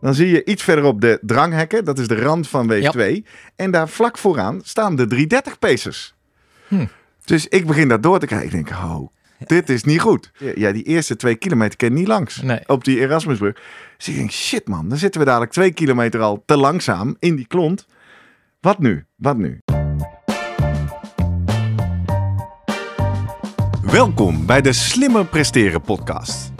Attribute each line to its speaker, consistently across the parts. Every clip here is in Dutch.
Speaker 1: Dan zie je iets verderop de dranghekken. Dat is de rand van wave 2. En daar vlak vooraan staan de 330 pacers.
Speaker 2: Hm.
Speaker 1: Dus ik begin daar door te kijken. Ik denk, oh, dit is niet goed. Ja, die eerste twee kilometer ken je niet langs.
Speaker 2: Nee.
Speaker 1: Op die Erasmusbrug. Dus ik denk, shit man, dan zitten we dadelijk twee kilometer al te langzaam in die klont. Wat nu? Wat nu? Welkom bij de Slimmer Presteren podcast.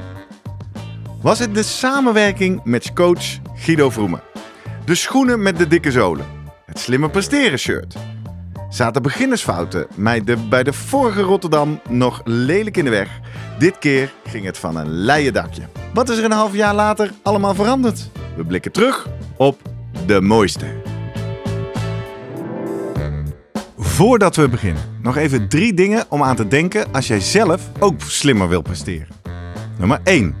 Speaker 1: Was het de samenwerking met coach Guido Vroemen? De schoenen met de dikke zolen? Het slimme presteren shirt? Zaten beginnersfouten mij de, bij de vorige Rotterdam nog lelijk in de weg? Dit keer ging het van een leien dakje. Wat is er een half jaar later allemaal veranderd? We blikken terug op de mooiste. Voordat we beginnen, nog even drie dingen om aan te denken als jij zelf ook slimmer wil presteren. Nummer 1.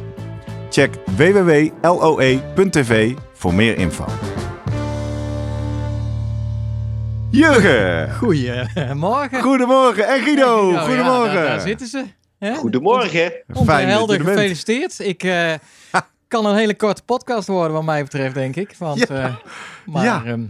Speaker 1: Check www.loe.tv voor meer info. Jurgen!
Speaker 2: Goedemorgen.
Speaker 1: Goedemorgen. En Guido,
Speaker 2: Ja,
Speaker 1: goedemorgen.
Speaker 2: daar, daar zitten ze. Hè?
Speaker 3: Goedemorgen.
Speaker 1: Er bent.
Speaker 2: gefeliciteerd. Ik eh, kan een hele korte podcast worden wat mij betreft, denk ik. Want,
Speaker 1: Ja.
Speaker 2: eh, maar,
Speaker 1: Ja.
Speaker 2: ehm,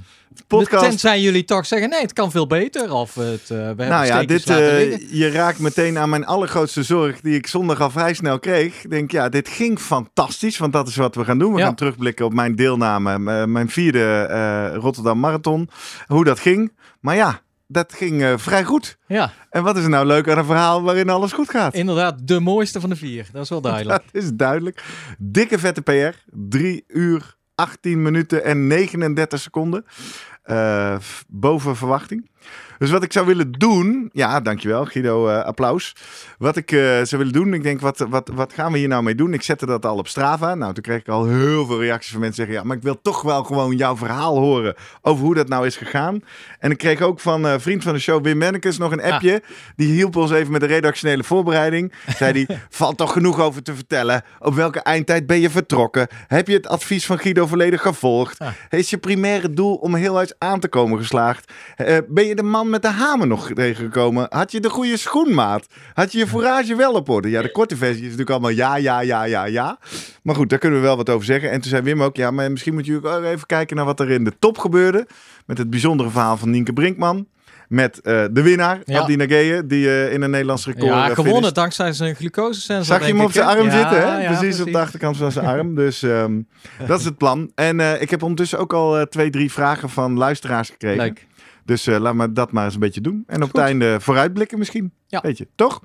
Speaker 1: Podcast.
Speaker 2: Tenzij jullie toch zeggen, nee, het kan veel beter. Of het, eh, we hebben
Speaker 1: Nou ja, dit, eh, je raakt meteen aan mijn allergrootste zorg die ik zondag al vrij snel kreeg. Ik denk, ja, dit ging fantastisch, want dat is wat we gaan doen. We
Speaker 2: Ja.
Speaker 1: gaan terugblikken op mijn deelname, mijn vierde Rotterdam Marathon. Hoe dat ging. Maar ja, dat ging eh, vrij goed.
Speaker 2: Ja,
Speaker 1: En wat is er nou leuk aan een verhaal waarin alles goed gaat?
Speaker 2: inderdaad, de mooiste van de vier. Dat is wel duidelijk.
Speaker 1: Dat is duidelijk. Dikke vette PR. 3 uur, 18 minuten en 39 seconden. Eh, boven verwachting. Dus wat ik zou willen doen. Ja, dankjewel Guido, eh, applaus. Wat ik eh, zou willen doen. Ik denk, wat, wat, wat gaan we hier nou mee doen? Ik zette dat al op Strava. Nou, toen kreeg ik al heel veel reacties van mensen zeggen. Ja, maar ik wil toch wel gewoon jouw verhaal horen. Over hoe dat nou is gegaan. En ik kreeg ook van eh vriend van de show Wim Mennekes nog een appje. Die hielp ons even met de redactionele voorbereiding. Zei hij, valt toch genoeg over te vertellen. Op welke eindtijd ben je vertrokken? Heb je het advies van Guido volledig gevolgd?
Speaker 2: Ah.
Speaker 1: Is je primaire doel om heel aan te komen geslaagd? Eh, ben je de man met de hamer nog tegengekomen? Had je de goede schoenmaat? Had je je fourage wel op orde? Ja, de korte versie is natuurlijk allemaal ja, ja, ja, ja, ja. Maar goed, daar kunnen we wel wat over zeggen. En toen zei Wim ook, ja, maar misschien moet je ook even kijken naar wat er in de top gebeurde. Met het bijzondere verhaal van Nienke Brinkman. Met eh, de winnaar,
Speaker 2: Ja.
Speaker 1: Abdi Nageye, die eh, in een Nederlands record
Speaker 2: Ja,
Speaker 1: eh,
Speaker 2: gewonnen dankzij zijn glucosesensor.
Speaker 1: Zag je hem op zijn arm
Speaker 2: Ja,
Speaker 1: zitten, hè?
Speaker 2: ja,
Speaker 1: precies, op de achterkant van zijn arm. Dus ehm, dat is het plan. En ik heb ondertussen ook al twee, drie vragen van luisteraars gekregen.
Speaker 2: Leuk.
Speaker 1: Dus laat me dat maar eens een beetje doen. En op
Speaker 2: Goed.
Speaker 1: het einde vooruitblikken misschien.
Speaker 2: Ja.
Speaker 1: Weet je, toch?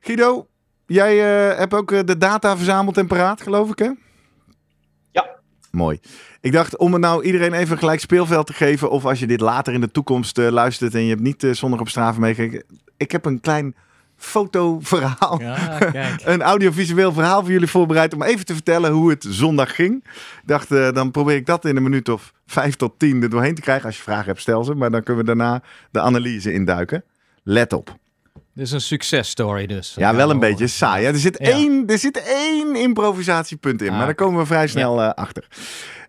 Speaker 1: Guido, jij hebt ook de data verzameld en paraat, geloof ik, hè? Mooi. Ik dacht om het nou iedereen even gelijk speelveld te geven. Of als je dit later in de toekomst eh, luistert en je hebt niet eh, zondag op Strava meegekeken. Ik heb een klein fotoverhaal.
Speaker 2: Ja, kijk.
Speaker 1: Een audiovisueel verhaal voor jullie voorbereid om even te vertellen hoe het zondag ging. Ik dacht, eh, dan probeer ik dat in een minuut of vijf tot tien er doorheen te krijgen. Als je vragen hebt, stel ze. Maar dan kunnen we daarna de analyse induiken. Let op.
Speaker 2: Dit is een successtory dus.
Speaker 1: Ja, wel een beetje saai. hè? Er, zit
Speaker 2: Ja.
Speaker 1: één, er zit één improvisatiepunt in,
Speaker 2: Ah,
Speaker 1: maar daar
Speaker 2: oké.
Speaker 1: komen we vrij snel eh, achter.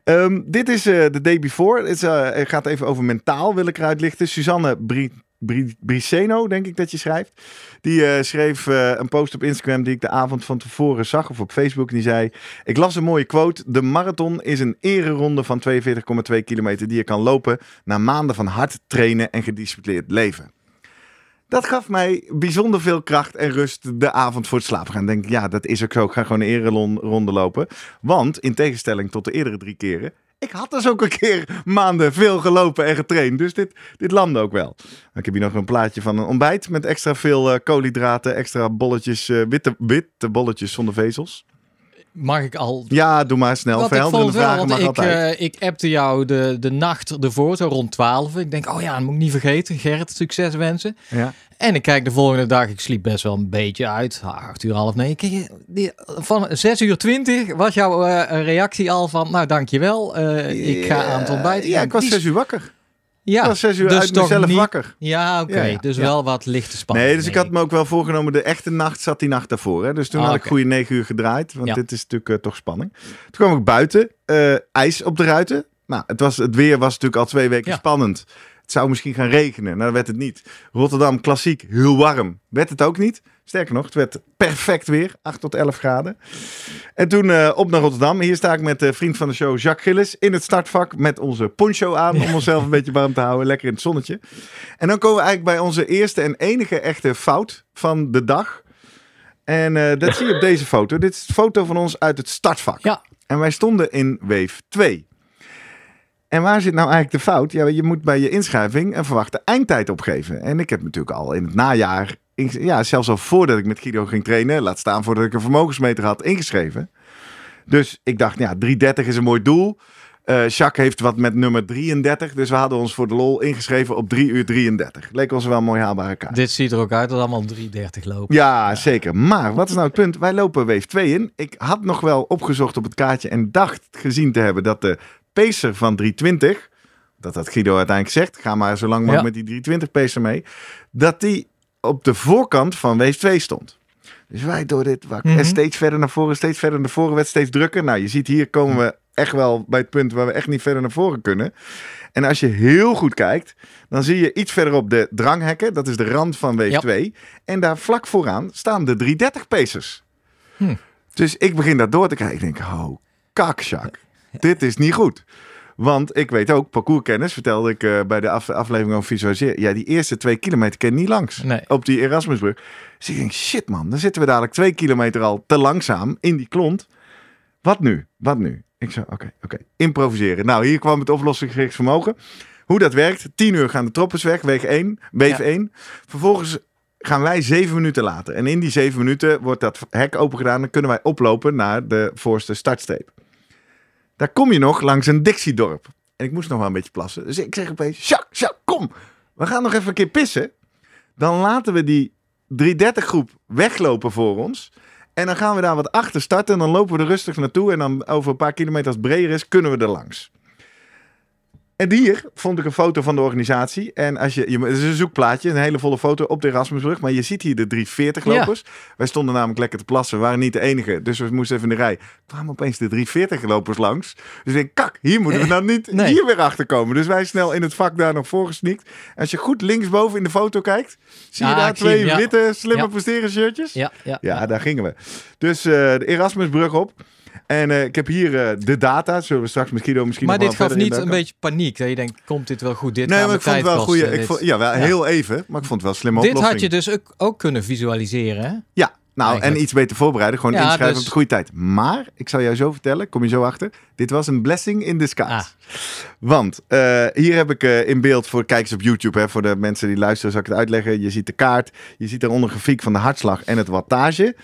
Speaker 1: Ehm, dit is eh, de day before. Het eh, het gaat even over mentaal, wil ik eruit lichten. Suzanne Bri Bri Briceno, denk ik dat je schrijft. Die eh, schreef eh, een post op Instagram die ik de avond van tevoren zag, of op Facebook. En die zei, ik las een mooie quote. De marathon is een ereronde van 42,2 kilometer die je kan lopen na maanden van hard trainen en gedisciplineerd leven. Dat gaf mij bijzonder veel kracht en rust de avond voor het slapen gaan. Denk ja, dat is ook zo. Ik ga gewoon een ereronde lopen. Want in tegenstelling tot de eerdere drie keren, ik had dus ook een keer maanden veel gelopen en getraind. Dus dit, dit landde ook wel. Ik heb hier nog een plaatje van een ontbijt met extra veel uh, koolhydraten, extra bolletjes, uh, witte, witte bolletjes zonder vezels.
Speaker 2: Mag ik al...
Speaker 1: Ja, doe maar snel. Verhelderende vragen mag
Speaker 2: ik,
Speaker 1: altijd.
Speaker 2: Uh, ik appte jou de, de nacht ervoor, zo rond 12. Ik denk, oh ja, dat moet ik niet vergeten. Gerrit, succes wensen.
Speaker 1: Ja.
Speaker 2: En ik kijk de volgende dag, ik sliep best wel een beetje uit. Acht uur, half negen. Kijk, die, van 6 uur 20 was jouw uh, reactie al van, nou dankjewel, uh, ik ga aan het ontbijt.
Speaker 1: Ja, ik was 6 uur wakker.
Speaker 2: Ja,
Speaker 1: zes uur
Speaker 2: dus
Speaker 1: uit mezelf
Speaker 2: niet...
Speaker 1: wakker.
Speaker 2: Ja, oké. Okay.
Speaker 1: Ja, ja,
Speaker 2: dus
Speaker 1: ja.
Speaker 2: wel wat lichte spanning.
Speaker 1: Nee, dus ik had me ook wel voorgenomen. De echte nacht zat die nacht daarvoor. Hè? Dus toen
Speaker 2: Ah,
Speaker 1: had ik goede negen uur gedraaid. Want
Speaker 2: Ja.
Speaker 1: dit is natuurlijk eh, toch spanning. Toen kwam ik buiten. eh, ijs op de ruiten. Nou, het, was, het weer was natuurlijk al twee weken
Speaker 2: Ja.
Speaker 1: spannend. Het zou misschien gaan regenen. Nou, dat werd het niet. Rotterdam, klassiek, heel warm. Werd het ook niet. Sterker nog, het werd perfect weer. 8 tot 11 graden. En toen eh, op naar Rotterdam. Hier sta ik met de vriend van de show, Jacques Gillis. In het startvak met onze poncho aan. Om onszelf een beetje warm te houden. Lekker in het zonnetje. En dan komen we eigenlijk bij onze eerste en enige echte fout van de dag. En eh, dat zie je op deze foto. Dit is een foto van ons uit het startvak.
Speaker 2: Ja.
Speaker 1: En wij stonden in wave 2. En waar zit nou eigenlijk de fout? Ja, je moet bij je inschrijving een verwachte eindtijd opgeven. En ik heb natuurlijk al in het najaar, ja, zelfs al voordat ik met Guido ging trainen, laat staan voordat ik een vermogensmeter had ingeschreven. Dus ik dacht, ja, 330 is een mooi doel. Eh Jacques heeft wat met nummer 33, dus we hadden ons voor de lol ingeschreven op 3 uur 33. Leek ons wel een mooi haalbare kaart.
Speaker 2: Dit ziet er ook uit dat allemaal 330 lopen.
Speaker 1: Ja, zeker. Maar wat is nou het punt? Wij lopen wave 2 in. Ik had nog wel opgezocht op het kaartje en dacht gezien te hebben dat de pacer van 320, dat had Guido uiteindelijk zegt, ga maar zo lang mogelijk
Speaker 2: Ja.
Speaker 1: met die 320 pacer mee, dat die op de voorkant van wave 2 stond. Dus wij door dit wak
Speaker 2: Mhm.
Speaker 1: en steeds verder naar voren, steeds verder naar voren, werd steeds drukker. Nou, je ziet hier komen we echt wel bij het punt waar we echt niet verder naar voren kunnen. En als je heel goed kijkt, dan zie je iets verderop de dranghekken. Dat is de rand van wave
Speaker 2: Ja.
Speaker 1: 2. En daar vlak vooraan staan de 330 pacers.
Speaker 2: Hm.
Speaker 1: Dus ik begin daar door te kijken. Ik denk, oh, kakzak. Dit is niet goed. Want ik weet ook, parcourskennis, vertelde ik eh, bij de af- aflevering over visualiseren. Ja, die eerste twee kilometer ken je niet langs.
Speaker 2: Nee.
Speaker 1: Op die Erasmusbrug. Dus ik denk, shit man, dan zitten we dadelijk twee kilometer al te langzaam in die klont. Wat nu? Wat nu? Ik zei, oké, oké, improviseren. Nou, hier kwam het oplossingsgericht vermogen. Hoe dat werkt, 10 uur gaan de troppers weg, weeg 1, wave
Speaker 2: Ja.
Speaker 1: 1. Vervolgens gaan wij zeven minuten later. En in die zeven minuten wordt dat hek open gedaan. Dan kunnen wij oplopen naar de voorste startstreep. Daar kom je nog langs een Dixiedorp. En ik moest nog wel een beetje plassen. Dus ik zeg opeens, Jacques, Jacques, kom. We gaan nog even een keer pissen. Dan laten we die 330 groep weglopen voor ons. En dan gaan we daar wat achter starten. En dan lopen we er rustig naartoe. En dan over een paar kilometer als het breder is, kunnen we er langs. En hier vond ik een foto van de organisatie. En als je, je, het is een zoekplaatje, een hele volle foto op de Erasmusbrug. Maar je ziet hier de 340
Speaker 2: Ja.
Speaker 1: lopers. Wij stonden namelijk lekker te plassen. We waren niet de enige. Dus we moesten even in de rij. kwamen opeens de 340 lopers langs. Dus ik denk, kak, hier moeten we nou niet
Speaker 2: Nee.
Speaker 1: hier weer achter komen. Dus wij snel in het vak daar nog voor gesneakt. Als je goed linksboven in de foto kijkt, zie je
Speaker 2: Ah,
Speaker 1: daar twee
Speaker 2: hem, ja.
Speaker 1: witte, slimme
Speaker 2: Ja.
Speaker 1: shirtjes.
Speaker 2: Ja, ja,
Speaker 1: Ja, daar gingen we. Dus eh, de Erasmusbrug op. En eh, ik heb hier eh, de data. Zullen we straks Guido misschien
Speaker 2: Maar
Speaker 1: nog
Speaker 2: dit gaf niet een beetje paniek. Dat je denkt, komt dit wel goed? Dit
Speaker 1: Nee, maar ik vond het wel
Speaker 2: kosten.
Speaker 1: goede. Ik
Speaker 2: Dit-
Speaker 1: vond, ja, wel
Speaker 2: Ja.
Speaker 1: heel even. Maar ik vond het wel een slimme
Speaker 2: Dit
Speaker 1: oplossing.
Speaker 2: had je dus ook, ook kunnen visualiseren, hè?
Speaker 1: Ja, nou
Speaker 2: Eigenlijk.
Speaker 1: en iets beter voorbereiden. Gewoon
Speaker 2: Ja,
Speaker 1: inschrijven
Speaker 2: dus-
Speaker 1: op de goede tijd. Maar, ik zal jou zo vertellen, kom je zo achter. Dit was een blessing in disguise.
Speaker 2: Ah.
Speaker 1: Want eh, hier heb ik eh, in beeld voor kijkers op YouTube, hè, voor de mensen die luisteren, zal ik het uitleggen. Je ziet de kaart, je ziet daaronder een grafiek van de hartslag en het wattage.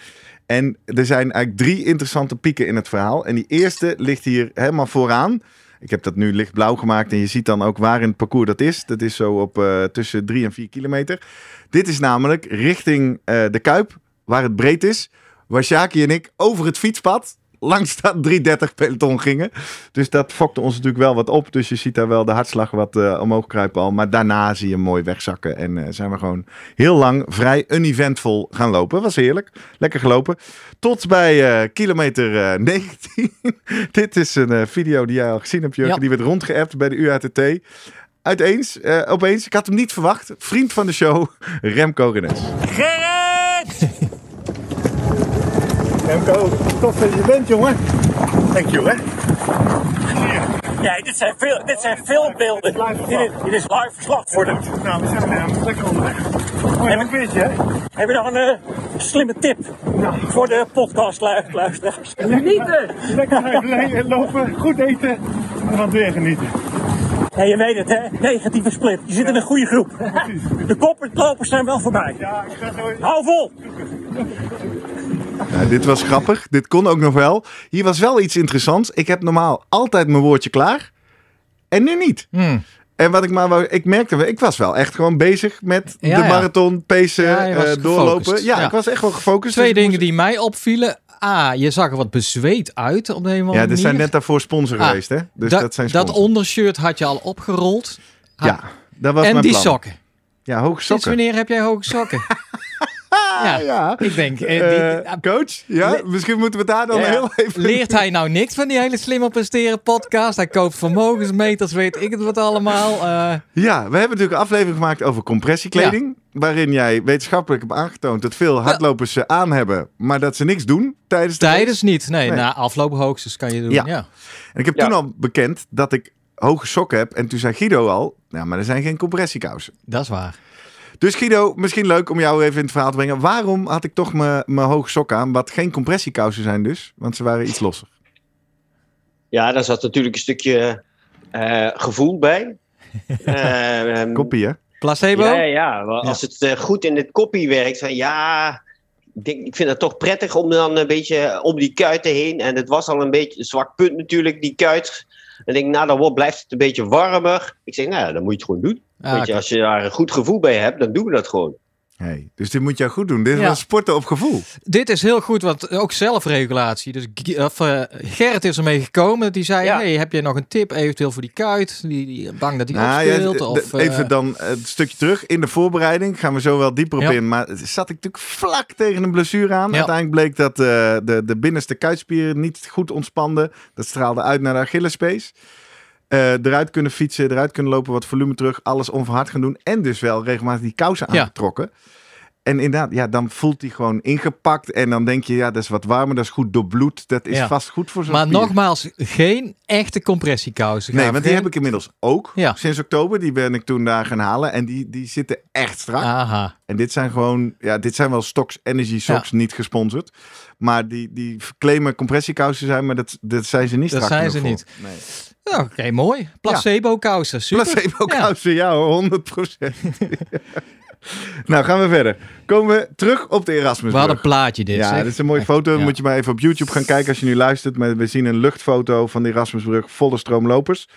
Speaker 1: En er zijn eigenlijk drie interessante pieken in het verhaal. En die eerste ligt hier helemaal vooraan. Ik heb dat nu lichtblauw gemaakt en je ziet dan ook waar in het parcours dat is. Dat is zo op eh, tussen 3 en 4 kilometer. Dit is namelijk richting eh, de Kuip, waar het breed is. Waar Sjaki en ik over het fietspad langs dat 330 peloton gingen. Dus dat fokte ons natuurlijk wel wat op. Dus je ziet daar wel de hartslag wat eh, omhoog kruipen al. Maar daarna zie je hem mooi wegzakken. En eh, zijn we gewoon heel lang vrij uneventvol gaan lopen. Was heerlijk. Lekker gelopen. Tot bij eh, kilometer eh, 19. Dit is een eh, video die jij al gezien hebt, Jurgen.
Speaker 2: Ja.
Speaker 1: Die werd rondgeappt bij de UATT. Uiteens, eh, opeens, ik had hem niet verwacht. Vriend van de show, Remco Renes.
Speaker 3: Gerrit!
Speaker 1: Remco, tof dat je bent, jongen. Thank you, hè.
Speaker 3: Ja, dit zijn, veel, dit zijn filmbeelden. Dit is, dit is live verslag voor de.
Speaker 4: Nou, we zijn lekker onderweg. Mooi lang beetje, hè?
Speaker 3: Heb je nog een eh, slimme tip voor de podcastluisteraars?
Speaker 4: Genieten! Lekker lopen, goed eten We gaan weer genieten.
Speaker 3: Ja, je weet het, hè? Negatieve split. Je zit in een goede groep. De kopperlopers zijn wel voorbij.
Speaker 4: Ja, ik ga zo...
Speaker 3: Hou vol!
Speaker 1: Nou, dit was grappig. Dit kon ook nog wel. Hier was wel iets interessants. Ik heb normaal altijd mijn woordje klaar. En nu niet.
Speaker 2: Hmm.
Speaker 1: En wat ik maar wou, ik merkte, ik was wel echt gewoon bezig met
Speaker 2: Ja,
Speaker 1: de
Speaker 2: ja.
Speaker 1: marathon, pacen,
Speaker 2: Ja,
Speaker 1: eh, doorlopen. Ja, ik was echt wel gefocust.
Speaker 2: Twee
Speaker 1: dus
Speaker 2: dingen
Speaker 1: moest-
Speaker 2: die mij opvielen. A, je zag er wat bezweet uit op de een of andere
Speaker 1: Ja, er zijn net daarvoor sponsor
Speaker 2: Ah,
Speaker 1: geweest, hè? Dus
Speaker 2: dat,
Speaker 1: dat, zijn
Speaker 2: dat
Speaker 1: sponsors.
Speaker 2: ondershirt had je al opgerold.
Speaker 1: Ja, dat was
Speaker 2: en
Speaker 1: mijn
Speaker 2: die
Speaker 1: plan.
Speaker 2: sokken.
Speaker 1: Ja, hoge
Speaker 2: Sinds
Speaker 1: sokken.
Speaker 2: wanneer heb jij hoge sokken? ja,
Speaker 1: Ja.
Speaker 2: ik denk... eh,
Speaker 1: Eh, coach, ja, misschien moeten we daar dan
Speaker 3: Ja.
Speaker 1: heel even...
Speaker 2: Leert hij nou niks van die hele slimmer presteren podcast? Hij koopt vermogensmeters, weet ik het wat allemaal. Eh,
Speaker 1: Ja, we hebben natuurlijk een aflevering gemaakt over compressiekleding. Waarin jij wetenschappelijk hebt aangetoond dat veel hardlopers ze aan hebben, maar dat ze niks doen tijdens de
Speaker 2: tijdens niet. Nee,
Speaker 1: Nee.
Speaker 2: na aflopen hoogstens kan je doen.
Speaker 1: Ja.
Speaker 2: Ja.
Speaker 1: En ik heb
Speaker 3: Ja.
Speaker 1: toen al bekend dat ik hoge sokken heb. En toen zei Guido al, ja, maar er zijn geen compressiekousen.
Speaker 2: Dat is waar.
Speaker 1: Dus Guido, misschien leuk om jou even in het verhaal te brengen. Waarom had ik toch mijn mijn hoge sokken aan, wat geen compressiekousen zijn dus? Want ze waren iets losser.
Speaker 5: Ja, daar zat natuurlijk een stukje eh, gevoel bij. Eh, ehm,
Speaker 1: Koppie, hè?
Speaker 2: Placebo?
Speaker 5: Ja, ja, Als het eh, goed in het koppie werkt, van ja, ik, denk, ik vind het toch prettig om dan een beetje om die kuiten heen. En het was al een beetje een zwak punt natuurlijk, die kuit. Dan denk ik, nou, dan wordt, blijft het een beetje warmer. Ik zeg, nou ja, dan moet je het gewoon doen.
Speaker 2: Ah,
Speaker 5: Weet je, als je daar een goed gevoel bij hebt, dan doen we dat gewoon.
Speaker 1: Hey, dus dit moet jou goed doen. Dit is
Speaker 2: Ja.
Speaker 1: sporten op gevoel.
Speaker 2: Dit is heel goed, want ook zelfregulatie. Dus of, eh, Gerrit is ermee gekomen. Die zei,
Speaker 5: Ja.
Speaker 2: hey, heb je nog een tip eventueel voor die kuit? Die, die bang dat die
Speaker 1: Nou,
Speaker 2: opspeelt? of,
Speaker 1: d- even
Speaker 2: eh,
Speaker 1: dan een stukje terug. In de voorbereiding gaan we zo wel dieper op
Speaker 2: Ja.
Speaker 1: in. Maar zat ik natuurlijk vlak tegen een blessure aan.
Speaker 2: Ja.
Speaker 1: Uiteindelijk bleek dat eh, de, de binnenste kuitspieren niet goed ontspanden. Dat straalde uit naar de Achillespees. Eh, eruit kunnen fietsen, eruit kunnen lopen, wat volume terug. Alles onverhard gaan doen. En dus wel regelmatig die kousen
Speaker 2: Ja.
Speaker 1: En inderdaad, ja, dan voelt hij gewoon ingepakt. En dan denk je, ja, dat is wat warmer, dat is goed doorbloed. Dat is
Speaker 2: Ja.
Speaker 1: vast goed voor zo'n
Speaker 2: Maar
Speaker 1: spier.
Speaker 2: nogmaals, geen echte compressiekousen.
Speaker 1: Nee, want die heb ik inmiddels ook.
Speaker 2: Ja.
Speaker 1: Sinds oktober. Die ben ik toen daar gaan halen. En die, die zitten echt strak.
Speaker 2: Aha.
Speaker 1: En dit zijn gewoon, ja, dit zijn wel Stocks Energy Socks, niet gesponsord. Maar die, die claimen compressiekousen zijn, maar dat, dat zijn ze niet
Speaker 2: Dat
Speaker 1: strak
Speaker 2: zijn
Speaker 1: genoeg
Speaker 2: ze
Speaker 1: voor. Nee.
Speaker 2: Ja, Oké, mooi. Placebo-kousen, super.
Speaker 1: Placebo-kousen, ja. hoor, 100 nou, gaan we verder. Komen we terug op de Erasmus.
Speaker 2: Wat een plaatje dit,
Speaker 1: Ja,
Speaker 2: zeg.
Speaker 1: dit is een mooie foto.
Speaker 2: Ja.
Speaker 1: moet je maar even op YouTube gaan kijken als je nu luistert. Maar we zien een luchtfoto van de Erasmusbrug, volle stroomlopers.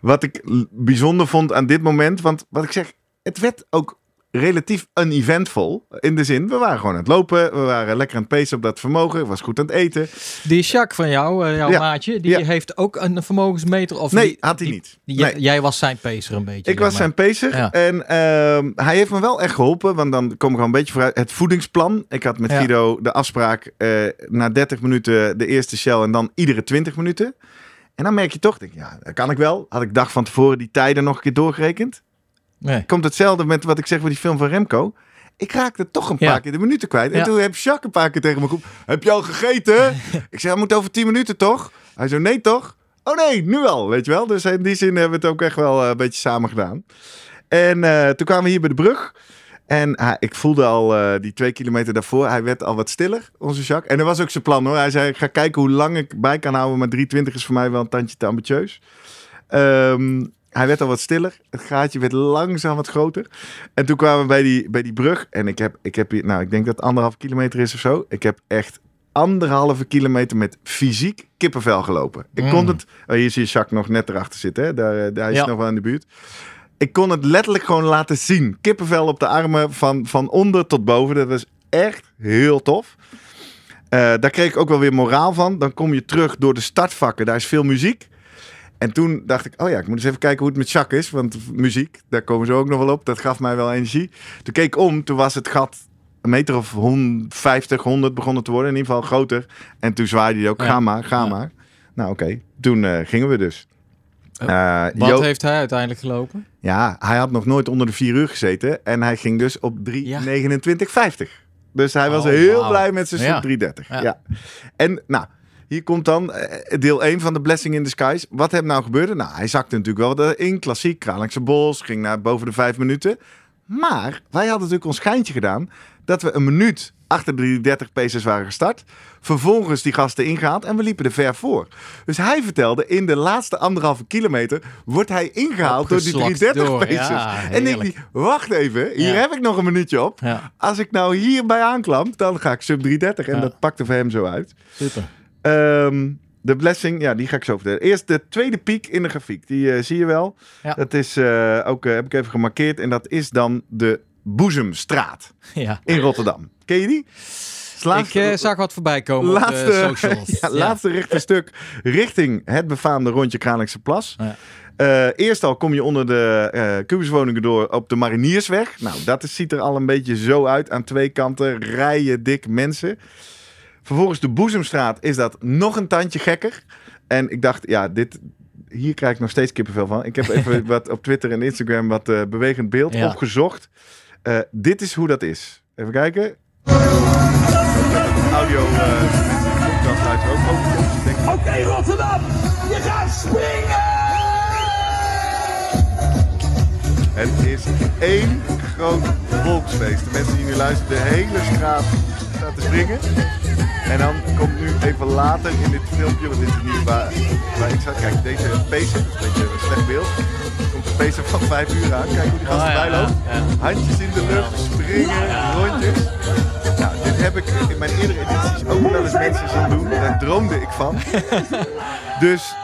Speaker 1: Wat ik bijzonder vond aan dit moment, want wat ik zeg, het werd ook relatief uneventvol. In de zin, we waren gewoon aan het lopen, we waren lekker aan het pacen op dat vermogen, ik was goed aan het eten.
Speaker 2: Die Jacques van jou, eh, jouw
Speaker 1: Ja.
Speaker 2: maatje, die
Speaker 1: Ja.
Speaker 2: heeft ook een vermogensmeter? Of
Speaker 1: Nee,
Speaker 2: die-
Speaker 1: had hij
Speaker 2: die-
Speaker 1: niet.
Speaker 2: die-
Speaker 1: Nee.
Speaker 2: Jij was zijn pacer een beetje.
Speaker 1: Ik was zijn pacer
Speaker 2: Ja.
Speaker 1: en ehm, hij heeft me wel echt geholpen, want dan kom ik al een beetje vooruit. Het voedingsplan. Ik had met. Guido de afspraak eh, na 30 minuten de eerste shell en dan iedere 20 minuten. En dan merk je toch, denk ik, ja, dat kan ik wel. Had ik dag van tevoren die tijden nog een keer doorgerekend.
Speaker 2: Nee.
Speaker 1: Komt hetzelfde met wat ik zeg voor die film van Remco. Ik raakte toch een paar
Speaker 2: Ja.
Speaker 1: keer de minuten kwijt. En
Speaker 2: Ja.
Speaker 1: toen heb Jacques een paar keer tegen me geroepen. Heb je al gegeten? ik zei, hij moet over 10 minuten toch? Hij zei, nee toch? Oh nee, nu al, weet je wel. Dus in die zin hebben we het ook echt wel eh, een beetje samen gedaan. En eh, toen kwamen we hier bij de brug. En ah, ik voelde al eh, die twee kilometer daarvoor, hij werd al wat stiller, onze Jacques. En dat was ook zijn plan hoor. Hij zei, ik ga kijken hoe lang ik bij kan houden. Maar 320 is voor mij wel een tandje te ambitieus. Ehm, hij werd al wat stiller. Het gaatje werd langzaam wat groter. En toen kwamen we bij die, bij die brug. En ik heb, ik heb hier, nou ik denk dat het anderhalf kilometer is of zo. Ik heb echt anderhalve kilometer met fysiek kippenvel gelopen. Ik
Speaker 2: Mm.
Speaker 1: kon het, oh, hier zie je Jacques nog net erachter zitten. Hè? Daar, eh, daar is
Speaker 2: Ja.
Speaker 1: nog wel in de buurt. Ik kon het letterlijk gewoon laten zien. Kippenvel op de armen van, van onder tot boven. Dat was echt heel tof. Eh, daar kreeg ik ook wel weer moraal van. Dan kom je terug door de startvakken. Daar is veel muziek. En toen dacht ik, oh ja, ik moet eens even kijken hoe het met Jacques is. Want muziek, daar komen ze ook nog wel op. Dat gaf mij wel energie. Toen keek ik om, toen was het gat een meter of 150, 100 begonnen te worden. In ieder geval groter. En toen zwaaide hij ook,
Speaker 2: Ja.
Speaker 1: ga maar, ga
Speaker 2: Ja.
Speaker 1: maar. Nou oké, toen eh, gingen we dus. Eh,
Speaker 2: Wat
Speaker 1: Jo-
Speaker 2: heeft hij uiteindelijk gelopen?
Speaker 1: ja, hij had nog nooit onder de 4 uur gezeten. En hij ging dus op 3.29.50. Dus hij was
Speaker 2: Oh,
Speaker 1: heel blij met zijn sub 330. Ja.
Speaker 2: Ja.
Speaker 1: En nou, hier komt dan eh, deel 1 van de Blessing in Disguise. Wat heb nou gebeurde? Nou, hij zakte natuurlijk wel in. Klassiek, Kralingse Bos. Ging naar boven de 5 minuten. Maar wij hadden natuurlijk ons schijntje gedaan. Dat we een minuut achter de 330 paces waren gestart. Vervolgens die gasten ingehaald en we liepen er ver voor. Dus hij vertelde, in de laatste anderhalve kilometer wordt hij ingehaald door die
Speaker 2: Opgeslokt
Speaker 1: 330
Speaker 2: door,
Speaker 1: paces.
Speaker 2: ja,
Speaker 1: en denk
Speaker 2: heerlijk.
Speaker 1: hij, wacht even, hier
Speaker 2: Ja.
Speaker 1: heb ik nog een minuutje op.
Speaker 2: Ja,
Speaker 1: Als ik nou hierbij aanklamp, dan ga ik sub 330. En dat pakte voor hem zo uit.
Speaker 2: super.
Speaker 1: Ehm, de blessing, ja, die ga ik zo vertellen. Eerst de tweede piek in de grafiek. Die eh, zie je wel.
Speaker 2: Ja.
Speaker 1: Dat is eh, ook, eh, heb ik even gemarkeerd. En dat is dan de Boezemstraat
Speaker 2: Ja.
Speaker 1: in Rotterdam. Ken je die?
Speaker 2: Ik zag wat voorbij komen op
Speaker 1: laatste,
Speaker 2: de socials.
Speaker 1: ja, laatste rechte stuk richting het befaamde rondje Kralingse Plas.
Speaker 2: Ja.
Speaker 1: Eerst al kom je onder de eh kubuswoningen door op de Mariniersweg. Nou, dat is, ziet er al een beetje zo uit. Aan twee kanten rijen dik mensen. Vervolgens de Boezemstraat is dat nog een tandje gekker. En ik dacht, ja, dit, hier krijg ik nog steeds kippenvel van. Ik heb even wat op Twitter en Instagram wat eh, bewegend beeld
Speaker 2: Ja.
Speaker 1: opgezocht. Eh, dit is hoe dat is. Even kijken. Audio uh, ik denk,
Speaker 4: Oké, Rotterdam, je gaat springen!
Speaker 1: Het is één groot volksfeest. De mensen die nu luisteren, de hele straat staat te springen. En dan komt nu even later in dit filmpje, want dit is niet waar, waar ik zat. Kijk, deze pacer, dat is een beetje een slecht beeld. Er komt een pacer van 5 uur aan. Kijk hoe die gast
Speaker 2: ja,
Speaker 1: erbij loopt. Handjes in de lucht, springen, rondjes. Nou, dit heb ik in mijn eerdere edities ook wel eens mensen zien doen. Daar droomde ik van. Dus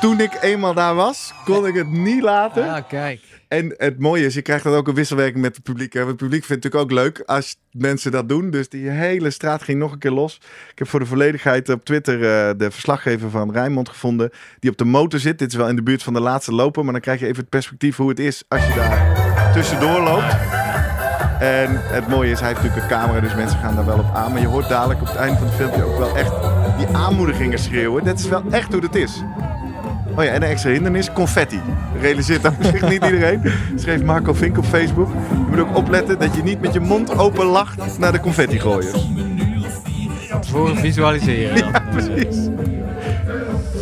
Speaker 1: toen ik eenmaal daar was, kon ik het niet laten.
Speaker 2: Ja, kijk.
Speaker 1: En het mooie is, je krijgt dan ook een wisselwerking met het publiek. Het publiek vindt het natuurlijk ook leuk als mensen dat doen. Dus die hele straat ging nog een keer los. Ik heb voor de volledigheid op Twitter eh, de verslaggever van Rijnmond gevonden. Die op de motor zit. Dit is wel in de buurt van de laatste loper. Maar dan krijg je even het perspectief hoe het is als je daar tussendoor loopt. En het mooie is, hij heeft natuurlijk een camera, dus mensen gaan daar wel op aan. Maar je hoort dadelijk op het einde van het filmpje ook wel echt die aanmoedigingen schreeuwen. Dat is wel echt hoe het is. Oh ja, en een extra hindernis, confetti. Realiseert dat zich niet iedereen. Schreef Marco Vink op Facebook. Je moet ook opletten dat je niet met je mond open lacht naar de confetti gooiers.
Speaker 2: Voor visualiseren. dan.
Speaker 1: Ja, precies.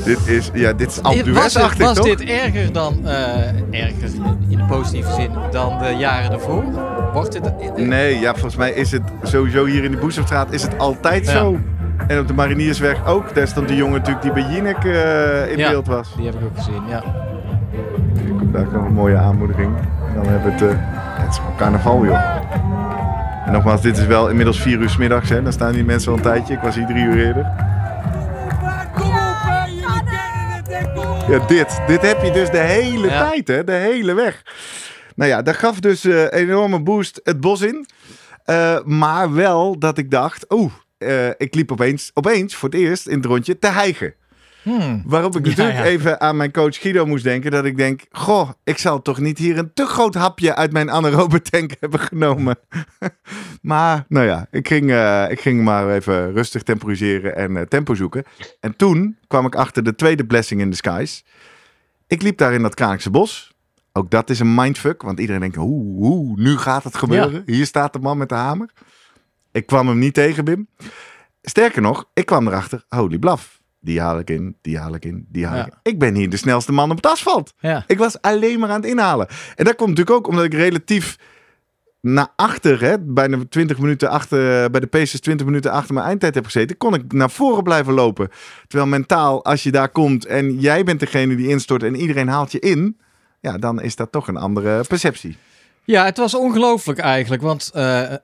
Speaker 1: Dit is, ja, dit is
Speaker 2: was het,
Speaker 1: Alpe
Speaker 2: was
Speaker 1: toch?
Speaker 2: dit erger dan, eh, erger in de positieve zin, dan de jaren ervoor? Wordt het, eh,
Speaker 1: Nee, ja, volgens mij is het sowieso hier in de Boezemstraat is het altijd
Speaker 2: Ja.
Speaker 1: zo. En op de Mariniersweg ook. Daar stond die jongen natuurlijk die bij Jinek eh, in
Speaker 2: Ja.
Speaker 1: beeld was.
Speaker 2: Die heb ik ook gezien, ja.
Speaker 1: Daar komt een mooie aanmoediging. En dan hebben we het... eh, het is carnaval, joh. En nogmaals, dit is wel inmiddels vier uur 's middags. Hè. Dan staan die mensen al een tijdje. Ik was hier drie uur eerder. Ja, dit. Dit heb je dus de hele
Speaker 2: Ja.
Speaker 1: tijd, hè. De hele weg. Nou ja, dat gaf dus eh, een enorme boost het bos in. Eh, maar wel dat ik dacht... Oeh, eh, ik liep opeens, opeens voor het eerst in het rondje te hijgen.
Speaker 2: Hmm.
Speaker 1: Waarop ik natuurlijk
Speaker 2: ja.
Speaker 1: even aan mijn coach Guido moest denken. Dat ik denk, goh, ik zal toch niet hier een te groot hapje uit mijn anaerobe tank hebben genomen. maar nou ja, ik ging, eh, ik ging maar even rustig temporiseren en eh, tempo zoeken. En toen kwam ik achter de tweede blessing in the skies. Ik liep daar in dat Kraankse bos. Ook dat is een mindfuck, want iedereen denkt, oeh, oeh, nu gaat het gebeuren. Hier staat de man met de hamer. Ik kwam hem niet tegen, Bim. Sterker nog, ik kwam erachter, holy blaf. Die haal ik in, die haal ik in, die haal
Speaker 2: Ja.
Speaker 1: ik in. Ik ben hier de snelste man op het asfalt.
Speaker 2: Ja.
Speaker 1: Ik was alleen maar aan het inhalen. En dat komt natuurlijk ook omdat ik relatief naar achter, hè, bijna 20 minuten achter, bij de Pacers 20 minuten achter mijn eindtijd heb gezeten, kon ik naar voren blijven lopen. Terwijl mentaal, als je daar komt en jij bent degene die instort en iedereen haalt je in, ja, dan is dat toch een andere perceptie.
Speaker 2: Ja, het was ongelooflijk eigenlijk. Want eh, eh,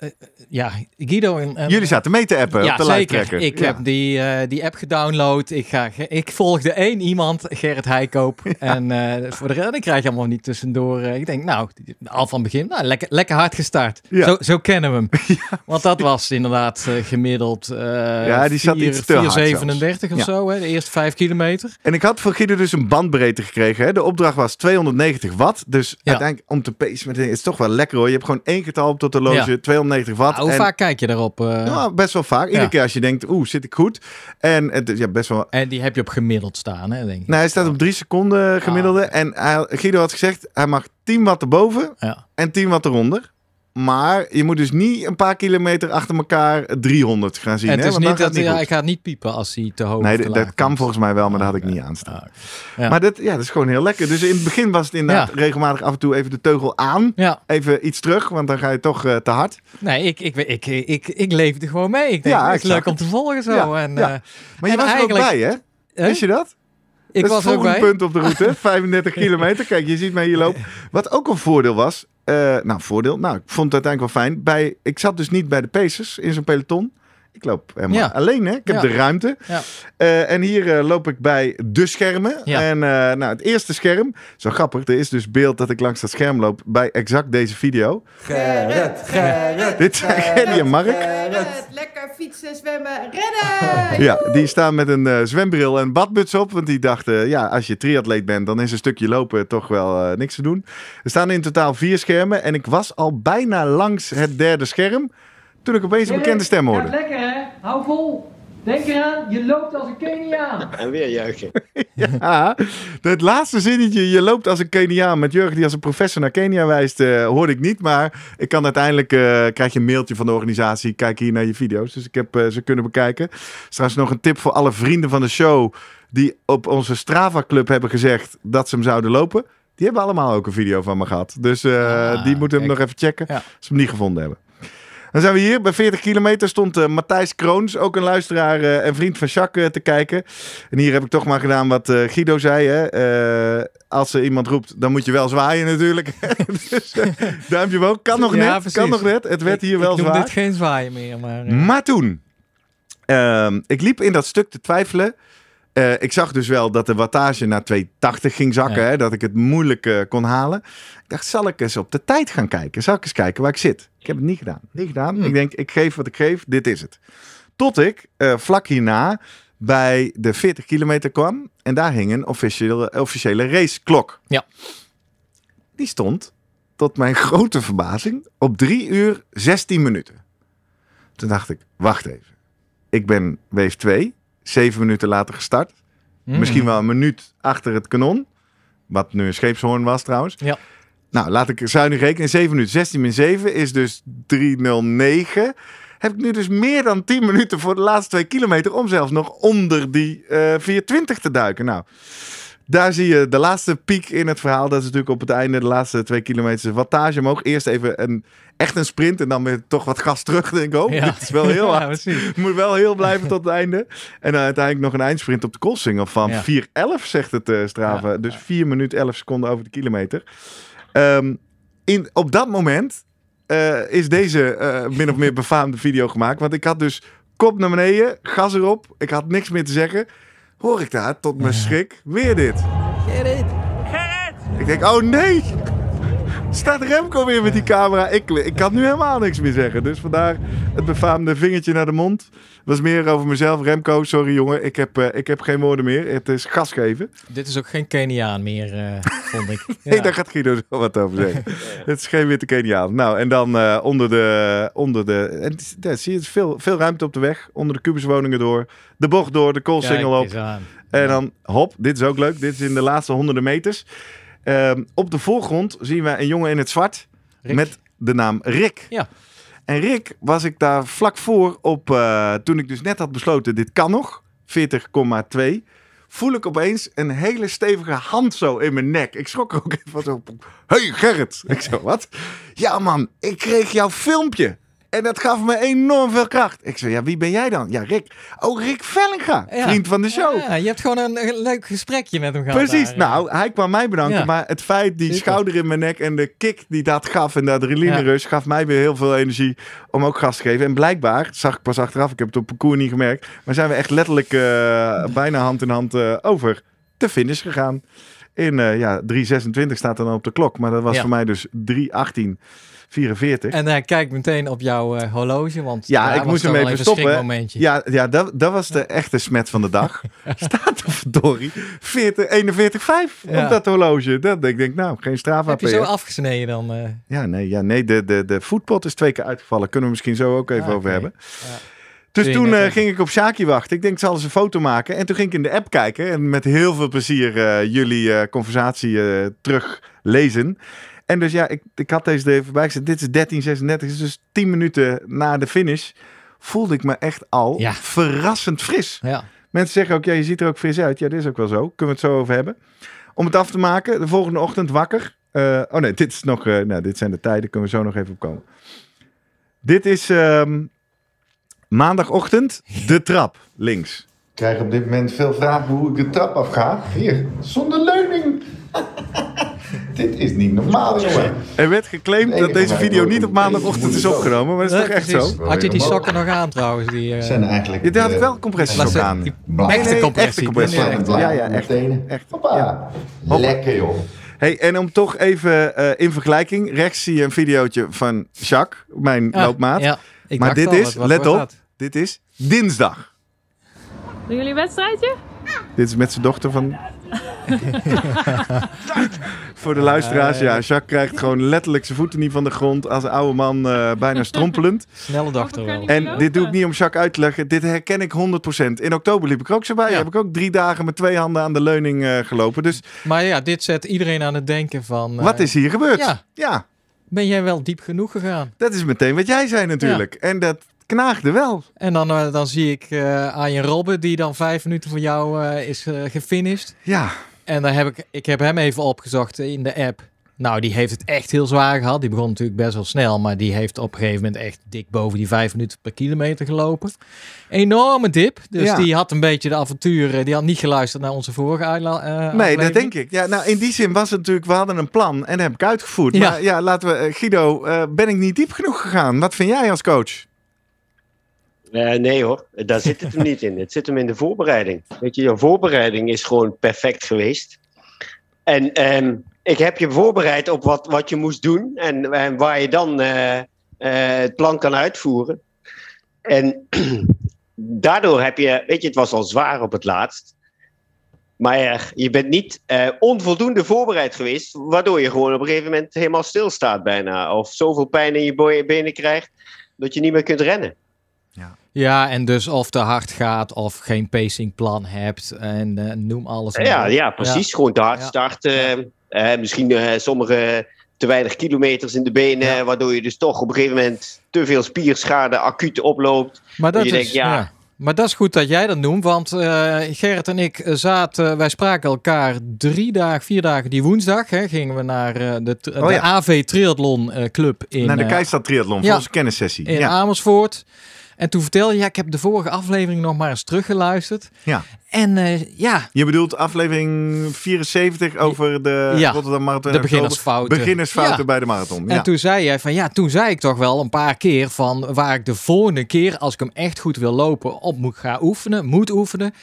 Speaker 2: ja, Guido en... en-
Speaker 1: Jullie zaten mee te appen
Speaker 2: ja,
Speaker 1: op de
Speaker 2: zeker. Ik
Speaker 1: Ja.
Speaker 2: heb die, eh, die app gedownload. Ik, ga, ik volgde één iemand, Gerrit Heikoop. En eh, voor de rest, krijg je allemaal niet tussendoor. eh, ik denk, nou, al van begin, nou, lekker, lekker hard gestart. Zo, zo kennen we hem. Want dat was inderdaad eh, gemiddeld eh
Speaker 1: Ja, die zat iets te hard
Speaker 2: 4,37 of zo, hè, de eerste vijf kilometer.
Speaker 1: En ik had van Guido dus een bandbreedte gekregen. Hè? De opdracht was 290 watt. Dus
Speaker 2: Ja.
Speaker 1: uiteindelijk om te pacen met het is toch wel lekker hoor. Je hebt gewoon één getal op tot de loge,
Speaker 2: Ja.
Speaker 1: 290 watt.
Speaker 2: Nou, hoe
Speaker 1: en,
Speaker 2: vaak kijk je daarop? eh?
Speaker 1: Ja, best wel vaak. Iedere
Speaker 2: Ja.
Speaker 1: keer als je denkt, oeh, zit ik goed. En het ja, best wel...
Speaker 2: En die heb je op gemiddeld staan, hè, denk ik.
Speaker 1: Nou, hij staat op drie seconden gemiddelde.
Speaker 2: Ah.
Speaker 1: En hij, Guido had gezegd, hij mag 10 watt erboven
Speaker 2: Ja.
Speaker 1: en 10 watt eronder. Maar je moet dus niet een paar kilometer achter elkaar 300 gaan zien.
Speaker 2: het
Speaker 1: hè?
Speaker 2: is niet
Speaker 1: gaat
Speaker 2: dat
Speaker 1: het
Speaker 2: ja,
Speaker 1: goed.
Speaker 2: ik ga niet piepen als hij te hoog
Speaker 1: Nee,
Speaker 2: te
Speaker 1: dat, kan volgens mij wel, maar dat had ik
Speaker 2: Ah,
Speaker 1: niet aanstaan.
Speaker 2: Ah, Ja.
Speaker 1: Maar dat, ja, dat is gewoon heel lekker. Dus in het begin was het inderdaad
Speaker 2: Ja.
Speaker 1: regelmatig af en toe even de teugel aan.
Speaker 2: Ja,
Speaker 1: Even iets terug, want dan ga je toch eh, te hard.
Speaker 2: nee, ik, ik, ik, ik, ik, ik leefde gewoon mee. Ik denk,
Speaker 1: Ja,
Speaker 2: het is leuk om te volgen zo. En, eh,
Speaker 1: Maar je
Speaker 2: En
Speaker 1: was er ook
Speaker 2: eigenlijk-
Speaker 1: bij, hè?
Speaker 2: hè?
Speaker 1: Wist je dat?
Speaker 2: Ik
Speaker 1: dat is
Speaker 2: was
Speaker 1: het
Speaker 2: er ook
Speaker 1: volgende
Speaker 2: bij.
Speaker 1: punt op de route. 35 kilometer. Kijk, je ziet mij hier lopen. Wat ook een voordeel was. eh, nou, voordeel. Nou, ik vond het uiteindelijk wel fijn. Bij, ik zat dus niet bij de Pacers in zo'n peloton. Ik loop helemaal
Speaker 2: Ja.
Speaker 1: alleen, hè? Ik heb
Speaker 2: Ja.
Speaker 1: de ruimte.
Speaker 2: Ja.
Speaker 1: Eh, en hier eh, loop ik bij de schermen.
Speaker 2: Ja.
Speaker 1: En eh, nou, het eerste scherm. Zo grappig. Er is dus beeld dat ik langs dat scherm loop bij exact deze video.
Speaker 6: Gerrit, Gerrit.
Speaker 1: Dit zijn Gerry en Mark.
Speaker 6: Gerrit, lekker fietsen, zwemmen, rennen!
Speaker 1: Ja, die staan met een eh, zwembril en badmuts op. Want die dachten, ja, als je triatleet bent, dan is een stukje lopen toch wel eh, niks te doen. Er staan in totaal vier schermen. En ik was al bijna langs het derde scherm. Toen ik opeens een bekende stem hoorde.
Speaker 2: lekker hè? Hou vol. Denk eraan, je loopt als een Keniaan.
Speaker 5: En weer juichen.
Speaker 1: Ja, het laatste zinnetje, je loopt als een Keniaan met Jurgen die als een professor naar Kenia wijst, eh, hoorde ik niet. Maar ik kan uiteindelijk, eh, krijg je een mailtje van de organisatie, kijk hier naar je video's. Dus ik heb eh, ze kunnen bekijken. Straks nog een tip voor alle vrienden van de show die op onze Strava Club hebben gezegd dat ze hem zouden lopen. Die hebben allemaal ook een video van me gehad. Dus eh,
Speaker 2: Ah,
Speaker 1: die moeten hem
Speaker 2: kijk.
Speaker 1: nog even checken
Speaker 2: Ja.
Speaker 1: als ze hem niet gevonden hebben. Dan zijn we hier. Bij 40 kilometer stond eh, Matthijs Kroons, ook een luisteraar eh, en vriend van Jacques, eh, te kijken. En hier heb ik toch maar gedaan wat Guido zei. Hè? Als er iemand roept, dan moet je wel zwaaien natuurlijk. dus duimpje omhoog. Kan nog
Speaker 2: Ja,
Speaker 1: net.
Speaker 2: precies.
Speaker 1: Kan nog net. Het werd
Speaker 2: Ik-
Speaker 1: hier wel
Speaker 2: ik noem
Speaker 1: zwaar.
Speaker 2: dit geen zwaaien meer, maar...
Speaker 1: Maar toen, ehm, ik liep in dat stuk te twijfelen. Eh, ik zag dus wel dat de wattage naar 280 ging zakken.
Speaker 2: Ja.
Speaker 1: Hè, dat ik het moeilijk eh, kon halen. Ik dacht, zal ik eens op de tijd gaan kijken? Zal ik eens kijken waar ik zit? Ik heb het niet gedaan. Niet gedaan.
Speaker 2: Hm.
Speaker 1: Ik denk, ik geef wat ik geef. Dit is het. Tot ik eh, vlak hierna bij de 40 kilometer kwam. En daar hing een officiële, officiële raceklok.
Speaker 2: Ja.
Speaker 1: Die stond, tot mijn grote verbazing, op 3 uur 16 minuten. Toen dacht ik, wacht even. Ik ben wave 2, 7 minuten later gestart.
Speaker 2: mm.
Speaker 1: Misschien wel een minuut achter het kanon. Wat nu een scheepshoorn was trouwens.
Speaker 2: Ja.
Speaker 1: Nou, laat ik zuinig rekenen. 7 minuten. 16 min 7 is dus 309. Heb ik nu dus meer dan 10 minuten voor de laatste 2 kilometer... om zelfs nog onder die eh 420 te duiken. Nou, daar zie je de laatste piek in het verhaal. Dat is natuurlijk op het einde, de laatste 2 kilometer... wattage omhoog. Eerst even een, echt een sprint en dan weer toch wat gas terug. Denk ik, oh,
Speaker 2: Ja.
Speaker 1: dit is wel heel hard. Moet wel heel blijven tot het einde. En dan uiteindelijk nog een eindsprint op de Koolsingel van
Speaker 2: Ja.
Speaker 1: 4.11, zegt het eh Strava. Dus 4 minuten 11 seconden over de kilometer. Ehm, in, op dat moment eh, is deze eh, min of meer befaamde video gemaakt. Want ik had dus kop naar beneden, gas erop. Ik had niks meer te zeggen. Hoor ik daar, tot mijn schrik, weer dit.
Speaker 2: Gerrit.
Speaker 1: Ik denk, oh nee! Staat Remco weer met die camera? Ik, ik kan nu helemaal niks meer zeggen. Dus vandaar het befaamde vingertje naar de mond. Was meer over mezelf. Remco, sorry jongen, ik heb, eh, ik heb geen woorden meer. Het is gas geven.
Speaker 2: Dit is ook geen Keniaan meer, eh, vond ik.
Speaker 1: Nee, daar gaat Guido zo wat over zeggen. Het is geen witte Keniaan. Nou, en dan eh, onder de... Onder de en, daar zie je, het is veel, veel ruimte op de weg. Onder de kubuswoningen door. De bocht door, de koolsingel op. En dan, hop, dit is ook leuk. Dit is in de laatste honderden meters. Ehm, op de voorgrond zien we een jongen in het zwart
Speaker 2: Rick.
Speaker 1: met de naam Rick.
Speaker 2: Ja.
Speaker 1: En Rick was ik daar vlak voor op, eh, toen ik dus net had besloten, dit kan nog, 40,2. Voel ik opeens een hele stevige hand zo in mijn nek. Ik schrok er ook even van zo. Hey Gerrit. Ik zo, wat? Ja man, ik kreeg jouw filmpje. En dat gaf me enorm veel kracht. Ik zei, ja, wie ben jij dan? Ja, Rick. Oh, Rick Vellinga,
Speaker 2: Ja.
Speaker 1: vriend van de show.
Speaker 2: Ja, je hebt gewoon een, leuk gesprekje met hem gehad.
Speaker 1: Precies.
Speaker 2: daar.
Speaker 1: Nou, hij kwam mij bedanken. Maar het feit, die
Speaker 2: Super.
Speaker 1: schouder in mijn nek en de kick die dat gaf en de adrenaline gaf mij weer heel veel energie om ook gas te geven. En blijkbaar, zag ik pas achteraf, ik heb het op parcours niet gemerkt, maar zijn we echt letterlijk eh, bijna hand in hand eh, over de finish gegaan. In eh, ja, 3.26 staat er dan op de klok, maar dat was voor mij dus 3.18.44.
Speaker 2: En hij kijkt meteen op jouw eh, horloge, want
Speaker 1: Ja,
Speaker 2: daar
Speaker 1: ik
Speaker 2: was
Speaker 1: moest hem even
Speaker 2: een
Speaker 1: stoppen. Ja, ja dat, dat was de echte smet van de dag. Staat er verdorie 40, 41,5
Speaker 2: Ja.
Speaker 1: op dat horloge. Dat, ik denk, nou, geen Strava
Speaker 2: Heb je zo afgesneden dan? eh?
Speaker 1: Ja, nee, ja, nee de, de, de foodpot is twee keer uitgevallen. Kunnen we misschien zo ook even
Speaker 2: Ah,
Speaker 1: over hebben.
Speaker 2: Ja.
Speaker 1: Dus toen
Speaker 2: even-
Speaker 1: ging ik op Shaki wachten. Ik denk, ik zal eens een foto maken. En toen ging ik in de app kijken. En met heel veel plezier eh, jullie eh, conversatie teruglezen. En dus ja, ik, ik had deze er even bij gezet. Dit is 1336, dus 10 minuten na de finish voelde ik me echt al
Speaker 2: Ja.
Speaker 1: verrassend fris.
Speaker 2: Ja.
Speaker 1: Mensen zeggen ook, ja, je ziet er ook fris uit. Ja, dat is ook wel zo. Kunnen we het zo over hebben. Om het af te maken, de volgende ochtend wakker. Eh, oh nee, dit is nog, eh, nou, dit zijn de tijden, kunnen we zo nog even op komen. Dit is ehm, maandagochtend, de trap, links. Ik krijg op dit moment veel vragen hoe ik de trap afga. Hier, zonder. Dit is niet normaal, jongen. Er werd geclaimd dat deze video niet op maandagochtend is opgenomen, maar dat is toch echt zo?
Speaker 2: Had je die sokken nog aan trouwens? Die, eh,
Speaker 7: zijn eigenlijk...
Speaker 1: Daar had ik wel compressies aan.
Speaker 2: echte compressie.
Speaker 1: Ja, ja, echt.
Speaker 7: Tenen.
Speaker 1: Echt.
Speaker 7: Hoppa.
Speaker 1: Ja.
Speaker 7: Lekker, joh.
Speaker 1: Hey, en om toch even eh, in vergelijking. Rechts zie je een videootje van Jacques, mijn
Speaker 2: Ah,
Speaker 1: loopmaat.
Speaker 2: Ja, ik
Speaker 1: maar dit
Speaker 2: al,
Speaker 1: is,
Speaker 2: wat- wat
Speaker 1: let op,
Speaker 2: dat?
Speaker 1: dit is dinsdag.
Speaker 8: Doen jullie een wedstrijdje?
Speaker 1: Dit is met zijn dochter van... Voor de luisteraars, ja. Jacques krijgt gewoon letterlijk zijn voeten niet van de grond. Als een oude man eh, bijna strompelend.
Speaker 2: Snelle dochter wel.
Speaker 1: En dit doe ik niet om Jacques uit te leggen. Dit herken ik 100%. In oktober liep ik er ook zo bij.
Speaker 2: Ja.
Speaker 1: Heb ik ook drie dagen met twee handen aan de leuning eh, gelopen. Dus
Speaker 2: Maar ja, dit zet iedereen aan het denken van... eh,
Speaker 1: wat is hier gebeurd?
Speaker 2: ja.
Speaker 1: ja.
Speaker 2: Ben jij wel diep genoeg gegaan?
Speaker 1: Dat is meteen wat jij zei natuurlijk. En dat knaagde wel.
Speaker 2: En dan, eh, dan zie ik eh Arjen Robben, die dan vijf minuten voor jou eh, is gefinished.
Speaker 1: Ja,
Speaker 2: En dan heb ik, ik heb hem even opgezocht in de app. Nou, die heeft het echt heel zwaar gehad. Die begon natuurlijk best wel snel, maar die heeft op een gegeven moment echt dik boven die vijf minuten per kilometer gelopen. Enorme dip. Dus
Speaker 1: Ja.
Speaker 2: die had een beetje de avonturen. Die had niet geluisterd naar onze vorige uitla-
Speaker 1: nee, dat denk ik. Ja, nou, in die zin was het natuurlijk, we hadden een plan en dat heb ik uitgevoerd.
Speaker 2: Ja.
Speaker 1: Maar ja, laten we, Guido, ben ik niet diep genoeg gegaan? Wat vind jij als coach?
Speaker 5: Eh, nee hoor, daar zit het hem niet in. Het zit hem in de voorbereiding. Weet je, je voorbereiding is gewoon perfect geweest. En ehm, ik heb je voorbereid op wat, wat je moest doen en, waar je dan eh, eh, het plan kan uitvoeren. En daardoor heb je, weet je, het was al zwaar op het laatst. Maar je bent niet onvoldoende voorbereid geweest, waardoor je gewoon op een gegeven moment helemaal stilstaat bijna. Of zoveel pijn in je benen krijgt, dat je niet meer kunt rennen.
Speaker 2: Ja, en dus of te hard gaat of geen pacingplan hebt en eh, noem alles.
Speaker 5: Ja, ja precies. Gewoon te hard
Speaker 2: Ja.
Speaker 5: starten. Eh, misschien eh, sommige te weinig kilometers in de benen,
Speaker 2: Ja.
Speaker 5: waardoor je dus toch op een gegeven moment te veel spierschade acuut oploopt.
Speaker 2: Maar dat,
Speaker 5: je
Speaker 2: is,
Speaker 5: denkt, ja.
Speaker 2: ja. maar dat is goed dat jij dat noemt, want eh, Gerrit en ik zaten, wij spraken elkaar drie dagen, vier dagen die woensdag. Hè, gingen we naar eh, de, de
Speaker 1: Oh ja.
Speaker 2: AV Triathlon eh, Club in,
Speaker 1: Naar de Keistad Triathlon, voor
Speaker 2: ja.
Speaker 1: onze kennissessie.
Speaker 2: in
Speaker 1: Ja.
Speaker 2: Amersfoort. En toen vertelde je, ja, ik heb de vorige aflevering nog maar eens teruggeluisterd.
Speaker 1: ja.
Speaker 2: En eh, ja,
Speaker 1: Je bedoelt aflevering 74 over de
Speaker 2: Ja,
Speaker 1: Rotterdam Marathon.
Speaker 2: de beginnersfouten.
Speaker 1: Beginnersfouten
Speaker 2: Ja.
Speaker 1: bij de marathon.
Speaker 2: En
Speaker 1: Ja.
Speaker 2: toen zei jij van ja, toen zei ik toch wel een paar keer van waar ik de volgende keer, als ik hem echt goed wil lopen, op moet gaan oefenen, moet oefenen,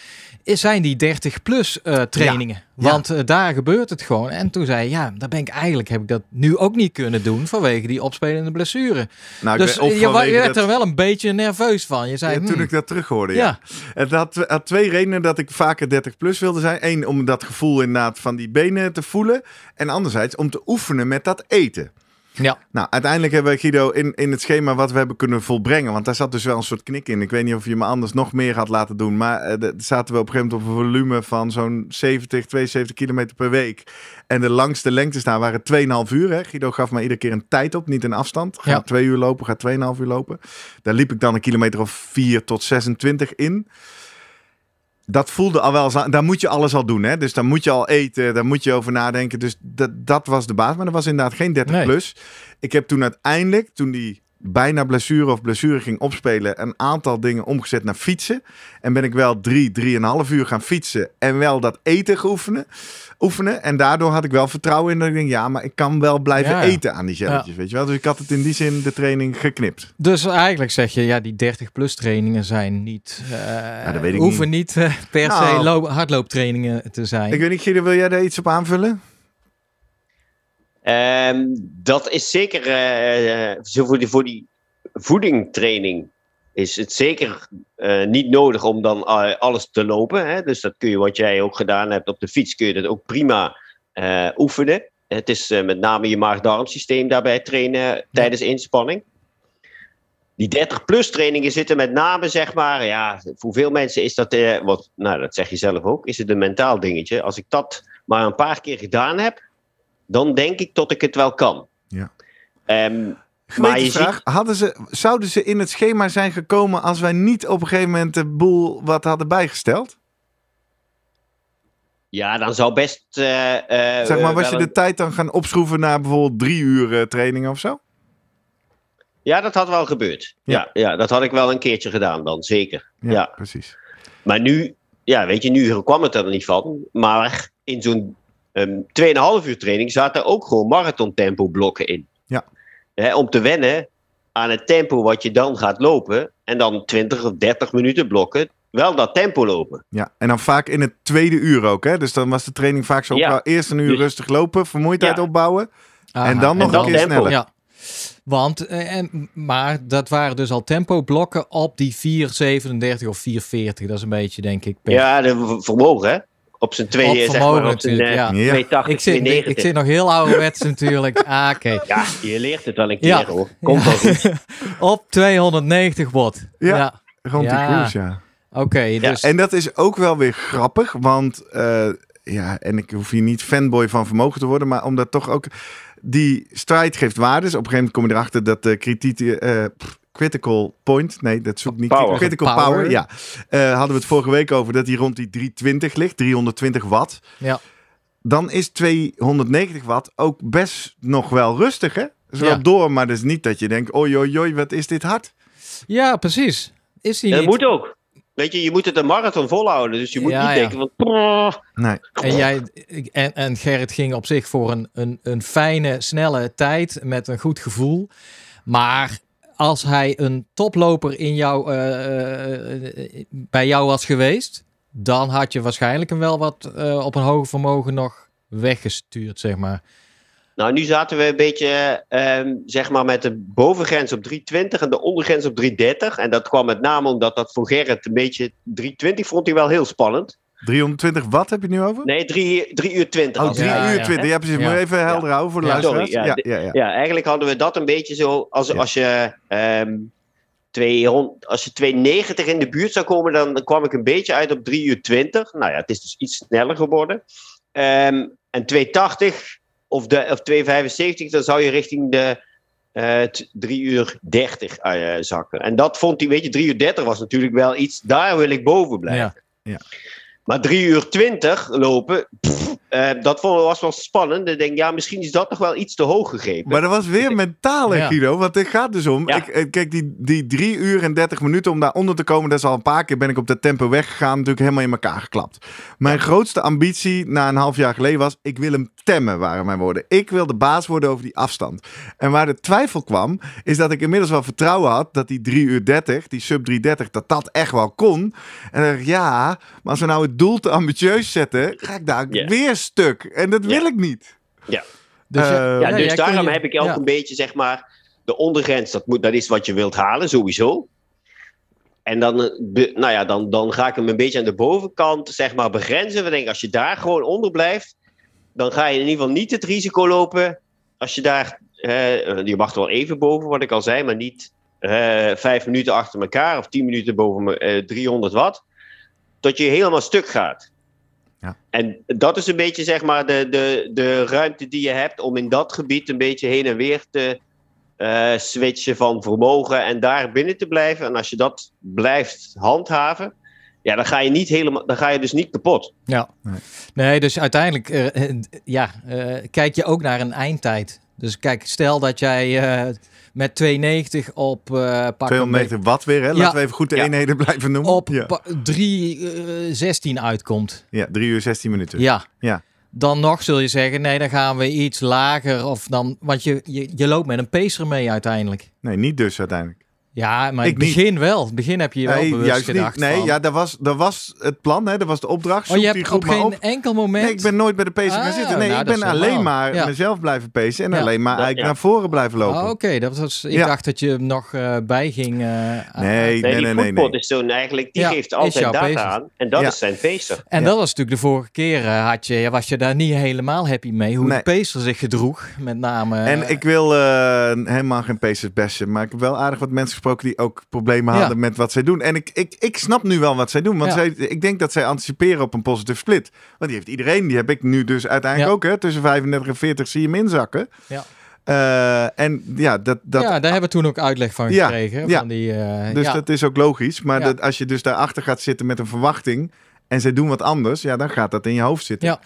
Speaker 2: zijn die 30 plus eh, trainingen.
Speaker 1: Ja.
Speaker 2: Want eh, daar gebeurt het gewoon. En toen zei je, ja, daar ben ik eigenlijk, heb ik dat nu ook niet kunnen doen vanwege die opspelende blessure.
Speaker 1: Nou,
Speaker 2: dus
Speaker 1: of
Speaker 2: je, werd
Speaker 1: dat-
Speaker 2: er wel een beetje nerveus van. Je zei,
Speaker 1: Ja, toen
Speaker 2: hmm,
Speaker 1: ik dat terug hoorde, ja. Het had, had twee redenen dat ik vaker 30 plus wilde zijn. Eén, om dat gevoel inderdaad van die benen te voelen. En anderzijds om te oefenen met dat eten.
Speaker 2: Ja.
Speaker 1: Nou, uiteindelijk hebben we Guido in, in het schema wat we hebben kunnen volbrengen. Want daar zat dus wel een soort knik in. Ik weet niet of je me anders nog meer had laten doen. Maar eh, de- zaten we op een gegeven moment op een volume van zo'n 70, 72 kilometer per week. En de langste lengtes daar waren 2,5 uur. Hè. Guido gaf mij iedere keer een tijd op, niet een afstand. Ga
Speaker 2: Ja.
Speaker 1: twee uur lopen, ga 2,5 uur lopen. Daar liep ik dan een kilometer of 4 tot 26 in. Dat voelde al wel, daar moet je alles al doen. Hè? Dus dan moet je al eten, daar moet je over nadenken. Dus dat, dat was de baas. Maar dat was inderdaad geen 30
Speaker 2: Nee.
Speaker 1: plus. Ik heb toen uiteindelijk, toen die bijna blessure of blessure ging opspelen, een aantal dingen omgezet naar fietsen. En ben ik wel drie, drieënhalf uur gaan fietsen en wel dat eten geoefenen. Oefenen. En daardoor had ik wel vertrouwen in dat ik denk, ja, maar ik kan wel blijven
Speaker 2: Ja,
Speaker 1: eten aan die gelletjes. Weet je wel? Dus ik had het in die zin de training geknipt.
Speaker 2: Dus eigenlijk zeg je, ja, die 30 plus trainingen zijn niet,
Speaker 1: dat weet ik
Speaker 2: hoeven niet, eh, per
Speaker 1: Nou.
Speaker 2: se loop, hardlooptrainingen te zijn.
Speaker 1: Ik weet niet, Guido, wil jij daar iets op aanvullen?
Speaker 5: Ehm, dat is zeker, eh, eh, voor, die, voor die voedingtraining is het zeker eh, niet nodig om dan alles te lopen. Hè? Dus dat kun je, wat jij ook gedaan hebt op de fiets, kun je dat ook prima oefenen. Het is met name je maag-darmsysteem daarbij trainen tijdens inspanning. Die 30-plus trainingen zitten met name, zeg maar, ja, voor veel mensen is dat, wat, nou dat zeg je zelf ook, is het een mentaal dingetje. Als ik dat maar een paar keer gedaan heb, dan denk ik dat ik het wel kan.
Speaker 1: Ja.
Speaker 5: Ehm, maar je
Speaker 1: Gewetensvraag, hadden ze, zouden ze in het schema zijn gekomen als wij niet op een gegeven moment de boel wat hadden bijgesteld?
Speaker 5: ja, dan zou best. eh, eh,
Speaker 1: Zeg maar, was je de
Speaker 5: een-
Speaker 1: tijd dan gaan opschroeven naar bijvoorbeeld drie uur eh, training of zo?
Speaker 5: Ja, dat had wel gebeurd. Ja. Ja, dat had ik wel een keertje gedaan dan, zeker. Ja.
Speaker 1: precies.
Speaker 5: Maar nu, ja, weet je, nu kwam het er niet van. Maar in zo'n ehm 2,5 uur training zaten ook gewoon marathon tempo blokken in.
Speaker 1: Ja.
Speaker 5: Hè, om te wennen aan het tempo wat je dan gaat lopen. En dan 20 of 30 minuten blokken. Wel dat tempo lopen.
Speaker 1: Ja, en dan vaak in het tweede uur ook, hè? Dus dan was de training vaak zo
Speaker 5: Ja.
Speaker 1: wel eerst een uur
Speaker 5: Dus-
Speaker 1: rustig lopen, vermoeidheid
Speaker 5: Ja.
Speaker 1: opbouwen.
Speaker 2: Aha,
Speaker 1: en dan nog
Speaker 5: en dan
Speaker 1: een keer
Speaker 5: tempo.
Speaker 1: sneller.
Speaker 2: Ja. Want, eh, en, maar dat waren dus al tempoblokken op die 4,37 of 4,40. Dat is een beetje, denk ik, per
Speaker 5: Ja, de vermogen, hè? Op zijn twee,
Speaker 2: Op
Speaker 5: zeg maar, op zijn
Speaker 2: natuurlijk,
Speaker 5: eh,
Speaker 2: ja.
Speaker 1: Ja.
Speaker 5: 280,
Speaker 2: Ik zit, ik
Speaker 5: 290.
Speaker 2: zit nog heel ouderwets natuurlijk. Ah, oké.
Speaker 5: Ja, je leert het wel een keer,
Speaker 2: Ja.
Speaker 5: hoor. Komt wel goed.
Speaker 2: Op 290 watt.
Speaker 1: Ja.
Speaker 2: Ja.
Speaker 1: Rond die cruise, ja.
Speaker 2: Oké, dus...
Speaker 1: En dat is ook wel weer grappig, want eh, ja, en ik hoef hier niet fanboy van vermogen te worden, maar omdat toch ook die strijd geeft waardes. Op een gegeven moment kom je erachter dat de kritiek, eh, pff, critical point, nee, dat zoek ik niet.
Speaker 5: Power.
Speaker 1: Critical
Speaker 2: Power.
Speaker 1: power, ja. Eh, hadden we het vorige week over dat die rond die 320 ligt, 320 watt.
Speaker 2: Ja.
Speaker 1: Dan is 290 watt ook best nog wel rustig, hè? Is wel
Speaker 2: Ja.
Speaker 1: door, maar dat is niet dat je denkt, oi, oi, oi, wat is dit hard?
Speaker 2: Ja, precies. Is die
Speaker 5: Dat
Speaker 2: niet?
Speaker 5: moet ook. Weet je, je moet het een marathon volhouden. Dus je moet
Speaker 2: Ja,
Speaker 5: niet
Speaker 2: ja.
Speaker 5: denken van...
Speaker 1: Nee.
Speaker 2: En, jij, en, en Gerrit ging op zich voor een, een, een fijne, snelle tijd met een goed gevoel. Maar als hij een toploper in jou, eh, eh, bij jou was geweest, dan had je waarschijnlijk hem wel wat eh, op een hoger vermogen nog weggestuurd, zeg maar.
Speaker 5: Nou, nu zaten we een beetje, ehm, zeg maar, met de bovengrens op 320 en de ondergrens op 330. En dat kwam met name omdat dat voor Gerrit een beetje... 320 vond hij wel heel spannend.
Speaker 1: 320 watt heb je het nu over?
Speaker 5: Nee, 3, 3 uur 20.
Speaker 1: Oh,
Speaker 5: als
Speaker 1: 3
Speaker 2: Ja,
Speaker 1: uur
Speaker 2: ja.
Speaker 1: 20. Ja, precies.
Speaker 2: Ja.
Speaker 1: Moet je even helder houden voor de
Speaker 5: Ja,
Speaker 1: luisteraars.
Speaker 5: sorry, ja,
Speaker 1: ja, ja, ja.
Speaker 5: Ja, eigenlijk hadden we dat een beetje zo. Als,
Speaker 1: Ja.
Speaker 5: als je. ehm 200, als je 290 in de buurt zou komen, dan, dan kwam ik een beetje uit op 3 uur 20. Nou ja, het is dus iets sneller geworden. Ehm, en 280 of, de, of 275, dan zou je richting de eh 3 uur 30 eh, zakken. En dat vond hij, weet je, 3 uur 30 was natuurlijk wel iets, daar wil ik boven blijven.
Speaker 2: Ja.
Speaker 5: Maar 3 uur 20 lopen, pff, eh, dat vond- was wel spannend. Ik denk, ja, misschien is dat nog wel iets te hoog gegrepen.
Speaker 1: Maar dat was weer mentaal, hè. Guido. Want het gaat dus om.
Speaker 5: Ja.
Speaker 1: Ik, eh, kijk, die, die 3 uur en 30 minuten om daar onder te komen. Dat is al een paar keer ben ik op dat tempo weggegaan. Natuurlijk helemaal in elkaar geklapt. Mijn grootste ambitie na een half jaar geleden was. Ik wil hem temmen, waren mijn woorden. Ik wil de baas worden over die afstand. En waar de twijfel kwam, is dat ik inmiddels wel vertrouwen had. dat die 3 uur 30, die sub 330, dat dat echt wel kon. En dan dacht ik, ja, maar als we nou het doel te ambitieus zetten. ga ik daar weer stuk. En dat wil ik niet.
Speaker 5: Ja.
Speaker 2: Dus,
Speaker 1: Eh,
Speaker 2: ja,
Speaker 5: dus daarom
Speaker 2: je-
Speaker 5: heb ik ook
Speaker 2: ja.
Speaker 5: een beetje, zeg maar, de ondergrens, dat, moet, dat is wat je wilt halen, sowieso. En dan, eh, nou ja, dan, dan ga ik hem een beetje aan de bovenkant, zeg maar, begrenzen. We denken, als je daar gewoon onder blijft, dan ga je in ieder geval niet het risico lopen, als je daar, eh, je mag er wel even boven, wat ik al zei, maar niet eh, vijf minuten achter elkaar of tien minuten boven me- eh, 300 watt, dat je helemaal stuk gaat.
Speaker 1: Ja.
Speaker 5: En dat is een beetje, zeg maar, de, de, de ruimte die je hebt om in dat gebied een beetje heen en weer te eh, switchen van vermogen en daar binnen te blijven. En als je dat blijft handhaven, ja, dan ga je niet helemaal, dan ga je dus niet kapot.
Speaker 2: Ja.
Speaker 1: Nee.
Speaker 2: Nee, dus uiteindelijk eh, eh, ja, eh, kijk je ook naar een eindtijd. Dus kijk, stel dat jij eh, met 290 op eh pak een
Speaker 1: 290 watt weer, hè? Laten
Speaker 2: Ja.
Speaker 1: we even goed de
Speaker 5: Ja.
Speaker 1: eenheden blijven noemen.
Speaker 2: op
Speaker 1: ja.
Speaker 2: pa- 3,16 uitkomt.
Speaker 1: ja, 3 uur 16 minuten.
Speaker 2: Ja.
Speaker 1: Ja.
Speaker 2: Dan nog zul je zeggen, nee, dan gaan we iets lager. Of dan, want je, je, je loopt met een pacer mee uiteindelijk.
Speaker 1: Nee, niet dus uiteindelijk.
Speaker 2: Ja, maar in
Speaker 1: Ik
Speaker 2: het
Speaker 1: niet.
Speaker 2: begin wel. In het begin heb je je wel
Speaker 1: Nee,
Speaker 2: bewust
Speaker 1: juist
Speaker 2: gedacht
Speaker 1: niet. Nee,
Speaker 2: van-
Speaker 1: ja, dat was, dat was het plan, hè? dat was de opdracht.
Speaker 2: Oh, je
Speaker 1: die
Speaker 2: hebt
Speaker 1: groep
Speaker 2: op geen
Speaker 1: op.
Speaker 2: enkel moment...
Speaker 1: Nee, ik ben nooit bij de pacer gaan
Speaker 2: Ah,
Speaker 1: zitten. Nee,
Speaker 2: nou,
Speaker 1: ik ben alleen maar
Speaker 2: Ja.
Speaker 1: mezelf blijven pacen en
Speaker 2: Ja.
Speaker 1: alleen maar eigenlijk
Speaker 5: ja.
Speaker 1: naar voren blijven lopen.
Speaker 2: Ah, Oké, dat was. Ik
Speaker 1: Ja.
Speaker 2: dacht dat je hem nog eh, bij ging. eh, aan-
Speaker 1: Nee,
Speaker 5: Nee,
Speaker 1: nee,
Speaker 5: die
Speaker 1: nee, nee. nee.
Speaker 5: is zo'n eigenlijk, die
Speaker 2: Ja,
Speaker 5: geeft altijd data aan. En dat
Speaker 1: Ja.
Speaker 5: is zijn pacer.
Speaker 2: En dat was natuurlijk de vorige keer eh, had je, was je daar niet helemaal happy mee hoe de pacer zich gedroeg. Met name.
Speaker 1: En ik wil eh, helemaal geen pacers bashen, maar ik heb wel aardig wat mensen gesproken die ook problemen
Speaker 2: Ja.
Speaker 1: hadden met wat zij doen. En ik, ik, ik snap nu wel wat zij doen. Want
Speaker 2: Ja.
Speaker 1: zij, ik denk dat zij anticiperen op een positive split. Want die heeft iedereen. Die heb ik nu dus uiteindelijk ook. Hè, tussen 35 en 40 zie je hem inzakken.
Speaker 2: Ja.
Speaker 1: Eh, en ja, dat, dat,
Speaker 2: ja, daar hebben we toen ook uitleg van gekregen.
Speaker 1: ja.
Speaker 2: Van die, eh,
Speaker 1: dus
Speaker 2: ja.
Speaker 1: dat is ook logisch. Maar
Speaker 2: Ja.
Speaker 1: dat, als je dus daarachter gaat zitten met een verwachting... en zij doen wat anders, ja, dan gaat dat in je hoofd zitten.
Speaker 2: Ja.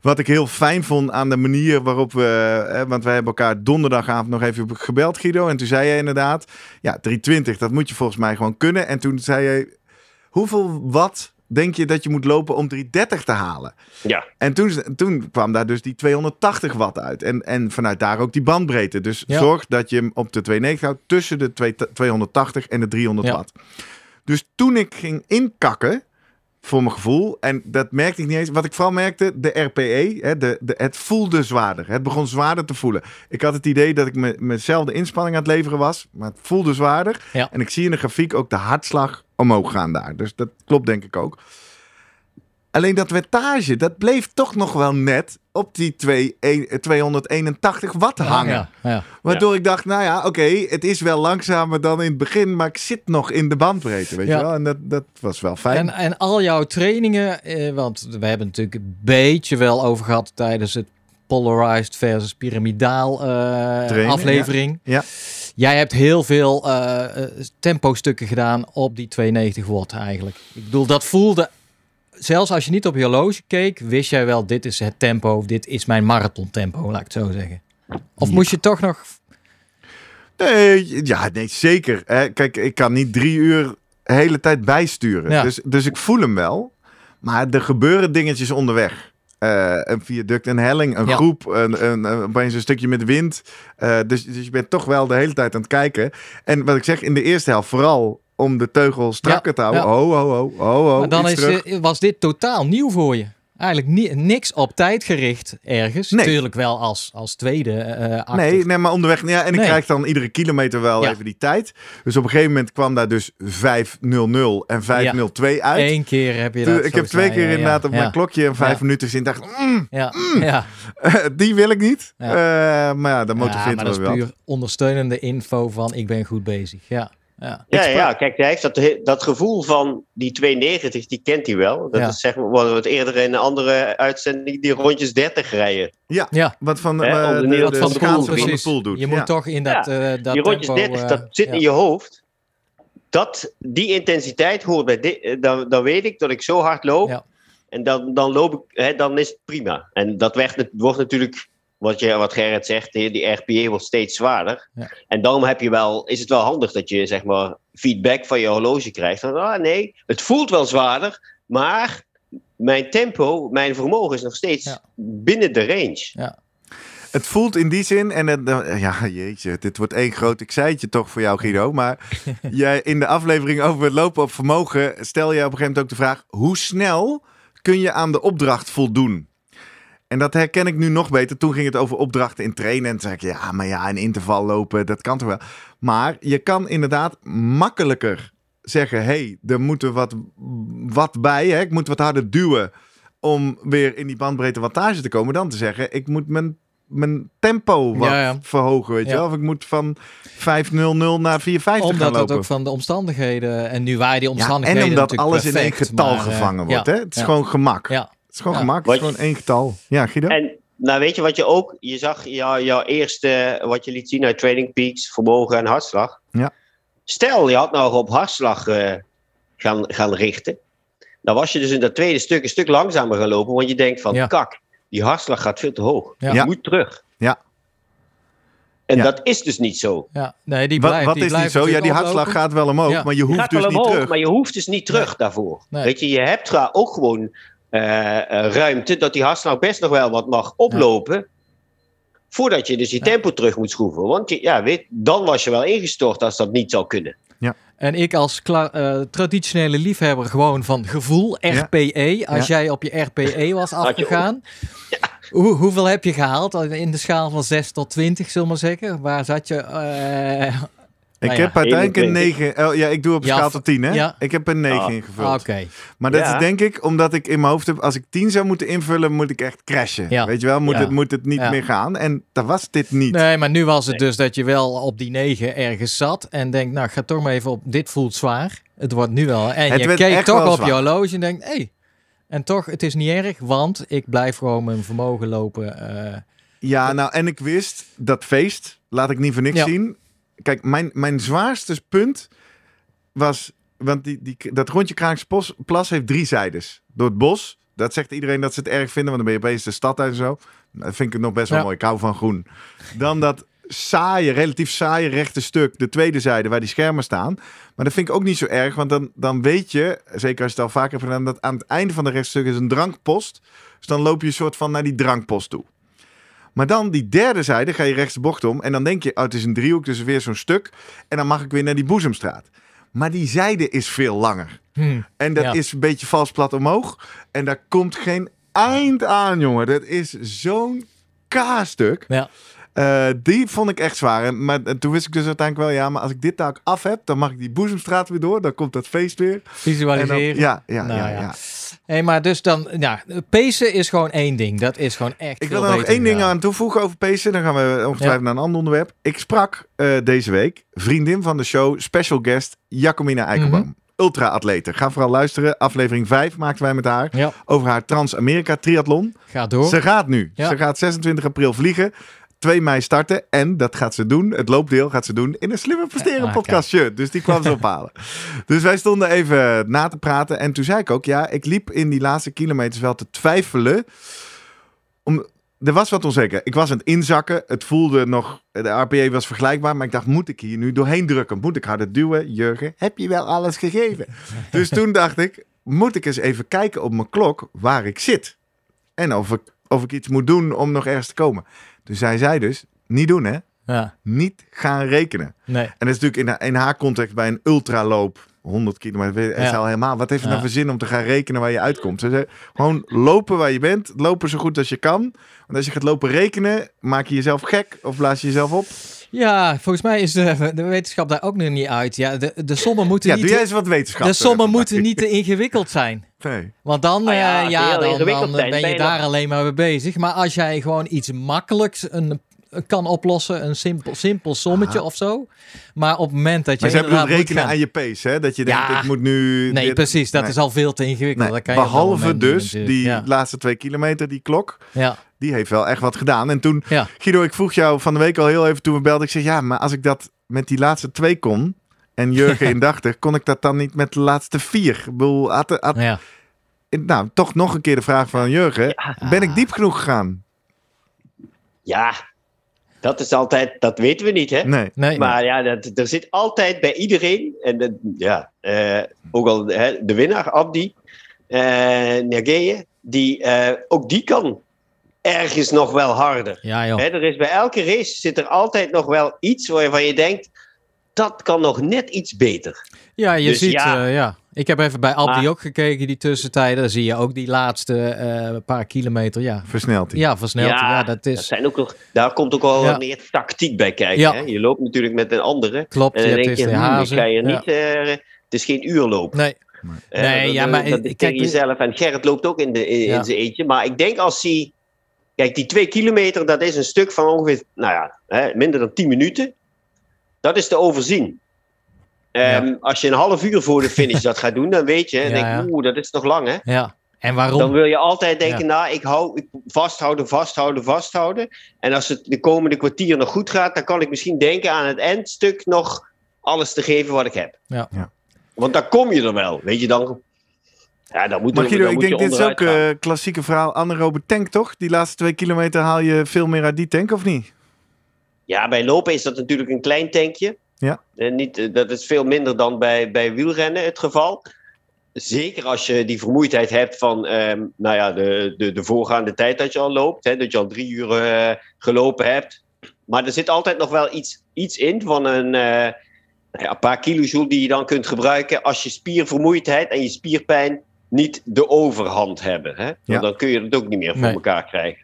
Speaker 1: Wat ik heel fijn vond aan de manier waarop we... Hè, want wij hebben elkaar donderdagavond nog even gebeld, Guido. En toen zei je inderdaad... Ja, 320, dat moet je volgens mij gewoon kunnen. En toen zei je... Hoeveel watt denk je dat je moet lopen om 330 te halen?
Speaker 5: Ja.
Speaker 1: En toen, toen kwam daar dus die 280 watt uit. En, en vanuit daar ook die bandbreedte. Dus
Speaker 2: Ja.
Speaker 1: zorg dat je hem op de 290 houdt tussen de twee- 280 en de 300
Speaker 2: Ja.
Speaker 1: watt. Dus toen ik ging inkakken, voor mijn gevoel, en dat merkte ik niet eens. Wat ik vooral merkte, de RPE, hè, de, de, het voelde zwaarder. Het begon zwaarder te voelen. Ik had het idee dat ik me, mezelf de inspanning aan het leveren was, maar het voelde zwaarder.
Speaker 2: Ja.
Speaker 1: En ik zie in de grafiek ook de hartslag omhoog gaan daar. Dus dat klopt denk ik ook. Alleen dat wattage, dat bleef toch nog wel net op die twee- een- 281 watt hangen.
Speaker 2: Ja, ja.
Speaker 1: Waardoor ik dacht, nou ja, oké, het is wel langzamer dan in het begin, maar ik zit nog in de bandbreedte, weet
Speaker 2: Ja.
Speaker 1: je wel? En dat, dat was wel fijn.
Speaker 2: En, en al jouw trainingen, eh, want we hebben het natuurlijk een beetje wel over gehad tijdens het polarized versus pyramidaal eh, aflevering.
Speaker 1: ja.
Speaker 2: Jij hebt heel veel eh, eh, tempo-stukken gedaan op die 92 watt eigenlijk. Ik bedoel, dat voelde, zelfs als je niet op je horloge keek, wist jij wel, dit is het tempo, dit is mijn marathon tempo, laat ik het zo zeggen. Of moest je toch nog...
Speaker 1: Nee, ja, nee, zeker. Hè. Kijk, ik kan niet drie uur de hele tijd bijsturen.
Speaker 2: Ja.
Speaker 1: Dus, dus ik voel hem wel. Maar er gebeuren dingetjes onderweg. Eh, een viaduct, een helling, een
Speaker 2: Ja.
Speaker 1: groep, een, een, een, opeens een stukje met wind. Eh, dus, dus je bent toch wel de hele tijd aan het kijken. En wat ik zeg, in de eerste helft vooral om de teugel strakker
Speaker 2: Ja,
Speaker 1: te houden.
Speaker 2: ja.
Speaker 1: Ho, ho, ho, ho, ho.
Speaker 2: maar dan is, was dit totaal nieuw voor je. Eigenlijk ni- niks op tijd gericht ergens.
Speaker 1: Nee.
Speaker 2: Tuurlijk wel als, als tweede achter.
Speaker 1: Nee, nee, maar onderweg. Ja, en ik
Speaker 2: Nee.
Speaker 1: krijg dan iedere kilometer wel
Speaker 2: Ja.
Speaker 1: even die tijd. Dus op een gegeven moment kwam daar dus 5.00 en 5.02 uit.
Speaker 2: Eén keer heb je dat.
Speaker 1: ik heb twee
Speaker 2: mij,
Speaker 1: keer
Speaker 2: ja,
Speaker 1: inderdaad op
Speaker 2: ja.
Speaker 1: mijn klokje en vijf
Speaker 2: Ja.
Speaker 1: minuten gezien. dacht mm,
Speaker 2: Ja, ja.
Speaker 1: die wil ik niet.
Speaker 2: Ja.
Speaker 1: Eh, maar ja, dat
Speaker 2: ja,
Speaker 1: motiveert
Speaker 2: maar
Speaker 1: me
Speaker 2: dat is
Speaker 1: wel.
Speaker 2: puur ondersteunende info van ik ben goed bezig. Ja, ja.
Speaker 5: Ja, ja, kijk, hij heeft dat, dat gevoel van die 290, die kent hij wel. Dat
Speaker 2: Ja.
Speaker 5: is zeg maar wat we het eerder in een andere uitzending, die rondjes 30 rijden.
Speaker 2: ja.
Speaker 1: Wat van, eh,
Speaker 5: de
Speaker 1: de, de
Speaker 5: van de
Speaker 1: schaatser
Speaker 5: Poel,
Speaker 1: van de pool doet.
Speaker 2: Je
Speaker 1: Ja.
Speaker 2: moet toch in dat, eh dat
Speaker 5: die rondjes
Speaker 2: tempo,
Speaker 5: 30,
Speaker 2: eh,
Speaker 5: dat zit
Speaker 2: ja.
Speaker 5: in je hoofd. Dat, die intensiteit hoort bij dit, eh, dan, dan weet ik dat ik zo hard loop.
Speaker 2: Ja.
Speaker 5: En dan, dan loop ik, hè, dan is het prima. En dat werd, het wordt natuurlijk, wat, je, wat Gerrit zegt, die, die RPE wordt steeds zwaarder.
Speaker 2: Ja.
Speaker 5: En daarom heb je wel, is het wel handig dat je zeg maar, feedback van je horloge krijgt. Van, ah, nee, het voelt wel zwaarder, maar mijn tempo, mijn vermogen is nog steeds
Speaker 2: Ja.
Speaker 5: binnen de range.
Speaker 1: Het voelt in die zin, en het, eh, ja, jeetje, dit wordt één groot ik zei het je toch voor jou, Guido. Maar jij, in de aflevering over het lopen op vermogen stel je op een gegeven moment ook de vraag: hoe snel kun je aan de opdracht voldoen? En dat herken ik nu nog beter. Toen ging het over opdrachten in trainen. En toen zei ik, ja, maar ja, een interval lopen, dat kan toch wel. Maar je kan inderdaad makkelijker zeggen... hé, hey, er moet er wat, wat bij. Hè? Ik moet wat harder duwen om weer in die bandbreedte wattage te komen. Dan te zeggen, ik moet mijn, mijn tempo wat
Speaker 2: Ja, ja.
Speaker 1: verhogen, weet je
Speaker 2: Ja.
Speaker 1: wel. Of ik moet van 5.00 naar 4.50 gaan
Speaker 2: Omdat
Speaker 1: lopen.
Speaker 2: het ook van de omstandigheden... En nu waren die
Speaker 1: ja,
Speaker 2: omstandigheden
Speaker 1: en omdat alles in één getal
Speaker 2: maar, eh,
Speaker 1: gevangen wordt. hè? Het is gewoon gemak.
Speaker 2: Ja,
Speaker 1: Het is gewoon
Speaker 2: Ja.
Speaker 1: gemak. Het is gewoon één getal. Ja, Guido?
Speaker 5: En nou, weet je wat je ook, je zag jou, jouw eerste, wat je liet zien uit Training Peaks, vermogen en hartslag.
Speaker 1: Ja.
Speaker 5: Stel, je had nou op hartslag eh, gaan, gaan richten. Dan was je dus in dat tweede stuk een stuk langzamer gaan lopen, want je denkt van,
Speaker 2: Ja.
Speaker 5: kak, die hartslag gaat veel te hoog.
Speaker 2: Ja.
Speaker 5: Je
Speaker 1: Ja.
Speaker 5: moet terug.
Speaker 1: Ja.
Speaker 5: En
Speaker 1: Ja.
Speaker 5: dat is dus niet zo.
Speaker 2: ja. Nee, die
Speaker 1: Wat,
Speaker 2: blijft,
Speaker 1: wat
Speaker 2: die
Speaker 1: is niet zo? Ja, die hartslag gaat wel omhoog,
Speaker 2: Ja.
Speaker 1: maar je hoeft
Speaker 5: gaat
Speaker 1: dus
Speaker 5: wel
Speaker 1: niet
Speaker 5: omhoog,
Speaker 1: terug.
Speaker 5: maar je hoeft dus niet terug daarvoor.
Speaker 2: Nee.
Speaker 5: Weet je, je hebt ga- ook gewoon ruimte dat die hartslag best nog wel wat mag oplopen. Voordat je dus je tempo terug moet schroeven. Want je, ja, weet, dan was je wel ingestort als dat niet zou kunnen.
Speaker 2: En ik als eh, traditionele liefhebber gewoon van gevoel,
Speaker 1: Ja.
Speaker 2: RPE. Als
Speaker 1: Ja.
Speaker 2: jij op je RPE was afgegaan. Hoe, hoeveel heb je gehaald in de schaal van 6 tot 20, zullen we maar zeggen? Waar zat je? eh,
Speaker 1: Ik
Speaker 2: Nou ja,
Speaker 1: heb uiteindelijk een
Speaker 5: 21.
Speaker 1: 9. Oh, ja, ik doe op
Speaker 2: Ja,
Speaker 1: schaal tot 10, hè?
Speaker 2: ja.
Speaker 1: Ik heb een 9
Speaker 5: Ah.
Speaker 1: ingevuld.
Speaker 2: Oké.
Speaker 1: Maar dat
Speaker 5: Ja.
Speaker 1: is denk ik omdat ik in mijn hoofd heb, als ik 10 zou moeten invullen, moet ik echt crashen.
Speaker 2: Ja.
Speaker 1: Weet je wel, moet,
Speaker 2: Ja.
Speaker 1: het, moet het niet
Speaker 2: Ja.
Speaker 1: meer gaan. En dat was dit niet.
Speaker 2: Nee, maar nu was het dus dat je wel op die 9 ergens zat en denkt, nou, ga toch maar even op, dit voelt zwaar. Het wordt nu wel. En
Speaker 1: Het
Speaker 2: je keek toch
Speaker 1: wel
Speaker 2: op
Speaker 1: zwaar.
Speaker 2: je horloge en denkt, hé, hey, en toch, het is niet erg, want ik blijf gewoon mijn vermogen lopen. eh,
Speaker 1: Ja, nou, en ik wist dat feest, laat ik niet voor niks
Speaker 2: Ja.
Speaker 1: zien. Kijk, mijn, mijn zwaarste punt was, want die, die, dat rondje Kraakse Plas heeft drie zijdes. Door het bos, dat zegt iedereen dat ze het erg vinden, want dan ben je opeens de stad uit en zo. Dat vind ik het nog best wel
Speaker 2: Ja.
Speaker 1: mooi, ik hou van groen. Dan dat saaie, relatief saaie rechte stuk, de tweede zijde waar die schermen staan. Maar dat vind ik ook niet zo erg, want dan, dan weet je, zeker als je het al vaker hebt gedaan, dat aan het einde van de rechtstuk is een drankpost. Dus dan loop je een soort van naar die drankpost toe. Maar dan die derde zijde ga je rechts de bocht om. En dan denk je, oh, het is een driehoek, dus weer zo'n stuk. En dan mag ik weer naar die boezemstraat. Maar die zijde is veel langer.
Speaker 2: hmm.
Speaker 1: En dat
Speaker 2: Ja.
Speaker 1: is een beetje vals plat omhoog. En daar komt geen eind aan, jongen. Dat is zo'n K-stuk.
Speaker 2: Ja.
Speaker 1: Eh, die vond ik echt zwaar. En, maar en toen wist ik dus uiteindelijk wel, ja, maar als ik dit taak af heb, dan mag ik die boezemstraat weer door. Dan komt dat feest weer. Dan,
Speaker 2: Visualiseren.
Speaker 1: ja, ja,
Speaker 2: Nou
Speaker 1: ja,
Speaker 2: ja.
Speaker 1: ja.
Speaker 2: Hey, maar dus dan, ja, pacen is gewoon één ding. Dat is gewoon echt
Speaker 1: Ik wil er nog één ding aan toevoegen over Pacen. Dan gaan we ongetwijfeld
Speaker 2: Ja.
Speaker 1: naar een ander onderwerp. Ik sprak eh, deze week vriendin van de show, special guest Jacomina Eikelboom.
Speaker 2: Mhm.
Speaker 1: Ultra-atlete. Ga vooral luisteren. Aflevering 5 maakten wij met haar
Speaker 2: Ja,
Speaker 1: over haar Trans-Amerika triathlon.
Speaker 2: ga door.
Speaker 1: Ze gaat nu.
Speaker 2: Ja.
Speaker 1: Ze gaat 26 april vliegen. 2 mei starten. En dat gaat ze doen. Het loopdeel gaat ze doen in een slimme presteren
Speaker 2: Ah,
Speaker 1: podcast shirt. Dus die kwam ze ophalen. Dus wij stonden even na te praten. En toen zei ik ook, ja, ik liep in die laatste kilometers wel te twijfelen. Om, er was wat onzeker. Ik was aan het inzakken. Het voelde nog, de RPE was vergelijkbaar. Maar ik dacht, moet ik hier nu doorheen drukken? Moet ik harder duwen? Jurgen, heb je wel alles gegeven? dus toen dacht ik, moet ik eens even kijken op mijn klok waar ik zit. En of ik, of ik iets moet doen om nog ergens te komen. Dus zij zei dus, niet doen hè.
Speaker 2: Ja,
Speaker 1: Niet gaan rekenen.
Speaker 2: nee.
Speaker 1: En dat is natuurlijk in, haar- in haar context bij een ultraloop, 100 kilometer, het is
Speaker 2: Ja.
Speaker 1: al helemaal. Wat heeft het
Speaker 2: Ja.
Speaker 1: nou voor zin om te gaan rekenen waar je uitkomt? Ze zei, gewoon lopen waar je bent, lopen zo goed als je kan. Want als je gaat lopen rekenen, maak je jezelf gek of blaas je jezelf op.
Speaker 2: Ja, volgens mij is de, de wetenschap daar ook nog niet uit. Ja, de, de sommen moeten
Speaker 1: Ja,
Speaker 2: niet...
Speaker 1: doe jij eens wat wetenschap.
Speaker 2: de sommen
Speaker 1: eh,
Speaker 2: moeten
Speaker 1: vandaag.
Speaker 2: niet te ingewikkeld zijn.
Speaker 1: Nee.
Speaker 2: Want dan,
Speaker 5: Ah ja,
Speaker 2: eh, ja, dan, dan
Speaker 5: zijn,
Speaker 2: ben je
Speaker 5: ben je
Speaker 2: daar
Speaker 5: nog-
Speaker 2: alleen maar mee bezig. Maar als jij gewoon iets makkelijks een, kan oplossen, een simpel, simpel sommetje of zo. Maar op het moment dat je
Speaker 1: Maar
Speaker 2: inderdaad moet
Speaker 1: rekenen
Speaker 2: gaan-
Speaker 1: aan je pace, hè? Dat je denkt,
Speaker 2: Ja.
Speaker 1: ik moet nu...
Speaker 2: Nee,
Speaker 1: dit-
Speaker 2: precies. Dat
Speaker 1: Nee.
Speaker 2: is al veel te ingewikkeld.
Speaker 1: Nee,
Speaker 2: Dat kan
Speaker 1: Behalve dus die
Speaker 2: Ja,
Speaker 1: laatste twee kilometer, die klok,
Speaker 2: ja,
Speaker 1: die heeft wel echt wat gedaan. En toen,
Speaker 2: ja.
Speaker 1: Guido, ik vroeg jou van de week al heel even toen we belden. Ik zeg, ja, maar als ik dat met die laatste twee kon en Jurgen indachtig, kon ik dat dan niet met de laatste vier? Ik bedoel, had, had-
Speaker 2: ja.
Speaker 1: nou, toch nog een keer de vraag van Jurgen. Ben ik diep genoeg gegaan?
Speaker 5: Ja, dat is altijd, dat weten we niet, hè?
Speaker 1: Nee.
Speaker 2: Nee,
Speaker 5: Maar ja, dat, er zit altijd bij iedereen, en dat, ja, eh, ook al hè, de winnaar, Abdi, eh Nergeye, die, eh, ook die kan ergens nog wel harder.
Speaker 2: ja, joh.
Speaker 5: Hè, er is bij elke race zit er altijd nog wel iets waarvan je denkt, dat kan nog net iets beter.
Speaker 2: Ja, je
Speaker 5: Dus
Speaker 2: ziet,
Speaker 5: ja.
Speaker 2: ja. ja. Ik heb even bij Abdi
Speaker 5: Maar-
Speaker 2: ook gekeken, die tussentijden. Dan zie je ook die laatste eh, paar kilometer. Ja,
Speaker 1: Versnelt hij.
Speaker 2: ja versneld. Ja, dat is...
Speaker 5: zijn ook nog, daar komt ook wel
Speaker 2: Ja.
Speaker 5: wat meer tactiek bij kijken.
Speaker 2: Ja.
Speaker 5: Hè? Je loopt natuurlijk met een andere.
Speaker 2: Klopt,
Speaker 5: En
Speaker 2: je
Speaker 5: dan
Speaker 2: hebt
Speaker 5: denk je,
Speaker 2: de
Speaker 5: hmm, ga
Speaker 2: Ja.
Speaker 5: niet, eh, het is geen uurloop.
Speaker 2: Nee,
Speaker 5: Eh,
Speaker 2: Nee,
Speaker 5: dat-
Speaker 2: ja, maar
Speaker 5: dat
Speaker 2: kijk,
Speaker 5: tegen jezelf. En Gerrit loopt ook in, de, in,
Speaker 2: Ja.
Speaker 5: in zijn eentje. Maar ik denk als hij... Kijk, die twee kilometer, dat is een stuk van ongeveer... Nou ja, hè, minder dan 10 minuten. Dat is te overzien. Ehm, Als je een half uur voor de finish dat gaat doen, dan weet je... Dan
Speaker 2: Ja,
Speaker 5: denk je,
Speaker 2: ja.
Speaker 5: oeh, dat is nog lang, hè?
Speaker 2: ja. En waarom?
Speaker 5: Dan wil je altijd denken, nou, ik hou ik vasthouden, vasthouden, vasthouden. En als het de komende kwartier nog goed gaat, dan kan ik misschien denken aan het eindstuk nog alles te geven wat ik heb.
Speaker 2: Ja.
Speaker 1: Ja.
Speaker 5: Want dan kom je er wel, weet je dan. Ja, dan moet,
Speaker 1: Maar Guido, ik denk dit is ook een klassieke verhaal. Anaerobe tank, toch? Die laatste twee kilometer haal je veel meer uit die tank, of niet?
Speaker 5: Ja, bij lopen is dat natuurlijk een klein tankje.
Speaker 1: Ja.
Speaker 5: En niet, eh, dat is veel minder dan bij, bij wielrennen het geval. Zeker als je die vermoeidheid hebt van nou ja, de, de, de voorgaande tijd dat je al loopt. Hè, dat je al drie uur eh, gelopen hebt. Maar er zit altijd nog wel iets, iets in van een, eh, nou ja, een paar kilojoule die je dan kunt gebruiken als je spiervermoeidheid en je spierpijn niet de overhand hebben. Hè? Want
Speaker 1: Ja.
Speaker 5: dan kun je het ook niet meer voor
Speaker 2: Nee.
Speaker 5: elkaar krijgen.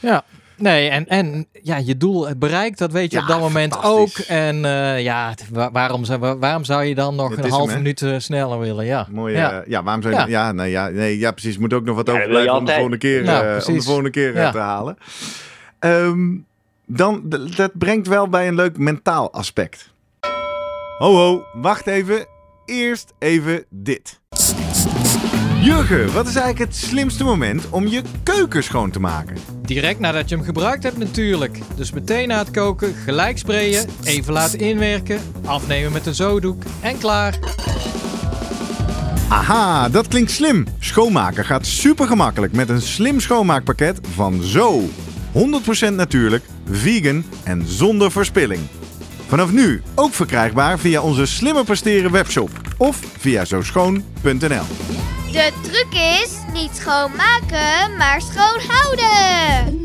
Speaker 2: Ja. Nee, en, en ja, je doel bereikt, dat weet je
Speaker 1: Ja,
Speaker 2: op dat moment ook. En eh, ja, waarom, zou- wa- waarom zou je dan nog een
Speaker 1: hem,
Speaker 2: half minuut eh, sneller willen? Ja.
Speaker 1: Mooi,
Speaker 2: Ja.
Speaker 1: ja. ja, waarom zou je...
Speaker 2: Ja.
Speaker 1: Ja, nee, ja, nee, ja, precies. Moet ook nog wat overblijven om de volgende keer,
Speaker 2: Nou,
Speaker 1: eh, om de volgende keer
Speaker 2: Ja.
Speaker 1: te halen. Ehm, dan, dat brengt wel bij een leuk mentaal aspect. Ho, ho, wacht even. Eerst even dit. Jurgen, wat is eigenlijk het slimste moment om je keuken schoon te maken?
Speaker 2: Direct nadat je hem gebruikt hebt natuurlijk. Dus meteen na het koken, gelijk sprayen, even laten inwerken, afnemen met een zodoek en klaar.
Speaker 1: Aha, dat klinkt slim. Schoonmaken gaat super gemakkelijk met een slim schoonmaakpakket van Zo. 100% natuurlijk, vegan en zonder verspilling. Vanaf nu ook verkrijgbaar via onze slimmer presteren webshop of via zoschoon.nl.
Speaker 7: De truc is niet schoonmaken, maar schoon houden.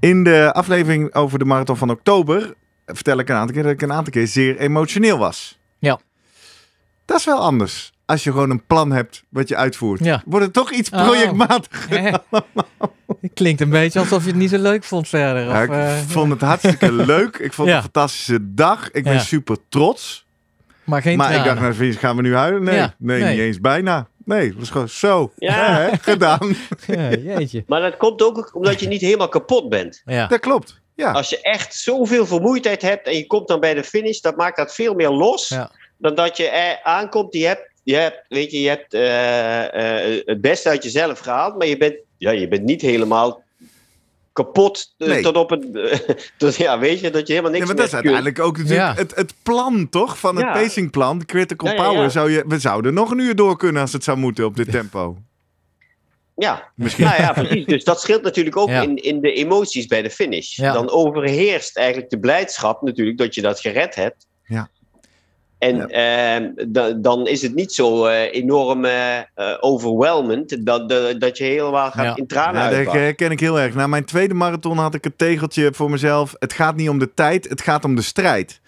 Speaker 1: In de aflevering over de marathon van oktober vertel ik een aantal keer dat ik een aantal keer zeer emotioneel was.
Speaker 2: Ja.
Speaker 1: Dat is wel anders. Als je gewoon een plan hebt wat je uitvoert.
Speaker 2: Ja.
Speaker 1: Wordt het toch iets
Speaker 2: Oh.
Speaker 1: projectmatig.
Speaker 2: Hè? Het klinkt een beetje alsof je het niet zo leuk vond verder. Of,
Speaker 1: ik
Speaker 2: eh,
Speaker 1: vond het hartstikke leuk. Ik vond
Speaker 2: Ja.
Speaker 1: het een fantastische dag. Ik ben
Speaker 2: Ja.
Speaker 1: super trots.
Speaker 2: maar geen
Speaker 1: maar ik dacht, nou, gaan we nu huilen? Nee,
Speaker 2: Ja,
Speaker 1: nee,
Speaker 2: nee.
Speaker 1: niet eens bijna. Nee, het was gewoon zo.
Speaker 5: Ja.
Speaker 1: Hè, gedaan.
Speaker 2: Ja, jeetje.
Speaker 5: Maar dat komt ook omdat je niet helemaal kapot bent.
Speaker 2: Ja.
Speaker 1: Dat klopt. Ja.
Speaker 5: Als je echt zoveel vermoeidheid hebt en je komt dan bij de finish, dat maakt dat veel meer los
Speaker 2: Ja.
Speaker 5: dan dat je er aankomt. Je hebt, je hebt, weet je, je hebt eh, eh, het beste uit jezelf gehaald, maar je bent, ja, je bent niet helemaal kapot eh,
Speaker 1: Nee.
Speaker 5: tot op het. tot, ja, weet je, dat je helemaal niks
Speaker 1: Nee, maar dat is
Speaker 5: meer kunt.
Speaker 1: uiteindelijk ook natuurlijk
Speaker 2: Ja.
Speaker 1: het, het plan, toch? Van het
Speaker 5: Ja.
Speaker 1: pacingplan, de critical
Speaker 5: Ja, ja,
Speaker 1: power. Zou je, we zouden nog een uur door kunnen als het zou moeten op dit tempo.
Speaker 5: Ja,
Speaker 1: Misschien.
Speaker 5: nou ja, precies. Dus dat scheelt natuurlijk ook
Speaker 2: Ja.
Speaker 5: in, in de emoties bij de finish.
Speaker 2: Ja.
Speaker 5: Dan overheerst eigenlijk de blijdschap natuurlijk dat je dat gered hebt.
Speaker 1: Ja.
Speaker 5: En ehm, da- dan is het niet zo eh, enorm eh, eh, overwhelmend dat, dat, dat je helemaal gaat
Speaker 2: Ja.
Speaker 5: in tranen
Speaker 1: Ja, dat herken ik heel erg. Na mijn tweede marathon had ik het tegeltje voor mezelf. Het gaat niet om de tijd, het gaat om de strijd.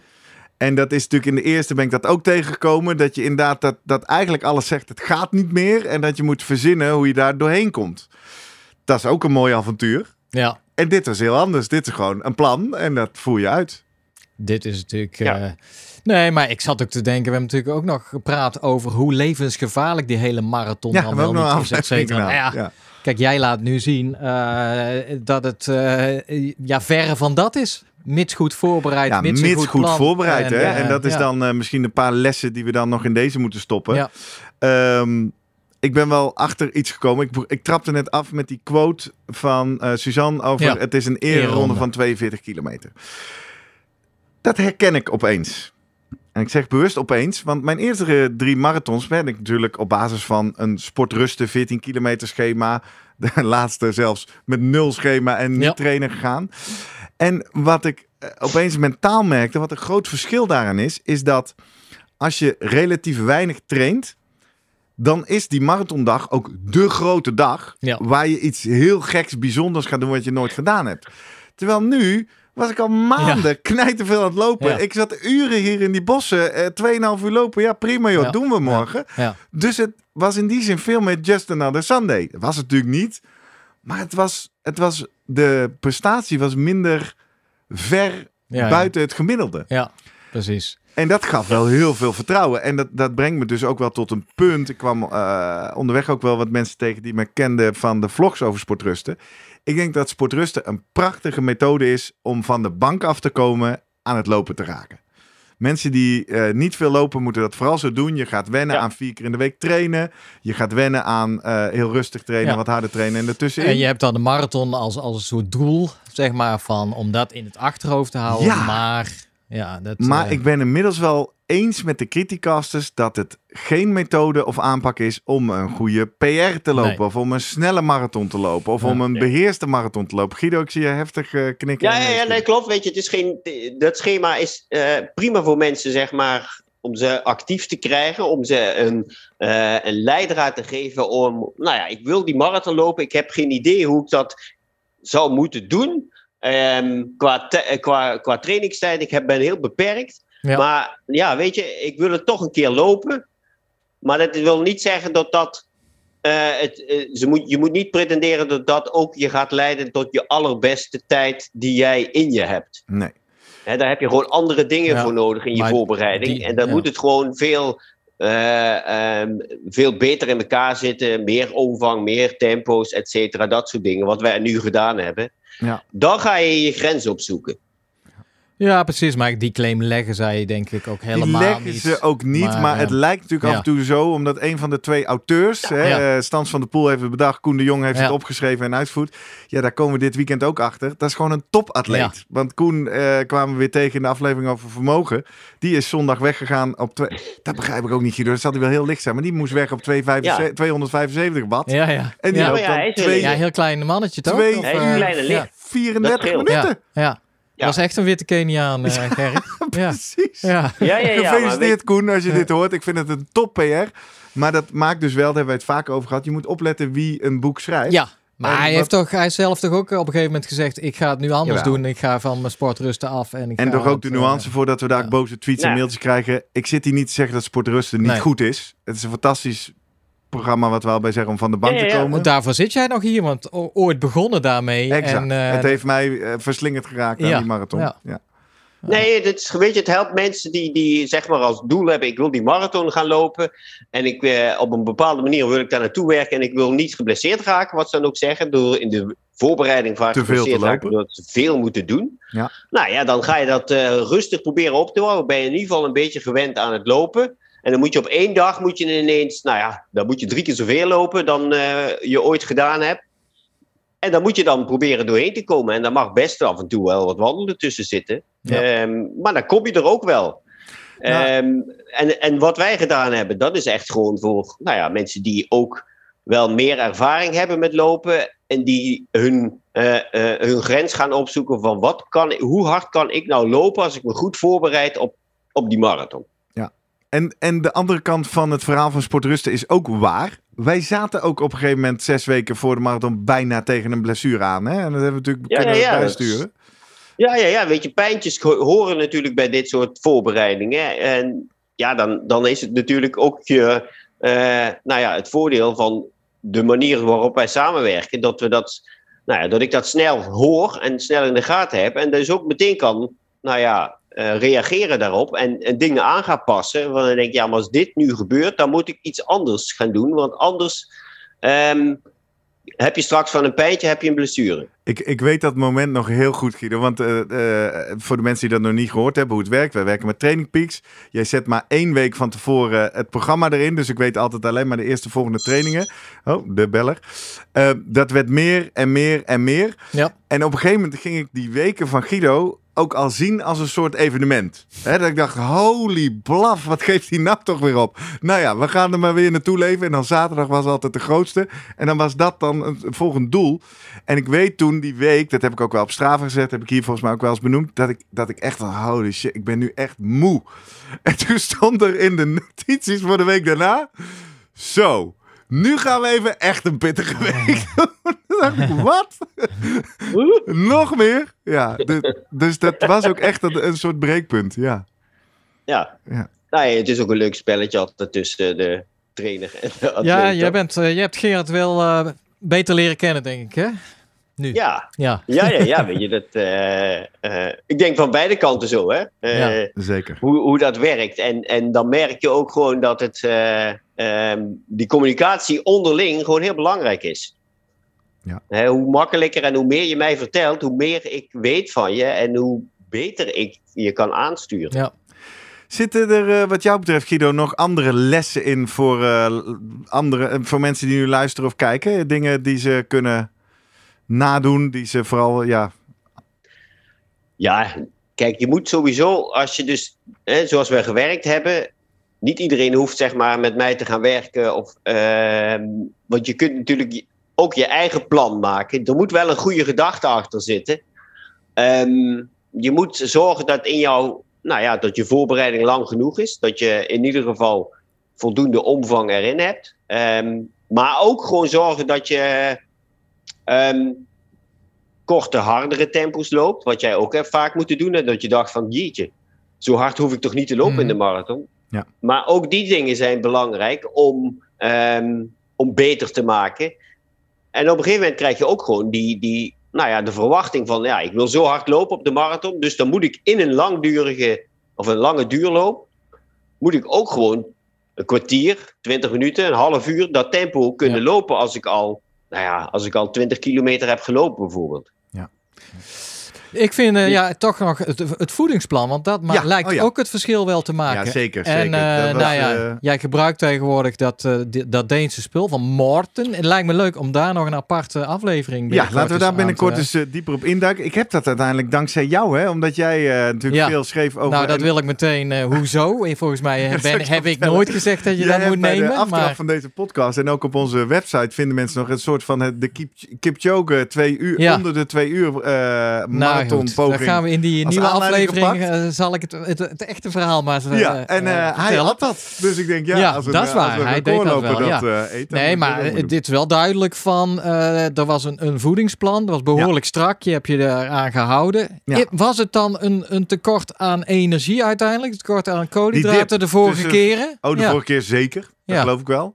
Speaker 1: En dat is natuurlijk in de eerste ben ik dat ook tegengekomen. Dat je inderdaad dat, dat eigenlijk alles zegt, het gaat niet meer. En dat je moet verzinnen hoe je daar doorheen komt. Dat is ook een mooi avontuur.
Speaker 2: ja,
Speaker 1: En dit was heel anders. Dit is gewoon een plan en dat voer je uit.
Speaker 2: dit is natuurlijk...
Speaker 5: Ja.
Speaker 2: Nee, maar ik zat ook te denken, we hebben natuurlijk ook nog gepraat over hoe levensgevaarlijk die hele marathon
Speaker 1: Ja,
Speaker 2: dan
Speaker 1: we
Speaker 2: wel niet is, et cetera. Nou ja,
Speaker 1: Ja.
Speaker 2: Kijk, jij laat nu zien eh, dat het eh, ja, verre van dat is. Mits goed voorbereid,
Speaker 1: Ja,
Speaker 2: mits, goed,
Speaker 1: voorbereid. hè?
Speaker 2: eh,
Speaker 1: en dat is dan eh, misschien een paar lessen die we dan nog in deze moeten stoppen.
Speaker 2: Ja.
Speaker 1: Ehm, ik ben wel achter iets gekomen. Ik, ik trapte net af met die quote van Suzanne over
Speaker 2: Ja.
Speaker 1: het is een Ereronde. van 42 kilometer. Dat herken ik opeens. En ik zeg bewust opeens, want mijn eerste drie marathons ben ik natuurlijk op basis van een sportrusten 14 kilometer schema. De laatste zelfs met nul schema en niet
Speaker 2: Ja.
Speaker 1: trainen gegaan. En wat ik eh, opeens mentaal merkte, wat een groot verschil daaraan is, is dat als je relatief weinig traint, dan is die marathondag ook de grote dag
Speaker 2: Ja.
Speaker 1: waar je iets heel geks, bijzonders gaat doen wat je nooit gedaan hebt. Terwijl nu was ik al maanden knijterveel aan het lopen.
Speaker 2: Ja.
Speaker 1: Ik zat uren hier in die bossen, 2,5 uur lopen. Ja, prima joh,
Speaker 2: Ja.
Speaker 1: doen we morgen.
Speaker 2: Ja.
Speaker 1: Dus het was in die zin veel meer just another Sunday. Dat was het natuurlijk niet. Maar het was, het was, de prestatie was minder ver
Speaker 2: Ja, ja.
Speaker 1: buiten het gemiddelde.
Speaker 2: Ja, precies.
Speaker 1: En dat gaf wel heel veel vertrouwen. En dat, dat brengt me dus ook wel tot een punt. Ik kwam eh, onderweg ook wel wat mensen tegen die me kenden van de vlogs over sportrusten. Ik denk dat sportrusten een prachtige methode is om van de bank af te komen aan het lopen te raken. Mensen die eh, niet veel lopen, moeten dat vooral zo doen. Je gaat wennen
Speaker 5: Ja.
Speaker 1: aan vier keer in de week trainen. Je gaat wennen aan eh, heel rustig trainen,
Speaker 2: Ja.
Speaker 1: wat harder trainen. En daartussenin...
Speaker 2: En je hebt dan de marathon als, als een soort doel, zeg maar, van om dat in het achterhoofd te houden.
Speaker 1: Ja.
Speaker 2: Maar ja, dat.
Speaker 1: Maar
Speaker 2: eh,
Speaker 1: ik ben inmiddels wel eens met de criticasters dat het geen methode of aanpak is om een goede PR te lopen.
Speaker 2: Nee.
Speaker 1: Of om een snelle marathon te lopen. Of
Speaker 2: Ja.
Speaker 1: om een
Speaker 5: Ja.
Speaker 1: beheerste marathon te lopen. Guido, ik zie je heftig eh, knikken.
Speaker 5: Ja, ja, nee, klopt. Weet je, het is geen, dat schema is eh, prima voor mensen, zeg maar, om ze actief te krijgen, om ze een, eh, een leidraad te geven om, nou ja, ik wil die marathon lopen, ik heb geen idee hoe ik dat zou moeten doen. Ehm, qua, te- eh, qua, qua trainingstijd, ik heb, ben heel beperkt.
Speaker 2: Ja.
Speaker 5: Maar ja, weet je, ik wil het toch een keer lopen. Maar dat wil niet zeggen dat dat. eh, het, eh, ze moet, je moet niet pretenderen dat dat ook je gaat leiden tot je allerbeste tijd die jij in je hebt.
Speaker 1: Nee.
Speaker 5: Hè, daar heb je gewoon andere dingen
Speaker 2: Ja,
Speaker 5: voor nodig in je voorbereiding.
Speaker 2: die-
Speaker 5: en dan
Speaker 2: ja.
Speaker 5: moet het gewoon veel, eh, ehm, veel beter in elkaar zitten. Meer omvang, meer tempo's, et cetera. Dat soort dingen. Wat wij nu gedaan hebben.
Speaker 1: Ja.
Speaker 5: Dan ga je je grens opzoeken.
Speaker 2: Ja, precies. Maar die claim leggen zij denk ik ook helemaal
Speaker 1: die leggen
Speaker 2: niet.
Speaker 1: ze ook niet, maar,
Speaker 2: Maar,
Speaker 1: het lijkt natuurlijk af en toe zo, omdat een van de twee auteurs, hè,
Speaker 2: Ja.
Speaker 1: eh, Stans van de Poel heeft het bedacht, Koen de Jong heeft
Speaker 2: Ja.
Speaker 1: het opgeschreven en uitgevoerd. Ja, daar komen we dit weekend ook achter. Dat is gewoon een topatleet.
Speaker 2: Ja.
Speaker 1: Want Koen eh, kwamen we weer tegen in de aflevering over vermogen. Die is zondag weggegaan op twee. Dat begrijp ik ook niet, Guido. Dat zal hij wel heel licht zijn, maar die moest weg op 275 275 watt.
Speaker 2: Ja, ja.
Speaker 1: En die
Speaker 2: ja.
Speaker 1: loopt
Speaker 5: Ja,
Speaker 1: dan twee,
Speaker 2: ja, heel klein mannetje toch?
Speaker 1: twee,
Speaker 5: is
Speaker 2: eh,
Speaker 5: een kleine licht.
Speaker 2: ja.
Speaker 1: 34
Speaker 5: Dat scheelt.
Speaker 1: minuten.
Speaker 2: Ja, was echt een witte Keniaan, eh Gerrit. ja.
Speaker 1: Precies.
Speaker 2: Ja.
Speaker 5: Ja, ja,
Speaker 1: Gefeliciteerd Koen als je
Speaker 2: Ja.
Speaker 1: dit hoort. Ik vind het een top PR. Maar dat maakt dus wel, daar hebben wij het vaak over gehad. Je moet opletten wie een boek schrijft.
Speaker 2: ja. Maar
Speaker 1: En
Speaker 2: hij
Speaker 1: wat-
Speaker 2: heeft toch, hij zelf toch ook op een gegeven moment gezegd: ik ga het nu anders
Speaker 1: Jawel.
Speaker 2: doen. Ik ga van mijn sportrusten af. En, ik
Speaker 1: En
Speaker 2: ga
Speaker 1: toch ook de
Speaker 2: eh,
Speaker 1: nuance voordat we daar
Speaker 2: ja.
Speaker 1: boze tweets en mailtjes krijgen. Ik zit hier niet te zeggen dat sportrusten niet
Speaker 2: Nee.
Speaker 1: goed is. Het is een fantastisch programma wat we al bij zeggen om van de bank
Speaker 5: Ja, ja,
Speaker 1: te komen.
Speaker 2: Daarvoor zit jij nog hier, want ooit begonnen daarmee.
Speaker 1: Exact.
Speaker 2: En, eh,
Speaker 1: het heeft mij eh, verslingerd geraakt aan die marathon.
Speaker 2: ja.
Speaker 1: Ja.
Speaker 5: Nee, dit is, weet je, het helpt mensen die, die zeg maar als doel hebben: ik wil die marathon gaan lopen. En ik, eh, op een bepaalde manier wil ik daar naartoe werken. En ik wil niet geblesseerd raken, wat ze dan ook zeggen. Door in de voorbereiding vaak
Speaker 1: Te veel te
Speaker 5: geblesseerd raken, ze veel moeten doen.
Speaker 1: Ja.
Speaker 5: Nou ja, dan ga je dat eh, rustig proberen op te houden. Ben je in ieder geval een beetje gewend aan het lopen. En dan moet je op één dag moet je ineens, nou ja, dan moet je drie keer zoveel lopen dan eh, je ooit gedaan hebt. En dan moet je dan proberen doorheen te komen. En daar mag best af en toe wel wat wandelen tussen zitten.
Speaker 2: Ja.
Speaker 5: Ehm, maar dan kom je er ook wel.
Speaker 1: Ja.
Speaker 5: Ehm, en, en wat wij gedaan hebben, dat is echt gewoon voor nou ja, mensen die ook wel meer ervaring hebben met lopen. En die hun, eh, eh, hun grens gaan opzoeken van wat kan, hoe hard kan ik nou lopen als ik me goed voorbereid op, op die marathon.
Speaker 1: En, en de andere kant van het verhaal van sportrusten is ook waar. Wij zaten ook op een gegeven moment zes weken voor de marathon bijna tegen een blessure aan. Hè? En dat hebben we natuurlijk
Speaker 5: Ja,
Speaker 1: kunnen
Speaker 5: ja,
Speaker 1: bijsturen.
Speaker 5: Ja, ja, ja, weet je, pijntjes ho- horen natuurlijk bij dit soort voorbereidingen. En ja, dan, dan is het natuurlijk ook je, eh, nou ja, het voordeel van de manier waarop wij samenwerken. Dat, we dat, nou ja, dat ik dat snel hoor en snel in de gaten heb. En dus ook meteen kan, nou ja, eh, reageren daarop en, en dingen aan gaan passen. Want dan denk ik, ja, maar als dit nu gebeurt, dan moet ik iets anders gaan doen. Want anders ehm, heb je straks van een pijntje heb je een blessure.
Speaker 1: Ik, ik weet dat moment nog heel goed, Guido. Want eh, eh, voor de mensen die dat nog niet gehoord hebben, hoe het werkt. Wij werken met Training Peaks. Jij zet maar één week van tevoren het programma erin. Dus ik weet altijd alleen maar de eerste volgende trainingen. Oh, de beller. Dat werd meer en meer en meer.
Speaker 2: Ja.
Speaker 1: En op een gegeven moment ging ik die weken van Guido ook al zien als een soort evenement. Dat ik dacht, holy blaf, wat geeft hij nou toch weer op? Nou ja, we gaan er maar weer naartoe leven. En dan zaterdag was altijd de grootste. En dan was dat dan een volgend doel. En ik weet toen die week, dat heb ik ook wel op Strava gezet, heb ik hier volgens mij ook wel eens benoemd, dat ik, dat ik echt van, holy shit, ik ben nu echt moe. En toen stond er in de notities voor de week daarna, zo, nu gaan we even echt een pittige week doen. Toen dacht ik, wat? Nog meer? Ja, de- dus dat was ook echt een, een soort breekpunt, ja.
Speaker 5: Ja.
Speaker 1: Ja.
Speaker 5: Nou ja, het is ook een leuk spelletje altijd tussen de trainer en de atleet.
Speaker 2: Ja, jij, bent, eh, jij hebt Gerard wel eh, beter leren kennen, denk ik, hè? Nu.
Speaker 5: Ja,
Speaker 2: Ja.
Speaker 5: ja, ja, ja weet je, dat, eh, eh, ik denk van beide kanten zo, hè. Eh,
Speaker 2: Ja.
Speaker 1: Zeker.
Speaker 5: hoe, hoe dat werkt. En, en dan merk je ook gewoon dat het, eh, ehm, die communicatie onderling gewoon heel belangrijk is.
Speaker 1: Ja.
Speaker 5: Hè, hoe makkelijker en hoe meer je mij vertelt, hoe meer ik weet van je en hoe beter ik je kan aansturen.
Speaker 2: Ja.
Speaker 1: Zitten er, wat jou betreft, Guido, nog andere lessen in voor, eh, andere, voor mensen die nu luisteren of kijken? Dingen die ze kunnen nadoen, die ze vooral, ja,
Speaker 5: Ja, kijk, je moet sowieso, als je dus, hè, zoals we gewerkt hebben, niet iedereen hoeft zeg maar met mij te gaan werken. Of, ehm, want je kunt natuurlijk ook je eigen plan maken. Er moet wel een goede gedachte achter zitten. Ehm, je moet zorgen dat in jouw, nou ja, dat je voorbereiding lang genoeg is. Dat je in ieder geval voldoende omvang erin hebt. Ehm, maar ook gewoon zorgen dat je ehm, korte, hardere tempos loopt. Wat jij ook hebt vaak moeten doen. En dat je dacht van, jeetje, zo hard hoef ik toch niet te lopen in de marathon.
Speaker 1: Ja.
Speaker 5: Maar ook die dingen zijn belangrijk om, ehm, om beter te maken. En op een gegeven moment krijg je ook gewoon die, die, nou ja, de verwachting van, ja, ik wil zo hard lopen op de marathon, dus dan moet ik in een langdurige of een lange duurloop, moet ik ook gewoon een kwartier, 20 minuten, een half uur dat tempo kunnen
Speaker 2: Ja.
Speaker 5: lopen als ik al, nou ja, als ik al 20 kilometer heb gelopen bijvoorbeeld.
Speaker 2: Ik vind eh, ja, toch nog het, het voedingsplan, want dat
Speaker 1: Ja,
Speaker 2: lijkt
Speaker 1: oh ja.
Speaker 2: ook het verschil wel te maken.
Speaker 1: Ja, zeker,
Speaker 2: En
Speaker 1: zeker.
Speaker 2: eh,
Speaker 1: Dat was,
Speaker 2: nou ja,
Speaker 1: eh,
Speaker 2: jij gebruikt tegenwoordig dat, dat Deense spul van Morten. Het lijkt me leuk om daar nog een aparte aflevering
Speaker 1: Ja, laten we daar binnenkort eens dieper op induiken. Ik heb dat uiteindelijk dankzij jou, hè? Omdat jij natuurlijk veel schreef over...
Speaker 2: Nou, dat
Speaker 1: en-
Speaker 2: wil ik meteen. hoezo? Volgens mij ben, heb ik nooit gezegd dat je
Speaker 1: Jij
Speaker 2: dat moet
Speaker 1: bij de
Speaker 2: nemen.
Speaker 1: aftrap
Speaker 2: Maar
Speaker 1: van deze podcast en ook op onze website vinden mensen nog een soort van het, de Kip, Kipchoge twee uur, onder de twee uur
Speaker 2: nou
Speaker 1: marathon
Speaker 2: goed,
Speaker 1: poging.
Speaker 2: dan gaan we in die nieuwe aflevering. eh, zal ik het, het, het echte verhaal maar eens,
Speaker 1: ja, en
Speaker 2: eh,
Speaker 1: hij had dat. Dus ik denk, ja,
Speaker 2: Ja,
Speaker 1: als een,
Speaker 2: dat is waar.
Speaker 1: als een
Speaker 2: Hij deed dat wel,
Speaker 1: dat
Speaker 2: ja.
Speaker 1: eet, dan
Speaker 2: Nee, maar
Speaker 1: doen.
Speaker 2: is wel duidelijk van, er was een, een voedingsplan, dat was behoorlijk strak, je hebt je eraan gehouden. Was het dan een, een tekort aan energie uiteindelijk, tekort aan koolhydraten de vorige keren?
Speaker 1: Oh, de vorige keer zeker. Dat
Speaker 2: Ja.
Speaker 1: geloof ik wel.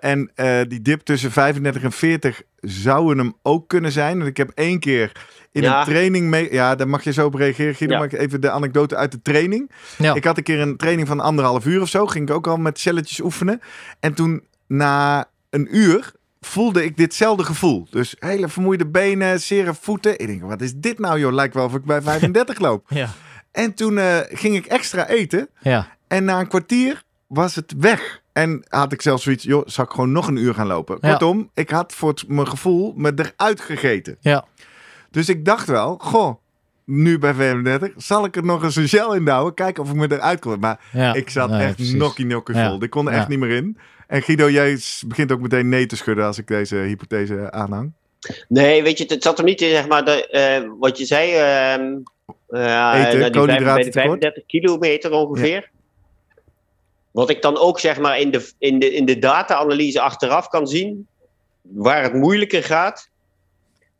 Speaker 1: En die dip tussen 35 en 40 zouden hem ook kunnen zijn. Want ik heb één keer in
Speaker 5: Ja.
Speaker 1: een training mee... Ja, daar mag je zo op reageren, Guido.
Speaker 5: Ja.
Speaker 1: Maar even de anekdote uit de training.
Speaker 2: Ja.
Speaker 1: Ik had een keer een training van anderhalf uur of zo. Ging ik ook al met celletjes oefenen. En toen na een uur voelde ik ditzelfde gevoel. Dus hele vermoeide benen, zere voeten. Ik denk, wat is dit nou joh? Lijkt wel of ik bij 35 loop.
Speaker 2: Ja.
Speaker 1: En toen eh, ging ik extra eten.
Speaker 2: Ja.
Speaker 1: En na een kwartier was het weg. En had ik zelfs zoiets, joh, zal ik gewoon nog een uur gaan lopen?
Speaker 2: Ja.
Speaker 1: Kortom, ik had voor het, mijn gevoel me eruit gegeten.
Speaker 2: Ja.
Speaker 1: Dus ik dacht wel, goh, nu bij 35, zal ik er nog eens een gel in douwen? Kijken of ik me eruit kon. Maar
Speaker 2: Ja.
Speaker 1: ik zat
Speaker 2: Nee,
Speaker 1: echt nokkie nokkie
Speaker 2: Ja.
Speaker 1: vol. Ik kon er
Speaker 2: Ja.
Speaker 1: echt niet meer in. En Guido, jij begint ook meteen nee te schudden als ik deze hypothese aanhang.
Speaker 5: Nee, weet je, het zat er niet in, zeg maar, de, eh, wat je zei. ehm eh,
Speaker 1: Eten,
Speaker 5: nou, die
Speaker 1: koolhydraten
Speaker 5: vijf- bij de
Speaker 1: tekort.
Speaker 5: 35 kilometer ongeveer. Wat ik dan ook, zeg maar, in de, in de, in de data-analyse achteraf kan zien, waar het moeilijker gaat,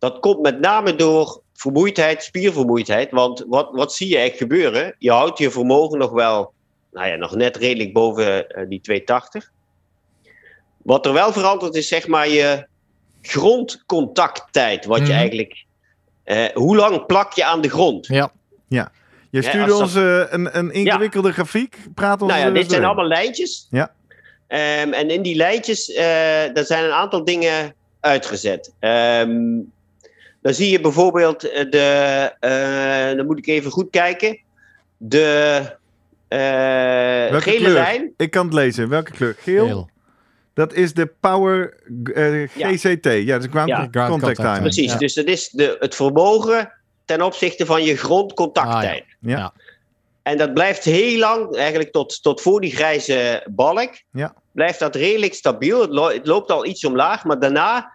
Speaker 5: dat komt met name door vermoeidheid, spiervermoeidheid. Want wat, wat zie je echt gebeuren? Je houdt je vermogen nog wel, nou ja, nog net redelijk boven eh, die 280. Wat er wel verandert is, zeg maar, je grondcontacttijd. Wat je
Speaker 2: Mhm.
Speaker 5: eigenlijk. eh, hoe lang plak je aan de grond?
Speaker 2: Ja.
Speaker 1: Je
Speaker 5: Ja,
Speaker 1: stuurde
Speaker 5: als
Speaker 1: ons eh, een, een ingewikkelde grafiek. Praat ons
Speaker 5: Nou ja, dit zijn allemaal lijntjes.
Speaker 1: Ja.
Speaker 5: Ehm, en in die lijntjes, daar zijn een aantal dingen uitgezet. Ehm, dan zie je bijvoorbeeld eh, de, eh, dan moet ik even goed kijken, de eh, gele
Speaker 1: kleur?
Speaker 5: lijn.
Speaker 1: Ik kan het lezen. Welke kleur? Geel? Dat is de Power eh,
Speaker 5: Ja.
Speaker 1: GCT. Ja, dat is Ground
Speaker 5: Ja.
Speaker 1: Contact
Speaker 2: Ground Contact
Speaker 1: Time.
Speaker 2: Time.
Speaker 5: Precies,
Speaker 2: Ja.
Speaker 5: dus dat is de, het vermogen ten opzichte van je grondcontacttijd.
Speaker 1: Ja.
Speaker 2: Ja.
Speaker 5: En dat blijft heel lang, eigenlijk tot, tot voor die grijze balk,
Speaker 1: Ja.
Speaker 5: blijft dat redelijk stabiel. Het, lo- het loopt al iets omlaag, maar daarna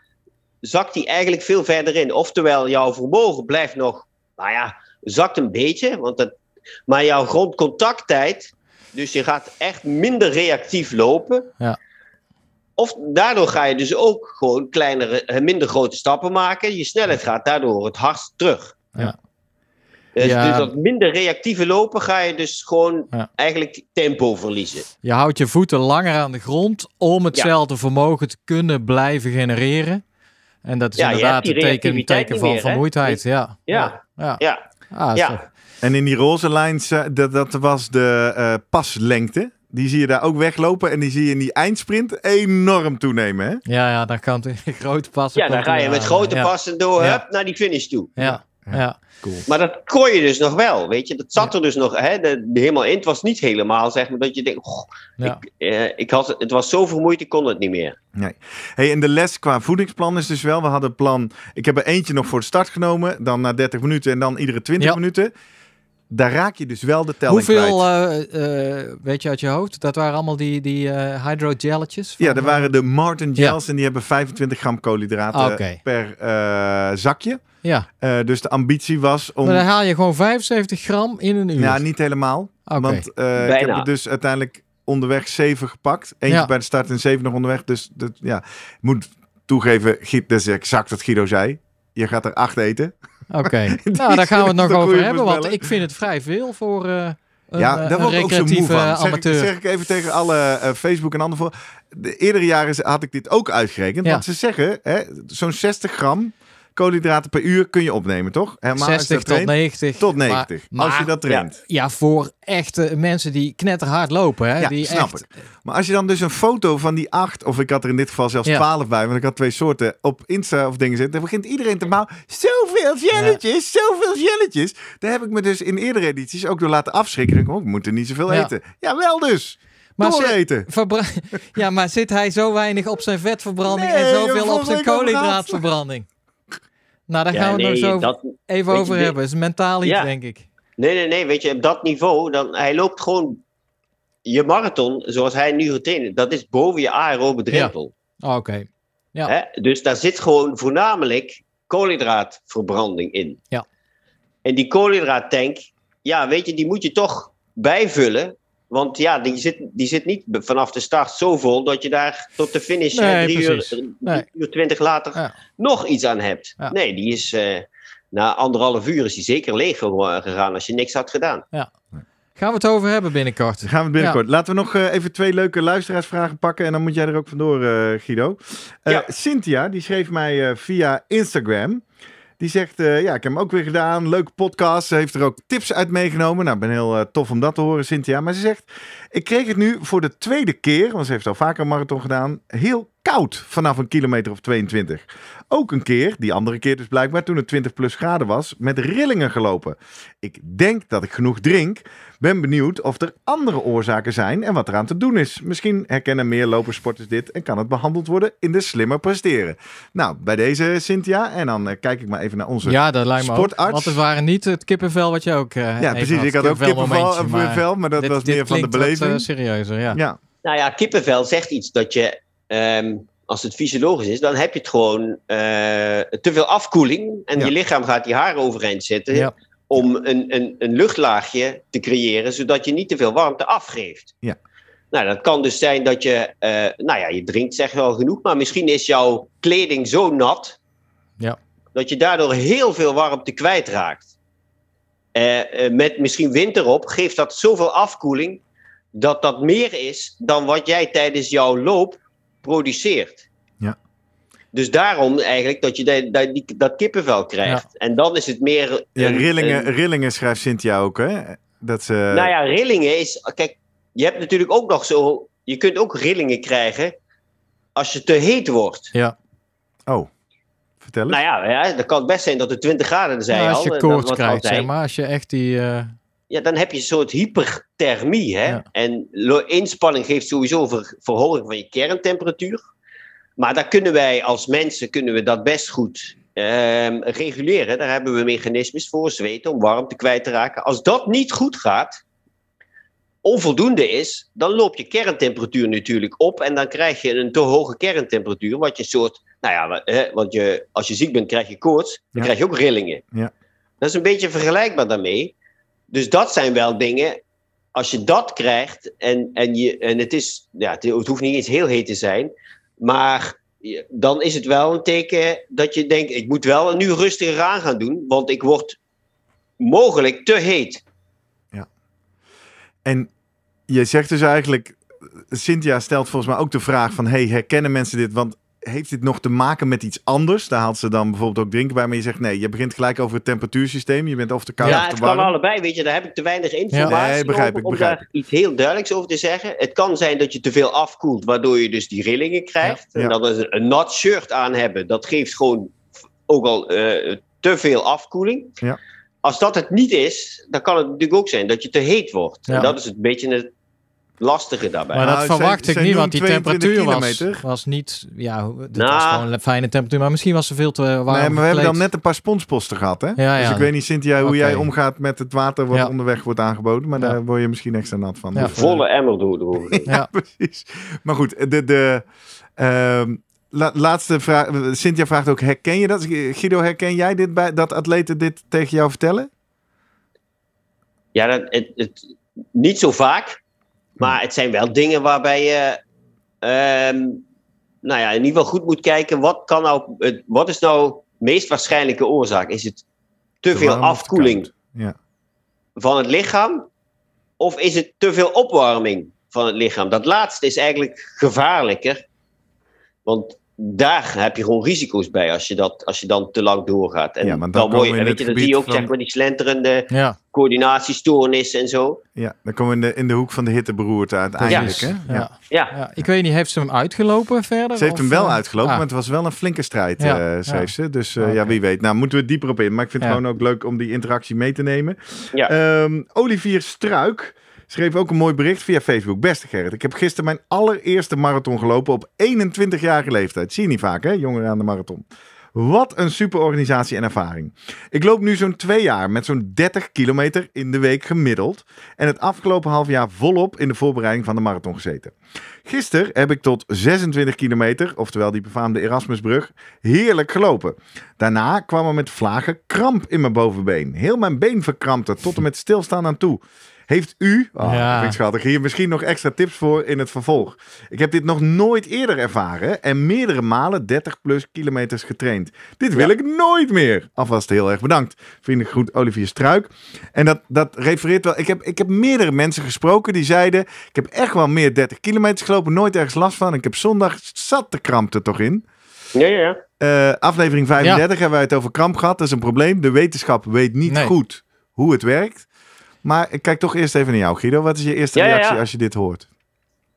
Speaker 5: zakt die eigenlijk veel verder in. Oftewel, jouw vermogen blijft nog, nou ja, zakt een beetje, want het, maar jouw grondcontacttijd, dus je gaat echt minder reactief lopen.
Speaker 2: Ja.
Speaker 5: Of daardoor ga je dus ook gewoon kleinere, eh, minder grote stappen maken. Je snelheid gaat daardoor het hardst terug.
Speaker 2: Ja.
Speaker 5: Dus,
Speaker 2: Ja.
Speaker 5: dus dat minder reactieve lopen ga je dus gewoon
Speaker 2: Ja.
Speaker 5: eigenlijk tempo verliezen.
Speaker 2: Je houdt je voeten langer aan de grond om hetzelfde vermogen te kunnen blijven genereren. En dat is
Speaker 5: Ja,
Speaker 2: inderdaad een teken, teken van
Speaker 5: meer, hè?
Speaker 2: vermoeidheid. Ja.
Speaker 5: Ja.
Speaker 2: Ja.
Speaker 5: Ja,
Speaker 2: Ah,
Speaker 5: Ja.
Speaker 1: En in die roze lijn, dat, dat was de eh, paslengte. Die zie je daar ook weglopen. En die zie je in die eindsprint enorm toenemen. Hè?
Speaker 2: ja, ja, dan kan het grote passen.
Speaker 5: ja dan ga je met grote
Speaker 2: ja.
Speaker 5: passen door
Speaker 2: Ja.
Speaker 5: hup, naar die finish toe.
Speaker 2: Ja, ja.
Speaker 5: Maar dat kon je dus nog wel, weet je. Dat zat er dus nog hè, de, helemaal in. Het was niet helemaal, zeg maar, dat je denkt...
Speaker 2: Ja.
Speaker 5: ik, eh, ik had, het was zo vermoeid, ik kon het niet meer.
Speaker 1: Hey, en de les qua voedingsplan is dus wel. We hadden plan. Ik heb er eentje nog voor de start genomen. Dan na 30 minuten en dan iedere 20
Speaker 2: Ja.
Speaker 1: minuten. Daar raak je dus wel de telling
Speaker 2: Hoeveel,
Speaker 1: kwijt.
Speaker 2: eh, eh, weet je uit je hoofd? Dat waren allemaal die, die eh hydrogelletjes? van,
Speaker 1: Ja, er
Speaker 2: eh,
Speaker 1: waren de Martin gels en die hebben 25 gram koolhydraten
Speaker 2: Oké.
Speaker 1: per eh, zakje.
Speaker 2: Ja,
Speaker 1: Eh, dus de ambitie was om...
Speaker 2: maar dan haal je gewoon 75 gram in een uur.
Speaker 1: Ja, niet helemaal.
Speaker 2: Oké.
Speaker 1: Want eh, ik heb er dus uiteindelijk onderweg zeven gepakt. Eentje
Speaker 2: Ja.
Speaker 1: bij de start en zeven nog onderweg. Dus dat, ja, ik moet toegeven, Giet, dat is exact wat Guido zei. Je gaat er acht eten.
Speaker 2: Oké, nou daar gaan we het nog over hebben, want ik vind het vrij veel voor... eh, een,
Speaker 1: ja,
Speaker 2: eh,
Speaker 1: daar
Speaker 2: een
Speaker 1: word ik ook zo moe
Speaker 2: recreatieve
Speaker 1: van. Zeg, ik-
Speaker 2: amateur.
Speaker 1: zeg ik even tegen alle eh, Facebook en anderen voor. De eerdere jaren had ik dit ook uitgerekend.
Speaker 2: Ja.
Speaker 1: Want ze zeggen, hè, zo'n 60 gram koolhydraten per uur kun je opnemen, toch? Helemaal als je
Speaker 2: 60
Speaker 1: dat
Speaker 2: tot
Speaker 1: traint.
Speaker 2: 90.
Speaker 1: Tot
Speaker 2: Maar-
Speaker 1: 90.
Speaker 2: Maar,
Speaker 1: als je dat traint.
Speaker 2: Ja, voor echte mensen die knetterhard lopen. Hè?
Speaker 1: Ja,
Speaker 2: die
Speaker 1: snap
Speaker 2: echt,
Speaker 1: ik. Maar als je dan dus een foto van die acht, of ik had er in dit geval zelfs
Speaker 2: Ja.
Speaker 1: 12 bij, want ik had twee soorten op Insta of dingen zitten, dan begint iedereen te bouwen. Zoveel jelletjes, zoveel jelletjes. Daar heb ik me dus in eerdere edities ook door laten afschrikken. Ik oh, we moeten niet zoveel eten. Ja, wel dus.
Speaker 2: Maar zit-
Speaker 1: eten.
Speaker 2: ja, maar zit hij zo weinig op zijn vetverbranding
Speaker 1: Nee,
Speaker 2: en zoveel op zijn koolhydraatverbranding? Nou, daar gaan we het nog zo
Speaker 5: dat-
Speaker 2: even over
Speaker 5: je,
Speaker 2: hebben. Het is mentaal iets, denk ik.
Speaker 5: Nee, nee, nee. Weet je, op dat niveau, dan, hij loopt gewoon... Je marathon, zoals hij nu getraind dat is boven je aerobe drempel.
Speaker 2: Oh, Oké. Ja.
Speaker 5: Hè? Dus daar zit gewoon voornamelijk koolhydraatverbranding in.
Speaker 2: Ja.
Speaker 5: En die koolhydraattank, ja, weet je, die moet je toch bijvullen. Want ja, die zit, die zit niet vanaf de start zo vol dat je daar tot de finish
Speaker 2: Nee,
Speaker 5: hè, drie, uur,
Speaker 2: precies.
Speaker 5: drie
Speaker 2: Nee.
Speaker 5: uur twintig later
Speaker 2: Ja.
Speaker 5: nog iets aan hebt.
Speaker 2: Ja.
Speaker 5: Nee, die is eh, na anderhalf uur is die zeker leeg ge- gegaan als je niks had gedaan.
Speaker 2: Gaan we het over hebben binnenkort?
Speaker 1: Gaan we binnenkort. Laten we nog eh, even twee leuke luisteraarsvragen pakken. En dan moet jij er ook vandoor, eh, Guido. Eh,
Speaker 5: Ja.
Speaker 1: Cynthia, die schreef mij eh, via Instagram. Die zegt, eh, ja, ik heb hem ook weer gedaan. Leuke podcast. Ze heeft er ook tips uit meegenomen. Nou, ik ben heel eh, tof om dat te horen, Cynthia. Maar ze zegt, ik kreeg het nu voor de tweede keer, want ze heeft al vaker een marathon gedaan, heel koud vanaf een kilometer of 22. Ook een keer, die andere keer dus blijkbaar, toen het 20 plus graden was, met rillingen gelopen. Ik denk dat ik genoeg drink. Ben benieuwd of er andere oorzaken zijn en wat eraan te doen is. Misschien herkennen meer lopersporters dit en kan het behandeld worden in de slimmer presteren. Nou, bij deze Cynthia. En dan eh, kijk ik maar even naar onze
Speaker 2: Ja, dat lijkt me ook.
Speaker 1: Sportarts.
Speaker 2: Want het waren niet het kippenvel wat je ook eh,
Speaker 1: Ja, precies. Ik had ook kippenvel,
Speaker 2: maar
Speaker 1: vel, maar dat
Speaker 2: dit-
Speaker 1: was
Speaker 2: dit
Speaker 1: meer van de
Speaker 2: klinkt wat, eh, serieuzer, ja.
Speaker 1: ja.
Speaker 5: Nou ja, kippenvel zegt iets dat je, ehm, als het fysiologisch is, dan heb je het gewoon eh, te veel afkoeling. En
Speaker 1: Ja.
Speaker 5: je lichaam gaat die haren overeind zetten
Speaker 2: Ja.
Speaker 5: om een, een, een luchtlaagje te creëren, zodat je niet te veel warmte afgeeft.
Speaker 1: Ja.
Speaker 5: Nou, dat kan dus zijn dat je, eh, nou ja, je drinkt zeg wel genoeg, maar misschien is jouw kleding zo nat
Speaker 2: Ja.
Speaker 5: dat je daardoor heel veel warmte kwijtraakt. Eh, met misschien wind erop geeft dat zoveel afkoeling dat dat meer is dan wat jij tijdens jouw loop produceert.
Speaker 1: Ja.
Speaker 5: Dus daarom eigenlijk dat je dat, dat, die- dat kippenvel krijgt. En dan is het meer...
Speaker 1: Ja, rillingen,
Speaker 5: een-
Speaker 1: rillingen schrijft Cynthia ook, hè? Dat ze...
Speaker 5: nou ja, rillingen is... Kijk, je hebt natuurlijk ook nog zo... Je kunt ook rillingen krijgen als je te heet wordt.
Speaker 2: Ja.
Speaker 1: Oh, vertel eens.
Speaker 5: Nou ja, ja, dan kan best zijn dat het 20 graden zijn
Speaker 2: Ja,
Speaker 5: al.
Speaker 2: als je koorts
Speaker 5: dat-
Speaker 2: krijgt, zeg maar. Als je echt die... eh,
Speaker 5: Ja, dan heb je een soort hyperthermie. Hè?
Speaker 2: Ja.
Speaker 5: En inspanning geeft sowieso ver- verhoging van je kerntemperatuur. Maar daar kunnen wij als mensen kunnen we dat best goed ehm, reguleren. Daar hebben we mechanismes voor, zweten, om warmte kwijt te raken. Als dat niet goed gaat, onvoldoende is, dan loopt je kerntemperatuur natuurlijk op. En dan krijg je een te hoge kerntemperatuur. Wat je soort, nou ja, want je, als je ziek bent krijg je koorts. Dan
Speaker 1: Ja.
Speaker 5: krijg je ook rillingen.
Speaker 1: Ja.
Speaker 5: Dat is een beetje vergelijkbaar daarmee. Dus dat zijn wel dingen. Als je dat krijgt en, en, je, en het, is, ja, het, hoeft niet eens heel heet te zijn, maar dan is het wel een teken dat je denkt: ik moet wel nu rustiger aan gaan doen, want ik word mogelijk te heet.
Speaker 1: En je zegt dus eigenlijk, Cynthia stelt volgens mij ook de vraag van, hey, herkennen mensen dit? Want heeft dit nog te maken met iets anders? Daar haalt ze dan bijvoorbeeld ook drinken bij, maar je zegt nee, je begint gelijk over het temperatuursysteem. Je bent of te koud
Speaker 5: ja,
Speaker 1: of te
Speaker 5: het
Speaker 1: warm.
Speaker 5: kan allebei, weet je, daar heb ik te weinig informatie
Speaker 1: Nee, begrijp
Speaker 5: over
Speaker 1: ik,
Speaker 5: om
Speaker 1: begrijp
Speaker 5: daar iets heel duidelijks over te zeggen. Het kan zijn dat je te veel afkoelt, waardoor je dus die rillingen krijgt.
Speaker 1: Ja.
Speaker 5: En dat is een nat shirt aan hebben, dat geeft gewoon ook al eh, te veel afkoeling.
Speaker 1: Ja.
Speaker 5: Als dat het niet is, dan kan het natuurlijk ook zijn dat je te heet wordt.
Speaker 2: Ja.
Speaker 5: En dat is een beetje het lastige daarbij.
Speaker 2: Maar dat
Speaker 1: Nou,
Speaker 2: verwacht
Speaker 1: zij-
Speaker 2: ik
Speaker 1: zij
Speaker 2: niet, want die
Speaker 1: 22
Speaker 2: temperatuur was, was niet... Ja, het
Speaker 5: Nou.
Speaker 2: was gewoon een fijne temperatuur, maar misschien was ze veel te warm
Speaker 1: Nee, maar we hebben dan net een paar sponsposten gehad, hè?
Speaker 2: Ja,
Speaker 1: Dus ik weet niet, Cynthia, hoe jij omgaat met het water wat
Speaker 2: Ja.
Speaker 1: onderweg wordt aangeboden. Maar
Speaker 2: Ja.
Speaker 1: daar word je misschien extra nat van.
Speaker 2: Ja.
Speaker 1: Dus,
Speaker 5: Volle emmer doen erover.
Speaker 2: Ja.
Speaker 1: Precies. Maar goed, de, de ehm, la- laatste vraag. Cynthia vraagt ook, herken je dat? Guido, herken jij dit bij dat atleten dit tegen jou vertellen?
Speaker 5: Ja, dat, het, het, niet zo vaak. Maar het zijn wel dingen waarbij je. ehm, nou ja, in ieder geval goed moet kijken. Wat, kan nou, wat is nou de meest waarschijnlijke oorzaak? Is het te, veel afkoeling?
Speaker 1: Ja.
Speaker 5: van het lichaam? Of is het te veel opwarming van het lichaam? Dat laatste is eigenlijk gevaarlijker. Want daar heb je gewoon risico's bij als je, dat, als je dan te lang doorgaat. En
Speaker 1: Ja, maar dan
Speaker 5: mooi, weet je, dat zie je ook
Speaker 1: van-
Speaker 5: zeg maar die slenterende
Speaker 2: Ja,
Speaker 5: coördinatiestoornissen en zo.
Speaker 1: Ja, dan komen we in de, in de hoek van de hitteberoerte uiteindelijk. Hè?
Speaker 2: Ja.
Speaker 1: Ja.
Speaker 5: Ja,
Speaker 2: Ja, ik weet niet, heeft ze hem uitgelopen verder?
Speaker 1: Ze heeft hem wel
Speaker 2: eh,
Speaker 1: uitgelopen,
Speaker 2: ah,
Speaker 1: maar het was wel een flinke strijd, eh, schreef
Speaker 2: ja.
Speaker 1: ze. Dus eh, ja, wie weet. Nou, moeten we dieper op in. Maar ik vind het gewoon ook leuk om die interactie mee te nemen.
Speaker 5: Ja.
Speaker 1: Ehm, Olivier Struik schreef ook een mooi bericht via Facebook. Beste Gerrit, ik heb gisteren mijn allereerste marathon gelopen op 21-jarige leeftijd. Zie je niet vaak, hè? Jongeren aan de marathon. Wat een super organisatie en ervaring. Ik loop nu zo'n twee jaar met zo'n 30 kilometer in de week gemiddeld. En het afgelopen half jaar volop in de voorbereiding van de marathon gezeten. Gisteren heb ik tot 26 kilometer, oftewel die befaamde Erasmusbrug, heerlijk gelopen. Daarna kwam er met vlagen kramp in mijn bovenbeen. Heel mijn been verkrampte tot en met stilstaan aan toe. Heeft u, oh,
Speaker 2: Ja.
Speaker 1: vind ik schattig, hier misschien nog extra tips voor in het vervolg? Ik heb dit nog nooit eerder ervaren en meerdere malen 30 plus kilometers getraind. Dit wil ik nooit meer. Alvast heel erg bedankt. Vriendelijk groet Olivier Struik. En dat, dat refereert wel. Ik heb, ik heb meerdere mensen gesproken die zeiden: Ik heb echt wel meer 30 kilometers gelopen, nooit ergens last van. Ik heb zondag zat de kramp er toch in.
Speaker 5: ja, ja. ja.
Speaker 1: Eh, aflevering 35 hebben wij het over kramp gehad. Dat is een probleem. De wetenschap weet niet
Speaker 2: Nee.
Speaker 1: goed hoe het werkt. Maar ik kijk toch eerst even naar jou, Guido. Wat is je eerste
Speaker 5: Ja,
Speaker 1: reactie
Speaker 5: ja.
Speaker 1: als je dit hoort?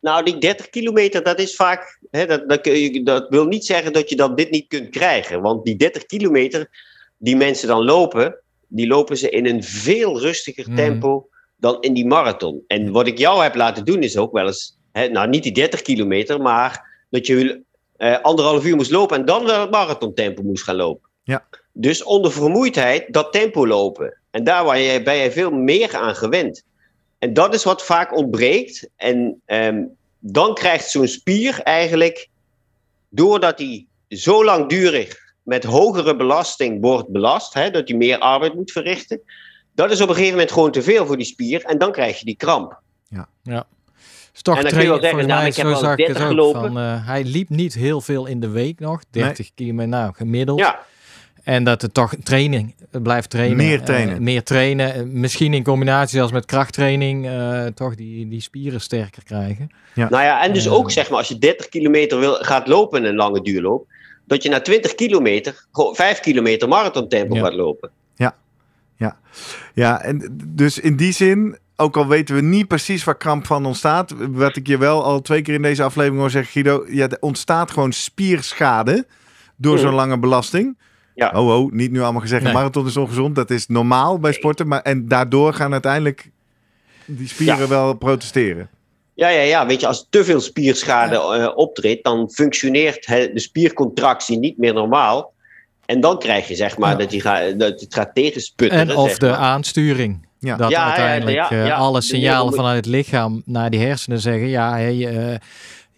Speaker 5: Nou, die 30 kilometer, dat is vaak. Hè, dat, dat, wil niet zeggen dat je dan dit niet kunt krijgen. Want die 30 kilometer die mensen dan lopen, die lopen ze in een veel rustiger
Speaker 2: Mhm.
Speaker 5: tempo dan in die marathon. En wat ik jou heb laten doen is ook wel eens. Hè, nou, niet die 30 kilometer, maar dat je eh, anderhalf uur moest lopen en dan wel het marathontempo moest gaan lopen.
Speaker 1: Ja.
Speaker 5: Dus onder vermoeidheid dat tempo lopen. En daar waar je, ben je veel meer aan gewend. En dat is wat vaak ontbreekt. En ehm, dan krijgt zo'n spier eigenlijk, doordat hij zo langdurig met hogere belasting wordt belast, hè, dat hij meer arbeid moet verrichten, dat is op een gegeven moment gewoon te veel voor die spier. En dan krijg je die kramp.
Speaker 2: is toch
Speaker 5: En dan kun je wel
Speaker 2: trainen,
Speaker 5: zeggen, nou, ik heb
Speaker 2: het
Speaker 5: 30
Speaker 2: ook.
Speaker 5: gelopen.
Speaker 2: Van, eh, hij liep niet heel veel in de week nog. 30 kilometer, nou, gemiddeld.
Speaker 5: Ja,
Speaker 2: En dat het toch training eh, blijft trainen.
Speaker 1: Meer
Speaker 2: eh,
Speaker 1: trainen.
Speaker 2: meer trainen. Eh, misschien in combinatie zelfs met krachttraining. eh, toch die, die spieren sterker krijgen.
Speaker 5: nou ja, en dus ook zeg maar, als je 30 kilometer wil, gaat lopen in een lange duurloop, dat je na 20 kilometer gewoon 5 kilometer marathontempo
Speaker 2: Ja.
Speaker 5: gaat lopen.
Speaker 1: Ja, en dus in die zin, ook al weten we niet precies waar kramp van ontstaat, wat ik je wel al twee keer in deze aflevering hoor zeggen, Guido, ja, er ontstaat gewoon spierschade door
Speaker 5: Mhm.
Speaker 1: zo'n lange belasting.
Speaker 5: Ja.
Speaker 1: Oh, oh, niet nu allemaal gezegd,
Speaker 2: Nee.
Speaker 1: marathon is ongezond, dat is normaal bij sporten, maar en daardoor gaan uiteindelijk die spieren
Speaker 5: Ja.
Speaker 1: wel protesteren.
Speaker 5: Ja, ja, ja. Weet je, als te veel spierschade eh, optreedt, dan functioneert hè, de spiercontractie niet meer normaal. En dan krijg je zeg maar
Speaker 2: Ja.
Speaker 5: dat, je gaat, dat het gaat tegensputteren.
Speaker 2: En of
Speaker 5: zeg
Speaker 2: de
Speaker 5: maar.
Speaker 2: aansturing.
Speaker 1: Ja.
Speaker 2: Dat
Speaker 5: Ja, ja,
Speaker 2: uiteindelijk
Speaker 5: ja,
Speaker 2: eh,
Speaker 5: ja.
Speaker 2: alle signalen vanuit het lichaam naar die hersenen zeggen: ja, hey, eh,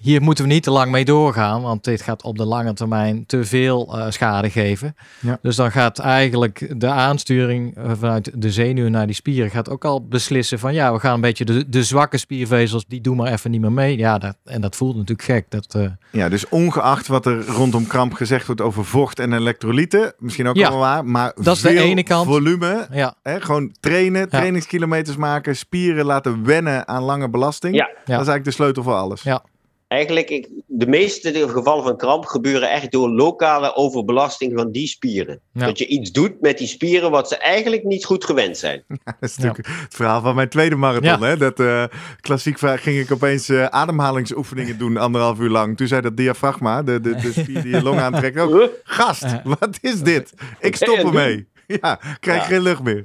Speaker 2: hier moeten we niet te lang mee doorgaan, want dit gaat op de lange termijn te veel eh, schade geven.
Speaker 1: Ja.
Speaker 2: Dus dan gaat eigenlijk de aansturing eh, vanuit de zenuwen naar die spieren gaat ook al beslissen van ja, we gaan een beetje de, de zwakke spiervezels, die doen maar even niet meer mee. Ja, dat, en dat voelt natuurlijk gek. Dat, eh,
Speaker 1: Ja, dus ongeacht wat er rondom kramp gezegd wordt over vocht en elektrolyten, misschien ook
Speaker 2: Ja.
Speaker 1: allemaal waar, maar
Speaker 2: Dat is de
Speaker 1: veel
Speaker 2: ene kant.
Speaker 1: volume,
Speaker 2: ja,
Speaker 1: hè, gewoon trainen, trainingskilometers maken, spieren laten wennen aan lange belasting.
Speaker 5: Ja.
Speaker 1: Dat is eigenlijk de sleutel voor alles.
Speaker 2: Ja.
Speaker 5: Eigenlijk, ik, de meeste gevallen van kramp gebeuren echt door lokale overbelasting van die spieren.
Speaker 2: Ja.
Speaker 5: Dat je iets doet met die spieren wat ze eigenlijk niet goed gewend zijn.
Speaker 1: Dat is natuurlijk het verhaal van mijn tweede marathon.
Speaker 2: Ja.
Speaker 1: Hè? Dat eh, klassiek vraag ging ik opeens eh, ademhalingsoefeningen doen, anderhalf uur lang. Toen zei dat diafragma, de, de, de spier die je long aantrekt, ook, gast, wat is dit? Ik stop
Speaker 5: Ja,
Speaker 1: ermee. Ja, krijg
Speaker 5: Ja.
Speaker 1: geen lucht meer.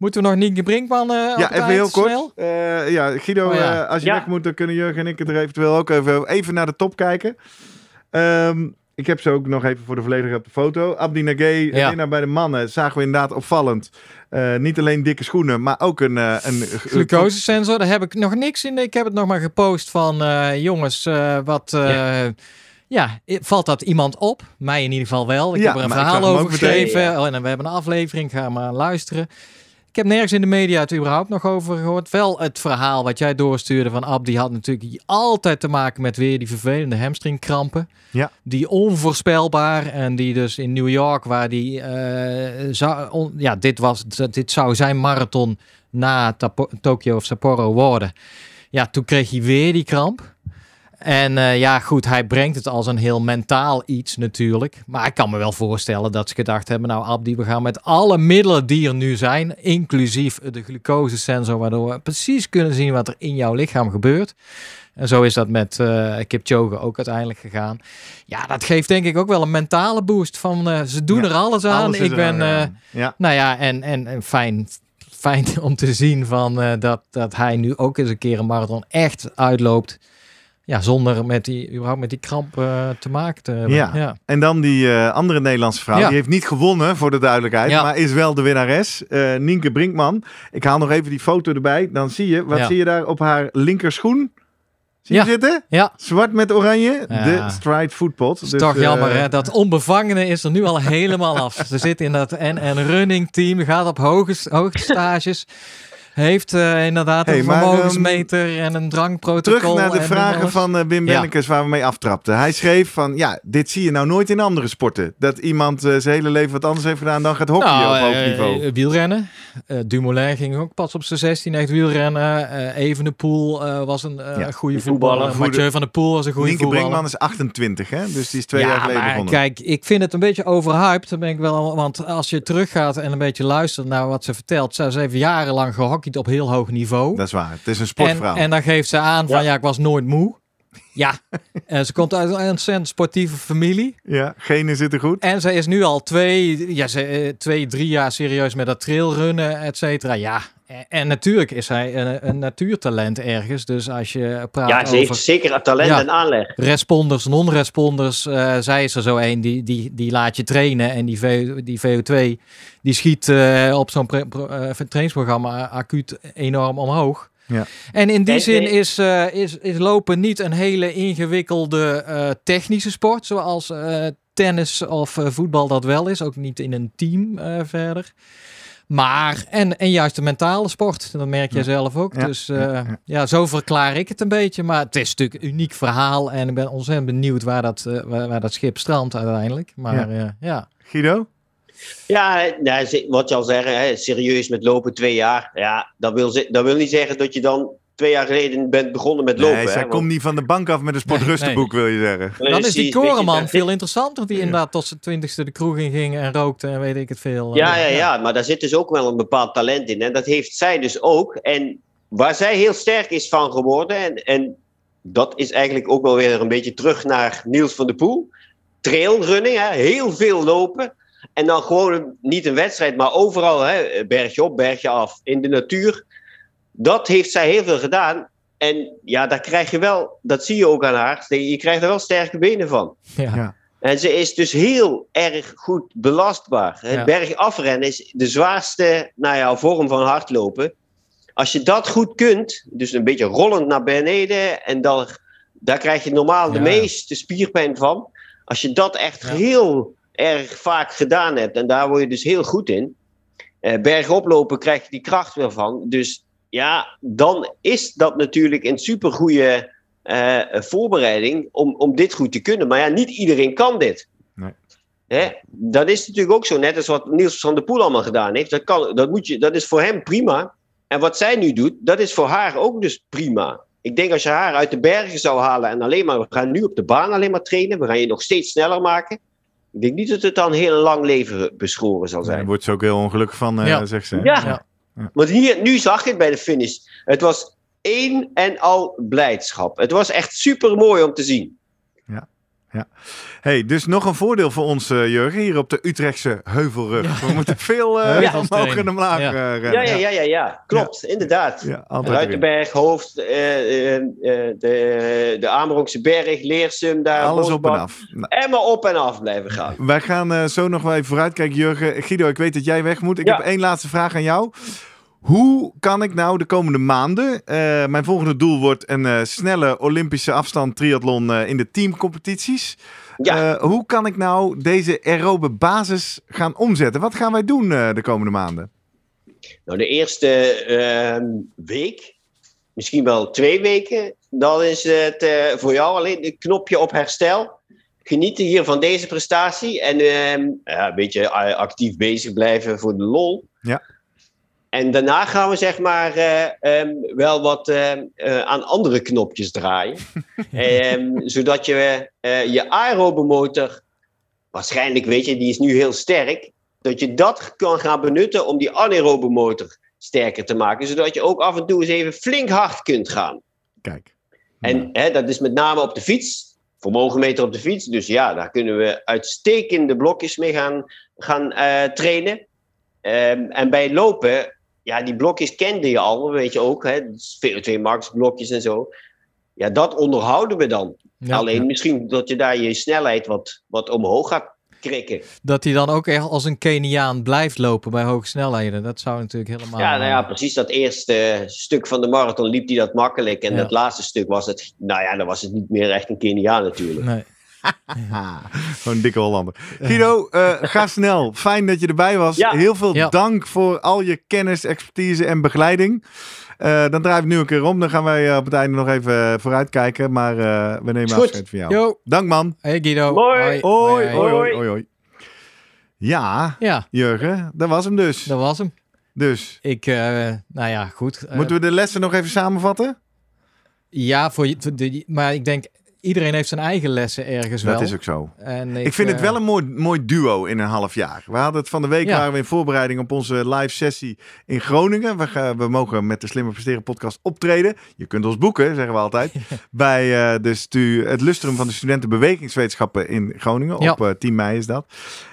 Speaker 2: Moeten we nog Nienke Brinkman eh
Speaker 1: Ja, even heel kort. Eh, ja, Guido,
Speaker 2: Oh ja.
Speaker 1: eh, als je
Speaker 5: Ja.
Speaker 1: weg moet, dan kunnen Jurgen en ik er eventueel ook even, even naar de top kijken. Ehm, ik heb ze ook nog even voor de volledige op de foto. Abdi
Speaker 2: Ja.
Speaker 1: winnaar bij de mannen, zagen we inderdaad opvallend. Eh, niet alleen dikke schoenen, maar ook een... eh, een
Speaker 2: Glucosesensor, daar heb ik nog niks in. Ik heb het nog maar gepost van eh, jongens, eh, wat. eh, ja. i- valt dat iemand op? Mij in ieder geval wel. Ik
Speaker 1: Ja,
Speaker 2: heb er een verhaal over geschreven.
Speaker 5: Ja,
Speaker 2: Oh, en we hebben een aflevering, ga maar luisteren. Ik heb nergens in de media het überhaupt nog over gehoord. Wel het verhaal wat jij doorstuurde van Ab, die had natuurlijk altijd te maken met weer die vervelende hamstringkrampen.
Speaker 1: Ja.
Speaker 2: Die onvoorspelbaar en die dus in New York, waar die, eh, zou, on- ja, dit was, dit zou zijn marathon na Tokio of Sapporo worden. Ja, toen kreeg hij weer die kramp. En eh, ja, goed, hij brengt het als een heel mentaal iets natuurlijk. Maar ik kan me wel voorstellen dat ze gedacht hebben... nou Abdi, we gaan met alle middelen die er nu zijn... inclusief de glucosesensor... waardoor we precies kunnen zien wat er in jouw lichaam gebeurt. En zo is dat met eh Kipchoge ook uiteindelijk gegaan. Ja, dat geeft denk ik ook wel een mentale boost van... eh, ze doen
Speaker 1: Ja,
Speaker 2: er alles aan.
Speaker 1: Alles
Speaker 2: ik ben...
Speaker 1: ja.
Speaker 2: nou ja, en, en, en fijn, fijn om te zien van, dat, dat hij nu ook eens een keer een marathon echt uitloopt. Ja, zonder met die, überhaupt met die kramp eh, te maken te hebben.
Speaker 1: Ja.
Speaker 2: ja.
Speaker 1: En dan die eh, andere Nederlandse vrouw.
Speaker 2: Ja.
Speaker 1: Die heeft niet gewonnen, voor de duidelijkheid.
Speaker 2: Ja.
Speaker 1: Maar is wel de winnares. eh Nienke Brinkman. Ik haal nog even die foto erbij. Dan zie je, wat zie je daar op haar linkerschoen? Zie
Speaker 2: Ja.
Speaker 1: je zitten?
Speaker 2: Ja.
Speaker 1: Zwart met oranje. De Stride Footpot.
Speaker 2: Het is toch jammer, hè? Dat onbevangene is er nu al helemaal af. Ze zit in dat en, en running team, gaat op hoge, hoge stages. Heeft eh, inderdaad
Speaker 1: Hey,
Speaker 2: een
Speaker 1: maar,
Speaker 2: vermogensmeter en een drankprotocol.
Speaker 1: Terug naar de
Speaker 2: en
Speaker 1: vragen van eh, Wim
Speaker 2: Ja.
Speaker 1: Bennekes waar we mee aftrapten. Hij schreef van, ja, dit zie je nou nooit in andere sporten. Dat iemand eh, zijn hele leven wat anders heeft gedaan dan gaat hockeyen
Speaker 2: Nou,
Speaker 1: op hoog niveau.
Speaker 2: eh, wielrennen. Eh, Dumoulin ging ook pas op zijn 16 echt wielrennen. Eh Evenepoel eh, was een eh,
Speaker 1: Ja,
Speaker 2: goede
Speaker 5: voetballer.
Speaker 2: voetballer. Mathieu van der Poel was een goede
Speaker 1: Nienke
Speaker 2: voetballer.
Speaker 1: Brinkman is 28, hè? Dus die is twee
Speaker 2: ja,
Speaker 1: jaar geleden
Speaker 2: maar
Speaker 1: begonnen.
Speaker 2: kijk, ik vind het een beetje overhyped. Dan ben ik wel, want als je teruggaat en een beetje luistert naar wat ze vertelt. Ze heeft jarenlang op heel hoog niveau.
Speaker 1: Dat is waar. Het is een
Speaker 2: En,
Speaker 1: sportvrouw.
Speaker 2: en dan geeft ze aan van
Speaker 5: Ja.
Speaker 2: ja, ik was nooit moe. Ja, en ze komt uit een ontzettend sportieve familie.
Speaker 1: Ja, genen zitten goed.
Speaker 2: En ze is nu al twee, ja, ze, eh, twee drie jaar serieus met dat trailrunnen, et cetera. Ja, en, natuurlijk is hij een, een natuurtalent ergens. Dus als je praat
Speaker 5: Ja, ze
Speaker 2: over
Speaker 5: heeft zeker talent
Speaker 2: Ja.
Speaker 5: en aanleg.
Speaker 2: responders, non-responders, eh, zij is er zo een die, die, die laat je trainen. En die, V, die VO2, die schiet eh, op zo'n eh, trainingsprogramma acuut enorm omhoog.
Speaker 1: Ja.
Speaker 2: En in die
Speaker 5: En-
Speaker 2: zin
Speaker 5: en-
Speaker 2: is, eh, is, is lopen niet een hele ingewikkelde eh, technische sport, zoals eh, tennis of eh, voetbal dat wel is. Ook niet in een team eh, verder. Maar, en, en juist de mentale sport, dat merk je
Speaker 1: Ja.
Speaker 2: zelf ook.
Speaker 1: Ja,
Speaker 2: Dus eh,
Speaker 1: ja,
Speaker 2: ja,
Speaker 1: ja.
Speaker 2: zo verklaar ik het een beetje. Maar het is natuurlijk een uniek verhaal. En ik ben ontzettend benieuwd waar dat, eh, waar, waar dat schip strandt uiteindelijk. Maar ja, ja.
Speaker 1: Guido?
Speaker 5: Ja, nou, wat je al zeggen, hè, serieus met lopen twee jaar. Ja, dat wil, ze- dat wil niet zeggen dat je dan twee jaar geleden bent begonnen met lopen.
Speaker 1: nee, zij
Speaker 5: hè,
Speaker 1: komt
Speaker 5: want-
Speaker 1: niet van de bank af met een sportrustenboek, wil je zeggen.
Speaker 2: Dan is die Koreman veel interessanter. Die inderdaad tot zijn twintigste de kroeg in ging en rookte en weet ik het veel.
Speaker 5: Ja,
Speaker 2: Eh,
Speaker 5: ja, ja, maar daar zit dus ook wel een bepaald talent in. En dat heeft zij dus ook. En waar zij heel sterk is van geworden, en, en dat is eigenlijk ook wel weer een beetje terug naar Niels van der Poel. Trailrunning, hè, heel veel lopen. En dan gewoon niet een wedstrijd, maar overal, hè, bergje op, bergje af, in de natuur. Dat heeft zij heel veel gedaan. En ja, daar krijg je wel, dat zie je ook aan haar, je krijgt er wel sterke benen van.
Speaker 2: ja.
Speaker 1: Ja.
Speaker 5: En ze is dus heel erg goed belastbaar. Het
Speaker 2: Ja.
Speaker 5: bergafrennen is de zwaarste nou ja, vorm van hardlopen. Als je dat goed kunt, dus een beetje rollend naar beneden, en dan, daar krijg je normaal de meeste spierpijn van. Als je dat echt
Speaker 2: Ja.
Speaker 5: heel erg vaak gedaan hebt, en daar word je dus heel goed in. Eh, bergoplopen krijg je die kracht weer van. Dus ja, dan is dat natuurlijk een supergoeie eh, voorbereiding om, om dit goed te kunnen. Maar ja, niet iedereen kan dit.
Speaker 1: Nee.
Speaker 5: Hè? Dat is natuurlijk ook zo, net als wat Niels van der Poel allemaal gedaan heeft. Dat, kan, dat, moet je, dat is voor hem prima. En wat zij nu doet, dat is voor haar ook dus prima. Ik denk als je haar uit de bergen zou halen en alleen maar, we gaan nu op de baan alleen maar trainen, we gaan je nog steeds sneller maken. Ik denk niet dat het dan heel lang leven beschoren zal
Speaker 1: Daar
Speaker 5: zijn.
Speaker 1: wordt ze ook heel ongelukkig van, eh,
Speaker 2: Ja.
Speaker 1: zegt ze.
Speaker 5: Ja.
Speaker 2: Ja.
Speaker 5: Want hier, nu zag je het bij de finish. Het was één en al blijdschap. Het was echt super mooi om te zien.
Speaker 1: Hey, dus nog een voordeel voor ons, eh, Jurgen, hier op de Utrechtse Heuvelrug. We moeten veel eh
Speaker 2: Ja.
Speaker 1: omhoog en omlaag
Speaker 2: Ja.
Speaker 1: eh, rennen.
Speaker 5: Ja, ja, ja, ja, ja. klopt, inderdaad.
Speaker 1: Ja.
Speaker 5: Ruitenberg, Hoofd, eh, eh, eh, de, de Amerongse Berg, Leersum, daar.
Speaker 1: Alles op en af. Nou,
Speaker 5: En maar op en af blijven gaan.
Speaker 1: wij gaan eh, zo nog wel even vooruitkijken, Jurgen. Guido, ik weet dat jij weg moet. Ik
Speaker 5: Ja.
Speaker 1: heb één laatste vraag aan jou. Hoe kan ik nou de komende maanden... eh, mijn volgende doel wordt een eh, snelle Olympische afstand triathlon eh, in de teamcompetities.
Speaker 5: Ja,
Speaker 1: hoe kan ik nou deze aerobe basis gaan omzetten? Wat gaan wij doen de komende maanden?
Speaker 5: Nou, de eerste ehm, week, misschien wel twee weken, dan is het voor jou alleen een knopje op herstel. Genieten hier van deze prestatie en ehm, ja, een beetje actief bezig blijven voor de lol.
Speaker 1: Ja.
Speaker 5: En daarna gaan we zeg maar eh, ehm, wel wat ehm, eh, aan andere knopjes draaien. Ehm, zodat je eh, je aerobe motor, waarschijnlijk weet je, die is nu heel sterk. Dat je dat kan gaan benutten om die anaerobe motor sterker te maken. Zodat je ook af en toe eens even flink hard kunt gaan.
Speaker 1: Kijk.
Speaker 5: En hè, dat is met name op de fiets. Vermogenmeter op de fiets. Dus ja, daar kunnen we uitstekende blokjes mee gaan, gaan eh, trainen. Ehm, en bij lopen, ja, die blokjes kende je al, weet je ook. Hè, dus VO2 max blokjes en zo. Ja, dat onderhouden we dan.
Speaker 2: Ja.
Speaker 5: Alleen misschien dat je daar je snelheid wat, wat omhoog gaat krikken.
Speaker 2: Dat hij dan ook echt als een Keniaan blijft lopen bij hoge snelheden. Dat zou natuurlijk helemaal...
Speaker 5: Ja, nou ja, precies. Dat eerste stuk van de marathon liep hij dat makkelijk. En
Speaker 2: Ja.
Speaker 5: dat laatste stuk was het, nou ja, dan was het niet meer echt een Keniaan natuurlijk.
Speaker 2: Nee.
Speaker 1: Gewoon een dikke Hollander. Guido, eh, ga snel. Fijn dat je erbij was.
Speaker 5: Ja.
Speaker 1: Heel veel
Speaker 2: Ja.
Speaker 1: dank voor al je kennis, expertise en begeleiding. Eh, dan draai ik nu een keer om. Dan gaan wij eh, op het einde nog even vooruitkijken. Maar eh, we nemen afscheid van jou.
Speaker 2: Yo,
Speaker 1: Dank man.
Speaker 2: hey Guido. Hoi.
Speaker 1: Hoi,
Speaker 2: Hoi,
Speaker 1: hoi,
Speaker 2: hoi.
Speaker 1: hoi, hoi. Ja,
Speaker 2: Ja,
Speaker 1: Jurgen, dat was hem dus.
Speaker 2: dat was hem.
Speaker 1: Dus,
Speaker 2: Ik, eh, nou ja, goed.
Speaker 1: Moeten we de lessen nog even samenvatten?
Speaker 2: Ja, voor, je- voor de, maar ik denk, iedereen heeft zijn eigen lessen ergens wel.
Speaker 1: Dat is ook zo.
Speaker 2: En
Speaker 1: Ik, vind het
Speaker 2: eh,
Speaker 1: wel een mooi, mooi duo in een half jaar. We hadden het van de week,
Speaker 2: Ja.
Speaker 1: waren we in voorbereiding op onze live sessie in Groningen. We, gaan, we mogen met de Slimmer Presteren podcast optreden. Je kunt ons boeken, zeggen we altijd. bij eh, de stu- het lustrum van de studenten bewegingswetenschappen in Groningen.
Speaker 2: Ja.
Speaker 1: Op eh, 10 mei is dat.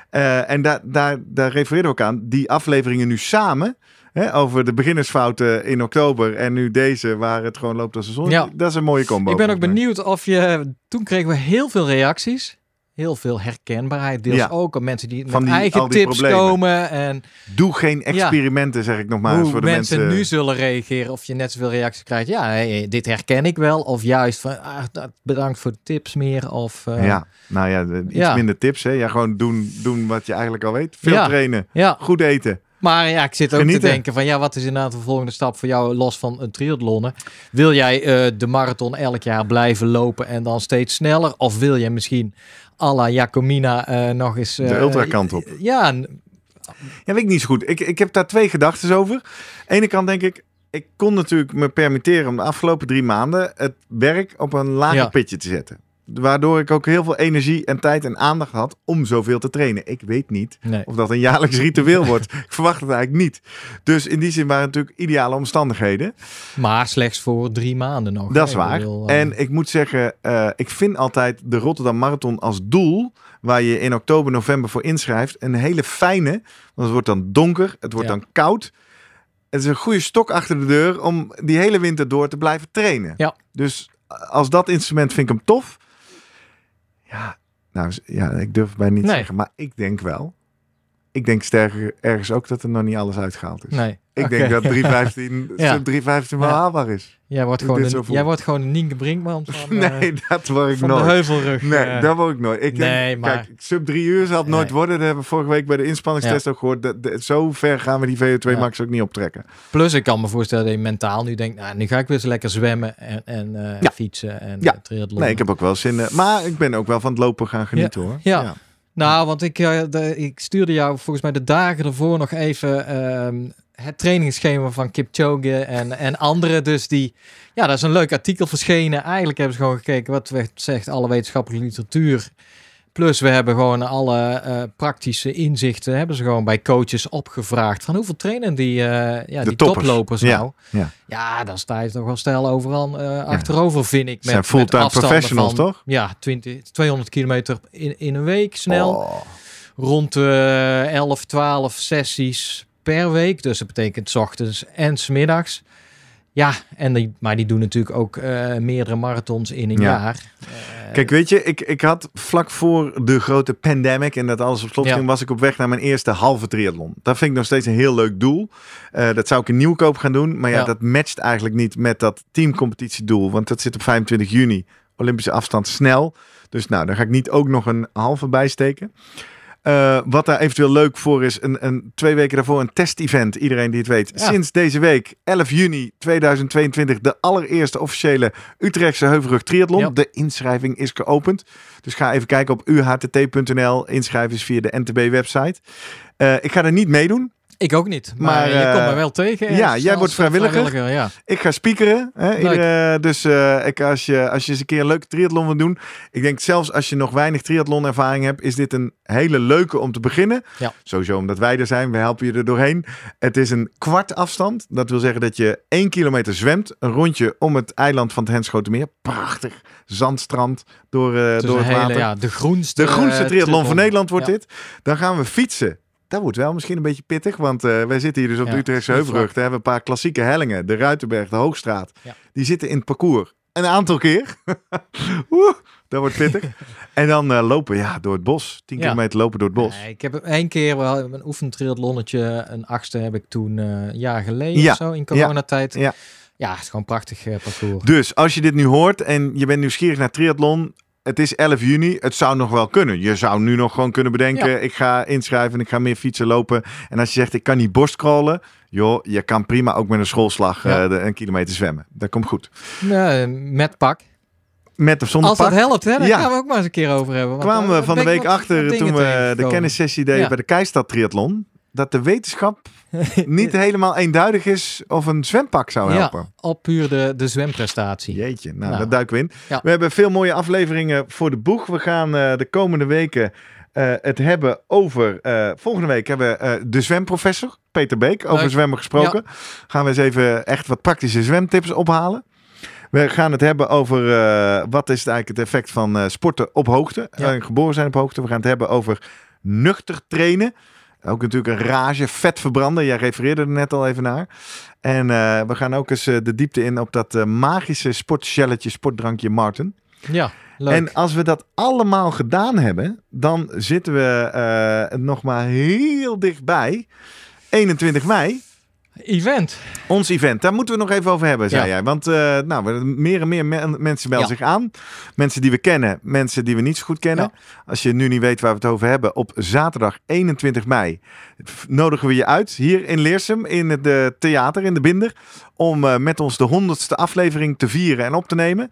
Speaker 1: Eh, en daar daar daar refereerden we ook aan. Die afleveringen nu samen... Hè, over de beginnersfouten in oktober en nu deze waar het gewoon loopt als een zon.
Speaker 2: Ja.
Speaker 1: Dat is een mooie combo.
Speaker 2: Ik ben ook benieuwd of je... Toen kregen we heel veel reacties. Heel veel herkenbaarheid. Deels
Speaker 1: Ja.
Speaker 2: ook. Mensen die met
Speaker 1: Van die-
Speaker 2: eigen
Speaker 1: die
Speaker 2: tips
Speaker 1: problemen.
Speaker 2: komen. En
Speaker 1: Doe geen experimenten, zeg ik nog maar eens voor de
Speaker 2: mensen,
Speaker 1: mensen.
Speaker 2: nu zullen reageren. Of je net zoveel reacties krijgt. Ja, hey, dit herken ik wel. Of juist van, ah, bedankt voor de tips meer. Of, eh,
Speaker 1: Ja, nou ja, iets
Speaker 2: Ja.
Speaker 1: minder tips. Hè? Ja, gewoon doen, doen wat je eigenlijk al weet. Veel trainen,
Speaker 2: ja.
Speaker 1: goed eten.
Speaker 2: Maar ja, ik zit ook
Speaker 1: Genieten.
Speaker 2: te denken van ja, wat is inderdaad de volgende stap voor jou los van een triathlonnen? Wil jij eh, de marathon elk jaar blijven lopen en dan steeds sneller? Of wil je misschien à la Jacomina eh, nog eens...
Speaker 1: De
Speaker 2: eh,
Speaker 1: ultrakant op.
Speaker 2: Ja,
Speaker 1: Ja, weet ik niet zo goed. Ik, ik heb daar twee gedachten over. Aan de ene kant denk ik, ik kon natuurlijk me permitteren om de afgelopen drie maanden het werk op een lager
Speaker 2: Ja.
Speaker 1: pitje te zetten. Waardoor ik ook heel veel energie en tijd en aandacht had om zoveel te trainen. Ik weet niet
Speaker 2: nee.
Speaker 1: of dat een jaarlijks ritueel wordt. Ik verwacht het eigenlijk niet. Dus in die zin waren het natuurlijk ideale omstandigheden.
Speaker 2: Maar slechts voor drie maanden nog.
Speaker 1: Dat is.
Speaker 2: Ik
Speaker 1: waar.
Speaker 2: bedoel, eh,
Speaker 1: En ik moet zeggen, eh, ik vind altijd de Rotterdam Marathon als doel, waar je in oktober, november voor inschrijft, een hele fijne. Want het wordt dan donker, het wordt
Speaker 2: Ja.
Speaker 1: dan koud. Het is een goede stok achter de deur om die hele winter door te blijven trainen.
Speaker 2: Ja.
Speaker 1: Dus als dat instrument vind ik hem tof. Ja, nou ja, ik durf het bij niet
Speaker 2: Nee.
Speaker 1: zeggen, maar ik denk wel. Ik denk sterker ergens ook dat er nog niet alles uitgehaald is.
Speaker 2: nee.
Speaker 1: Ik denk dat 315,
Speaker 2: Ja.
Speaker 1: sub 315 wel
Speaker 2: Ja.
Speaker 1: haalbaar is.
Speaker 2: jij, wordt gewoon een, jij wordt gewoon een Nienke Brinkman van, eh,
Speaker 1: Nee, dat word ik
Speaker 2: van de heuvelrug.
Speaker 1: Nee,
Speaker 2: eh.
Speaker 1: dat word ik nooit. Ik denk,
Speaker 2: Nee, maar-
Speaker 1: Kijk, sub drie uur zal het nooit
Speaker 2: Nee.
Speaker 1: worden. Dat hebben we vorige week bij de inspanningstest ook gehoord. Dat, dat- zo ver gaan we die VO2
Speaker 2: Ja.
Speaker 1: max ook niet optrekken.
Speaker 2: Plus ik kan me voorstellen dat je mentaal nu denkt, nou, nu ga ik weer eens lekker zwemmen en, en eh, fietsen en
Speaker 1: Ja. Nee, ik heb ook wel zin. eh, maar ik ben ook wel van het lopen gaan genieten hoor.
Speaker 2: ja. Nou, want ik, eh, ik stuurde jou volgens mij de dagen ervoor nog even ehm, het trainingsschema van Kipchoge en, en anderen. Dus die, ja, dat is een leuk artikel verschenen. Eigenlijk hebben ze gewoon gekeken wat werd- zegt alle wetenschappelijke literatuur. Plus we hebben gewoon alle eh, praktische inzichten, hebben ze gewoon bij coaches opgevraagd. Van hoeveel trainen die, eh, ja,
Speaker 1: De
Speaker 2: die
Speaker 1: toppers.
Speaker 2: toplopers nou?
Speaker 1: ja.
Speaker 2: Ja, dan sta je toch wel stijl overal eh, achterover, vind ik.
Speaker 1: Zijn
Speaker 2: met
Speaker 1: fulltime
Speaker 2: afstanden
Speaker 1: professionals,
Speaker 2: van,
Speaker 1: toch?
Speaker 2: Ja, 20, 200 kilometer in, in een week snel
Speaker 1: Oh,
Speaker 2: rond de 11, 12 sessies per week. Dus dat betekent 's ochtends en 's middags. Ja, en die, maar die doen natuurlijk ook eh, meerdere marathons in een
Speaker 1: Ja.
Speaker 2: jaar. Eh,
Speaker 1: Kijk, weet je, ik, ik had vlak voor de grote pandemic en dat alles op slot
Speaker 2: Ja.
Speaker 1: ging, was ik op weg naar mijn eerste halve triathlon. Dat vind ik nog steeds een heel leuk doel. Eh, dat zou ik in Nieuwkoop gaan doen, maar ja,
Speaker 2: Ja.
Speaker 1: dat matcht eigenlijk niet met dat teamcompetitiedoel, want dat zit op 25 juni. Olympische afstand snel. Dus nou, daar ga ik niet ook nog een halve bij steken. Eh, wat daar eventueel leuk voor is, een, een, twee weken daarvoor een test-event. Iedereen die het weet.
Speaker 2: Ja.
Speaker 1: Sinds deze week, 11 juni 2022, de allereerste officiële Utrechtse Heuvelrug Triathlon.
Speaker 2: Ja.
Speaker 1: De inschrijving is geopend. Dus ga even kijken op uhtt.nl. Inschrijven is via de NTB-website. Eh, ik ga er niet meedoen.
Speaker 2: Ik ook niet, maar,
Speaker 1: Maar,
Speaker 2: je
Speaker 1: eh,
Speaker 2: komt me wel tegen.
Speaker 1: ja, jij wordt
Speaker 2: eh,
Speaker 1: vrijwilliger.
Speaker 2: ja.
Speaker 1: Ik ga speakeren. Hè, iedere- dus eh, ik, als, je, als je eens een keer een leuke triathlon wil doen. Ik denk zelfs als je nog weinig triathlon ervaring hebt, is dit een hele leuke om te beginnen.
Speaker 2: Ja.
Speaker 1: Sowieso omdat wij er zijn. We helpen je er doorheen. Het is een kwart afstand. Dat wil zeggen dat je één kilometer zwemt. Een rondje om het eiland van het Henschotenmeer. Prachtig. Zandstrand door, eh,
Speaker 2: Het
Speaker 1: door het
Speaker 2: hele,
Speaker 1: water.
Speaker 2: ja, de groenste,
Speaker 1: De groenste
Speaker 2: eh,
Speaker 1: triathlon van Nederland wordt
Speaker 2: Ja.
Speaker 1: dit. Dan gaan we fietsen. Dat wordt wel misschien een beetje pittig, want eh, wij zitten hier dus op de
Speaker 2: Ja,
Speaker 1: Utrechtse Heuvelrug. Daar hebben we een paar klassieke hellingen. De Ruitenberg, de Hoogstraat.
Speaker 2: Ja.
Speaker 1: Die zitten in het parcours een aantal keer. Oeh, dat wordt pittig. en dan eh, lopen ja, door het bos. 10
Speaker 2: Ja.
Speaker 1: kilometer lopen door het bos.
Speaker 2: Nee, ik heb één keer wel een oefentriathlonnetje, een achtste heb ik toen eh, een jaar geleden of zo in coronatijd.
Speaker 1: ja.
Speaker 2: ja, het is gewoon een prachtig parcours.
Speaker 1: Dus als je dit nu hoort en je bent nieuwsgierig naar triathlon. Het is 11 juni. Het zou nog wel kunnen. Je zou nu nog gewoon kunnen bedenken.
Speaker 2: Ja.
Speaker 1: Ik ga inschrijven. Ik ga meer fietsen lopen. En als je zegt ik kan niet borstcrawlen. Joh, je kan prima ook met een schoolslag
Speaker 2: Ja.
Speaker 1: eh, de, een kilometer zwemmen. Dat komt goed.
Speaker 2: Nee, met pak.
Speaker 1: Met of zonder
Speaker 2: Als
Speaker 1: pak.
Speaker 2: dat helpt, hè, daar
Speaker 1: Ja.
Speaker 2: gaan we ook maar eens een keer over hebben. want
Speaker 1: kwamen we van
Speaker 2: ben
Speaker 1: de week achter toen we de kennissessie deden bij de Keistad Triathlon. Dat de wetenschap niet helemaal eenduidig is of een zwempak zou helpen.
Speaker 2: Ja, op puur de, de zwemprestatie.
Speaker 1: Jeetje, nou,
Speaker 2: Nou.
Speaker 1: daar duiken we in.
Speaker 2: Ja.
Speaker 1: We hebben veel mooie afleveringen voor de boeg. We gaan eh, de komende weken eh, het hebben over... eh, volgende week hebben we de zwemprofessor, Peter Beek, over
Speaker 2: Leuk.
Speaker 1: zwemmen gesproken. Gaan we eens even echt wat praktische zwemtips ophalen. We gaan het hebben over wat is het eigenlijk het effect van sporten op hoogte. Geboren zijn op hoogte. We gaan het hebben over nuchter trainen. Ook natuurlijk een rage, vet verbranden. Jij refereerde er net al even naar. En eh, we gaan ook eens eh, de diepte in op dat eh, magische sportshelletje, sportdrankje Martin.
Speaker 2: Ja, leuk.
Speaker 1: En als we dat allemaal gedaan hebben, dan zitten we nog maar heel dichtbij. 21 mei,
Speaker 2: Event.
Speaker 1: ons event. Daar moeten we nog even over hebben, zei
Speaker 2: Ja.
Speaker 1: jij. Want eh, nou, meer en meer me- mensen melden
Speaker 2: Ja.
Speaker 1: zich aan. Mensen die we kennen, mensen die we niet zo goed kennen.
Speaker 2: Ja.
Speaker 1: Als je nu niet weet waar we het over hebben, op zaterdag 21 mei nodigen we je uit hier in Leersum, in het eh, theater, in de Binder. Om eh, met ons de honderdste aflevering te vieren en op te nemen.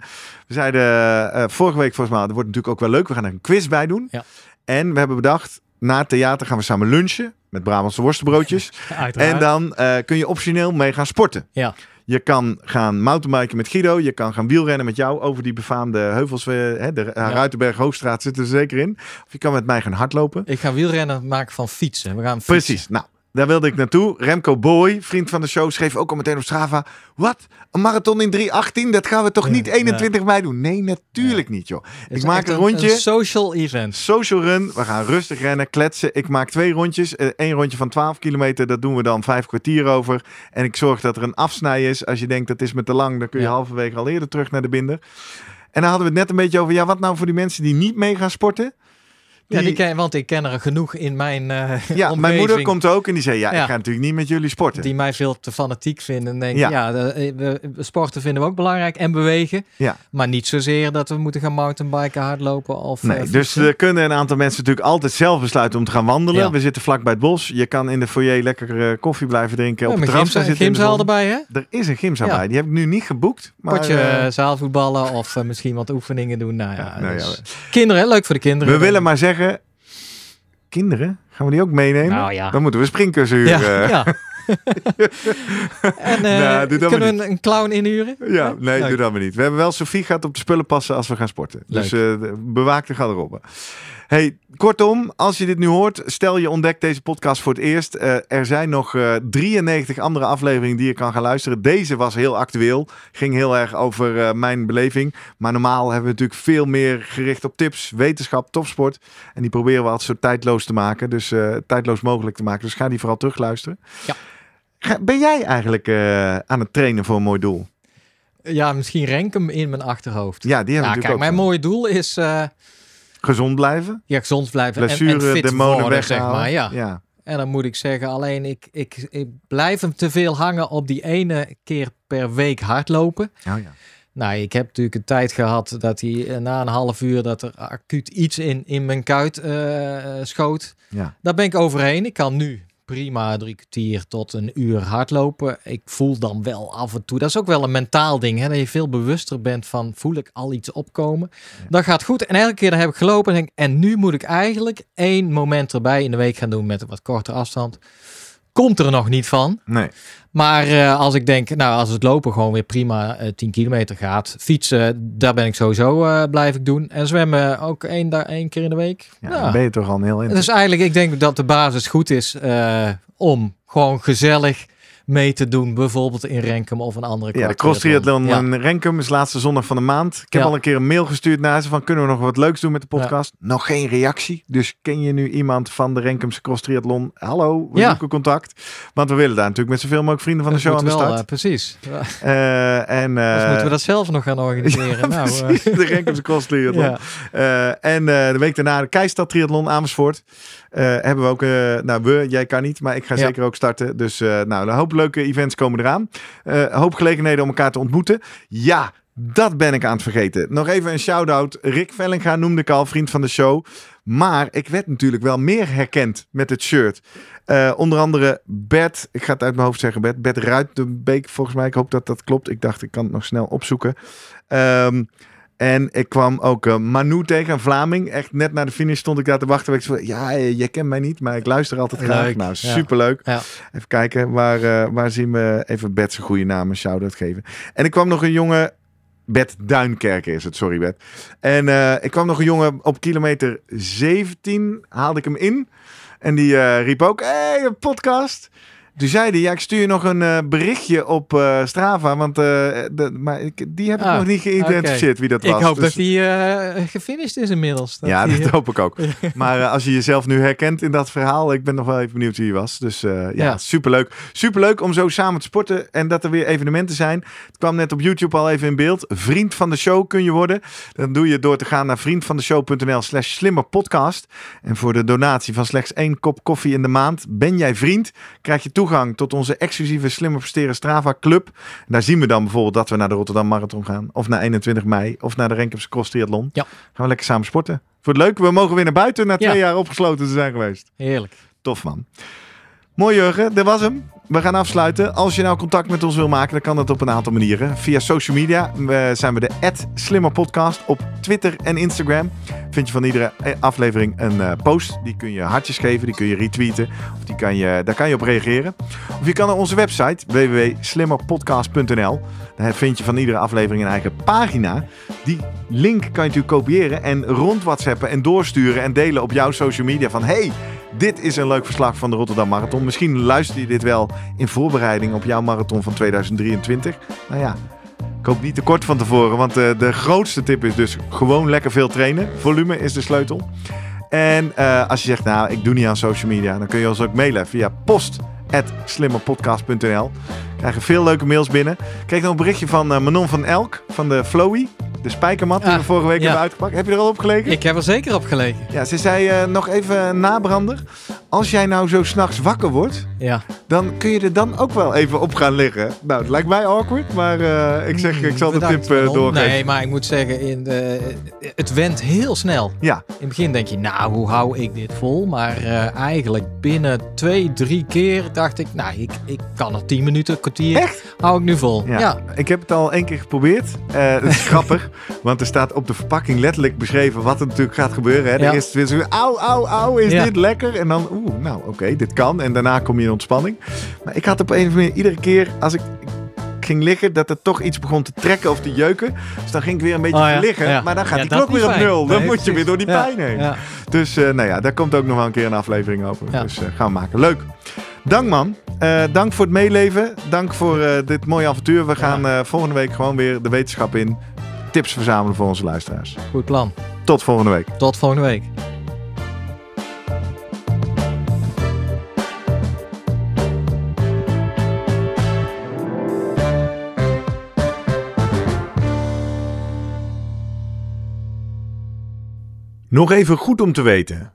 Speaker 1: We zeiden vorige week volgens mij, dat wordt natuurlijk ook wel leuk. We gaan er een quiz bij doen.
Speaker 2: Ja.
Speaker 1: En we hebben bedacht, na het theater gaan we samen lunchen met Brabantse worstenbroodjes. En dan eh, kun je optioneel mee gaan sporten.
Speaker 2: Ja.
Speaker 1: Je kan gaan mountainbiken met Guido. Je kan gaan wielrennen met jou over die befaamde heuvels. eh, hè, de Ruitenberg Hoogstraat zit er zeker in. Of je kan met mij gaan hardlopen.
Speaker 2: Ik ga wielrennen maken van fietsen. We gaan fietsen.
Speaker 1: Precies. Nou, daar wilde ik naartoe. Remco Boy, vriend van de show, schreef ook al meteen op Strava. Wat? Een marathon in 3.18? Dat gaan we toch
Speaker 2: Ja,
Speaker 1: niet 21 mei doen? Nee, natuurlijk niet, joh. Ik maak een rondje.
Speaker 2: Een social event.
Speaker 1: Social run. We gaan rustig rennen, kletsen. Ik maak twee rondjes. Eén rondje van 12 kilometer. Dat doen we dan vijf kwartier over. En ik zorg dat er een afsnij is. Als je denkt dat is me te lang, dan kun je halverwege al eerder terug naar de binder. En dan hadden we het net een beetje over. Ja, wat nou voor die mensen die niet mee gaan sporten?
Speaker 2: Ja,
Speaker 1: Die-
Speaker 2: ken, want ik ken er genoeg in mijn eh
Speaker 1: ja, mijn moeder komt ook en die zei: Ja,
Speaker 2: Ja.
Speaker 1: ik ga natuurlijk niet met jullie sporten.
Speaker 2: die mij veel te fanatiek vinden. En denk
Speaker 1: Ja.
Speaker 2: ja, de- eh, we, sporten vinden we ook belangrijk en bewegen.
Speaker 1: Ja.
Speaker 2: Maar niet zozeer dat we moeten gaan mountainbiken, hardlopen of
Speaker 1: Nee,
Speaker 2: eh,
Speaker 1: dus er kunnen een aantal mensen natuurlijk altijd zelf besluiten om te gaan wandelen.
Speaker 2: Ja.
Speaker 1: We zitten vlak bij het bos. Je kan in de foyer lekker koffie blijven drinken. Op het terras zitten de
Speaker 2: gymzaal erbij, hè?
Speaker 1: Er is een gymzaal bij. Die heb ik nu niet geboekt. Maar,
Speaker 2: Potje zaalvoetballen of misschien wat oefeningen doen. Nou ja,
Speaker 1: nou
Speaker 2: dus- kinderen, leuk voor de kinderen.
Speaker 1: we willen maar zeggen... Kinderen? Gaan we die ook meenemen?
Speaker 2: Nou ja.
Speaker 1: Dan moeten we springkussen
Speaker 2: Ja,
Speaker 1: huren.
Speaker 2: ja. en eh,
Speaker 1: Nou,
Speaker 2: kunnen we een, een clown inhuren?
Speaker 1: Ja, nee,
Speaker 2: Leuk.
Speaker 1: doe dat maar niet. We hebben wel Sofie gaat op de spullen passen als we gaan sporten. Dus eh, bewaak de garderobe. Hey, kortom, als je dit nu hoort, stel je ontdekt deze podcast voor het eerst. Eh, er zijn nog eh 93 andere afleveringen die je kan gaan luisteren. Deze was heel actueel. Ging heel erg over eh, mijn beleving. Maar normaal hebben we natuurlijk veel meer gericht op tips, wetenschap, topsport. En die proberen we altijd zo tijdloos te maken. Dus eh, tijdloos mogelijk te maken. Dus ga die vooral terugluisteren.
Speaker 2: Ja.
Speaker 1: Ga- Ben jij eigenlijk eh, aan het trainen voor een mooi doel?
Speaker 2: Ja, misschien rank hem in mijn achterhoofd.
Speaker 1: Ja, die hebben
Speaker 2: Ja,
Speaker 1: we
Speaker 2: kijk, mijn
Speaker 1: ook.
Speaker 2: mooie doel is eh,
Speaker 1: Gezond blijven.
Speaker 2: ja, gezond blijven en, en fit
Speaker 1: demonen
Speaker 2: worden, zeg maar. Ja.
Speaker 1: ja.
Speaker 2: En dan moet ik zeggen, alleen ik, ik, ik blijf hem te veel hangen op die ene keer per week hardlopen.
Speaker 1: Oh, ja.
Speaker 2: Nou, ik heb natuurlijk een tijd gehad dat hij eh, na een half uur dat er acuut iets in, in mijn kuit eh, schoot.
Speaker 1: Ja.
Speaker 2: Daar ben ik overheen. Ik kan nu prima drie kwartier tot een uur hardlopen. Ik voel dan wel af en toe. Dat is ook wel een mentaal ding. Hè? Dat je veel bewuster bent van voel ik al iets opkomen. Dat gaat goed. En elke keer dan heb ik gelopen en denk en nu moet ik eigenlijk één moment erbij in de week gaan doen met een wat kortere afstand. Komt er nog niet van.
Speaker 1: Nee.
Speaker 2: Maar eh, als ik denk, nou, als het lopen gewoon weer prima eh 10 kilometer gaat. Fietsen, daar ben ik sowieso eh blijf ik doen. En zwemmen ook één, da- één keer in de week.
Speaker 1: Ja,
Speaker 2: Ja.
Speaker 1: dan ben je toch al heel eind.
Speaker 2: Dus eigenlijk, ik denk dat de basis goed is om gewoon gezellig mee te doen. Bijvoorbeeld in Renkum of een andere
Speaker 1: Ja, de
Speaker 2: cross
Speaker 1: triathlon
Speaker 2: Ja.
Speaker 1: in Renkum is laatste zondag van de maand. Ik heb
Speaker 2: Ja.
Speaker 1: al een keer een mail gestuurd naar ze van kunnen we nog wat leuks doen met de podcast? Nog geen reactie. Dus ken je nu iemand van de Renkumse cross triathlon? Hallo, we zoeken contact. Want we willen daar natuurlijk met zoveel mogelijk vrienden van de
Speaker 2: Dat
Speaker 1: show aan de
Speaker 2: wel,
Speaker 1: start.
Speaker 2: eh, precies.
Speaker 1: Eh, en, eh,
Speaker 2: moeten we dat zelf nog gaan organiseren. nou,
Speaker 1: de Renkumse cross triathlon. en de week daarna de Keistad Triathlon Amersfoort. Hebben we ook, nou we, jij kan niet, maar ik ga zeker ook starten. Dus nou, een hoop leuke events komen eraan. Eh, hoop gelegenheden om elkaar te ontmoeten. Ja, dat ben ik aan het vergeten. Nog even een shout-out. Rick Vellinga noemde ik al, vriend van de show. Maar ik werd natuurlijk wel meer herkend met het shirt. Eh, onder andere Bert, ik ga het uit mijn hoofd zeggen, Bert, Bert Ruitenbeek volgens mij. Ik hoop dat dat klopt. Ik dacht, ik kan het nog snel opzoeken. Ehm, en ik kwam ook eh, Manu tegen, een Vlaming. Echt net na de finish stond ik daar te wachten. Ik zei, ja, eh, je kent mij niet, maar ik luister altijd graag.
Speaker 2: Leuk,
Speaker 1: Nou, superleuk.
Speaker 2: Ja.
Speaker 1: Even kijken, waar, eh, waar zien we even Bert zijn goede naam een shout-out geven. En ik kwam nog een jongen... Bert Duinkerken is het, sorry Bert. En ik kwam nog een jongen op kilometer 17, haalde ik hem in. En die riep ook, hey, een podcast. Toen zei hij, ja, ik stuur je nog een eh, berichtje op eh, Strava, want eh, de, maar ik, die heb ik
Speaker 2: Ah,
Speaker 1: nog niet geïdentificeerd wie dat
Speaker 2: Ik
Speaker 1: was.
Speaker 2: hoop
Speaker 1: Dus-
Speaker 2: dat die gefinished is inmiddels. Dat
Speaker 1: ja,
Speaker 2: die,
Speaker 1: dat hoop ik ook. Maar als je jezelf nu herkent in dat verhaal, ik ben nog wel even benieuwd wie je was. Dus ja,
Speaker 2: Ja.
Speaker 1: superleuk. Superleuk om zo samen te sporten en dat er weer evenementen zijn. Het kwam net op YouTube al even in beeld. Vriend van de show kun je worden. Dan doe je door te gaan naar vriendvandeshow.nl slash slimmerpodcast. En voor de donatie van slechts één kop koffie in de maand ben jij vriend. Krijg je toegang tot onze exclusieve Slimmer Presteren Strava Club. En daar zien we dan bijvoorbeeld dat we naar de Rotterdam Marathon gaan. Of naar 21 mei. Of naar de Renkumse Cross Triathlon.
Speaker 2: Ja.
Speaker 1: Gaan we lekker samen sporten. Voor het leuk. We mogen weer naar buiten na twee
Speaker 2: Ja.
Speaker 1: jaar opgesloten te zijn geweest.
Speaker 2: Heerlijk.
Speaker 1: Tof man. Mooi Jurgen, dit was hem. We gaan afsluiten. Als je nou contact met ons wil maken, dan kan dat op een aantal manieren. Via social media zijn we de @slimmerpodcast op Twitter en Instagram. Vind je van iedere eh, aflevering een eh, post. Die kun je hartjes geven, die kun je retweeten. Of die kan je, daar kan je op reageren. Of je kan naar onze website www.slimmerpodcast.nl. Daar vind je van iedere aflevering een eigen pagina. Die link kan je natuurlijk kopiëren en rond WhatsAppen en doorsturen en delen op jouw social media van hey, dit is een leuk verslag van de Rotterdam Marathon. Misschien luister je dit wel in voorbereiding op jouw marathon van 2023. Nou ja, ik hoop niet te kort van tevoren, want eh, de grootste tip is dus gewoon lekker veel trainen. Volume is de sleutel. En eh, als je zegt, nou, ik doe niet aan social media, dan kun je ons ook mailen via post.slimmerpodcast.nl. Krijgen veel leuke mails binnen. Ik kreeg nog een berichtje van eh, Manon van Elk van de Flowy. De spijkermat die
Speaker 2: Ah,
Speaker 1: we vorige week
Speaker 2: ja.
Speaker 1: hebben uitgepakt. Heb je er al op gelegen?
Speaker 2: Ik heb er zeker op gelegen.
Speaker 1: Ja, ze zei eh, nog even nabrander. Als jij nou zo s'nachts wakker wordt,
Speaker 2: Ja.
Speaker 1: dan kun je er dan ook wel even op gaan liggen. Nou, het lijkt mij awkward, maar eh, ik zeg, ik zal de tip
Speaker 2: Manon.
Speaker 1: doorgeven.
Speaker 2: Nee, maar ik moet zeggen, in de, het went heel snel.
Speaker 1: Ja,
Speaker 2: In het begin denk je, nou, hoe hou ik dit vol? Maar eigenlijk binnen twee, drie keer dacht ik, nou, ik, ik kan er tien minuten, een kwartier,
Speaker 1: Echt?
Speaker 2: hou ik nu vol.
Speaker 1: ja.
Speaker 2: Ja,
Speaker 1: ik heb het al één keer geprobeerd. Eh het is grappig, want er staat op de verpakking letterlijk beschreven wat er natuurlijk gaat gebeuren. Hè. De
Speaker 2: Ja.
Speaker 1: eerste is weer zo, auw, auw, auw, is
Speaker 2: Ja.
Speaker 1: dit lekker? En dan, oeh, nou oké, dit kan. En daarna kom je in ontspanning. Maar ik had op een of andere manier iedere keer, als ik ging liggen, dat er toch iets begon te trekken of te jeuken. Dus dan ging ik weer een beetje
Speaker 2: Oh ja,
Speaker 1: liggen.
Speaker 2: ja.
Speaker 1: Maar dan gaat
Speaker 2: Ja,
Speaker 1: die
Speaker 2: dat
Speaker 1: klok weer op nul. Dan
Speaker 2: Nee,
Speaker 1: moet je weer door die pijn heen. Dus eh, nou ja, daar komt ook nog wel een keer een aflevering over. Dus eh, gaan we maken. Leuk. Dank man. Eh, dank voor het meeleven. Dank voor eh, dit mooie avontuur. We gaan eh, volgende week gewoon weer de wetenschap in. Tips verzamelen voor onze luisteraars.
Speaker 2: Goed plan.
Speaker 1: Tot volgende week.
Speaker 2: Tot volgende week.
Speaker 1: Nog even goed om te weten.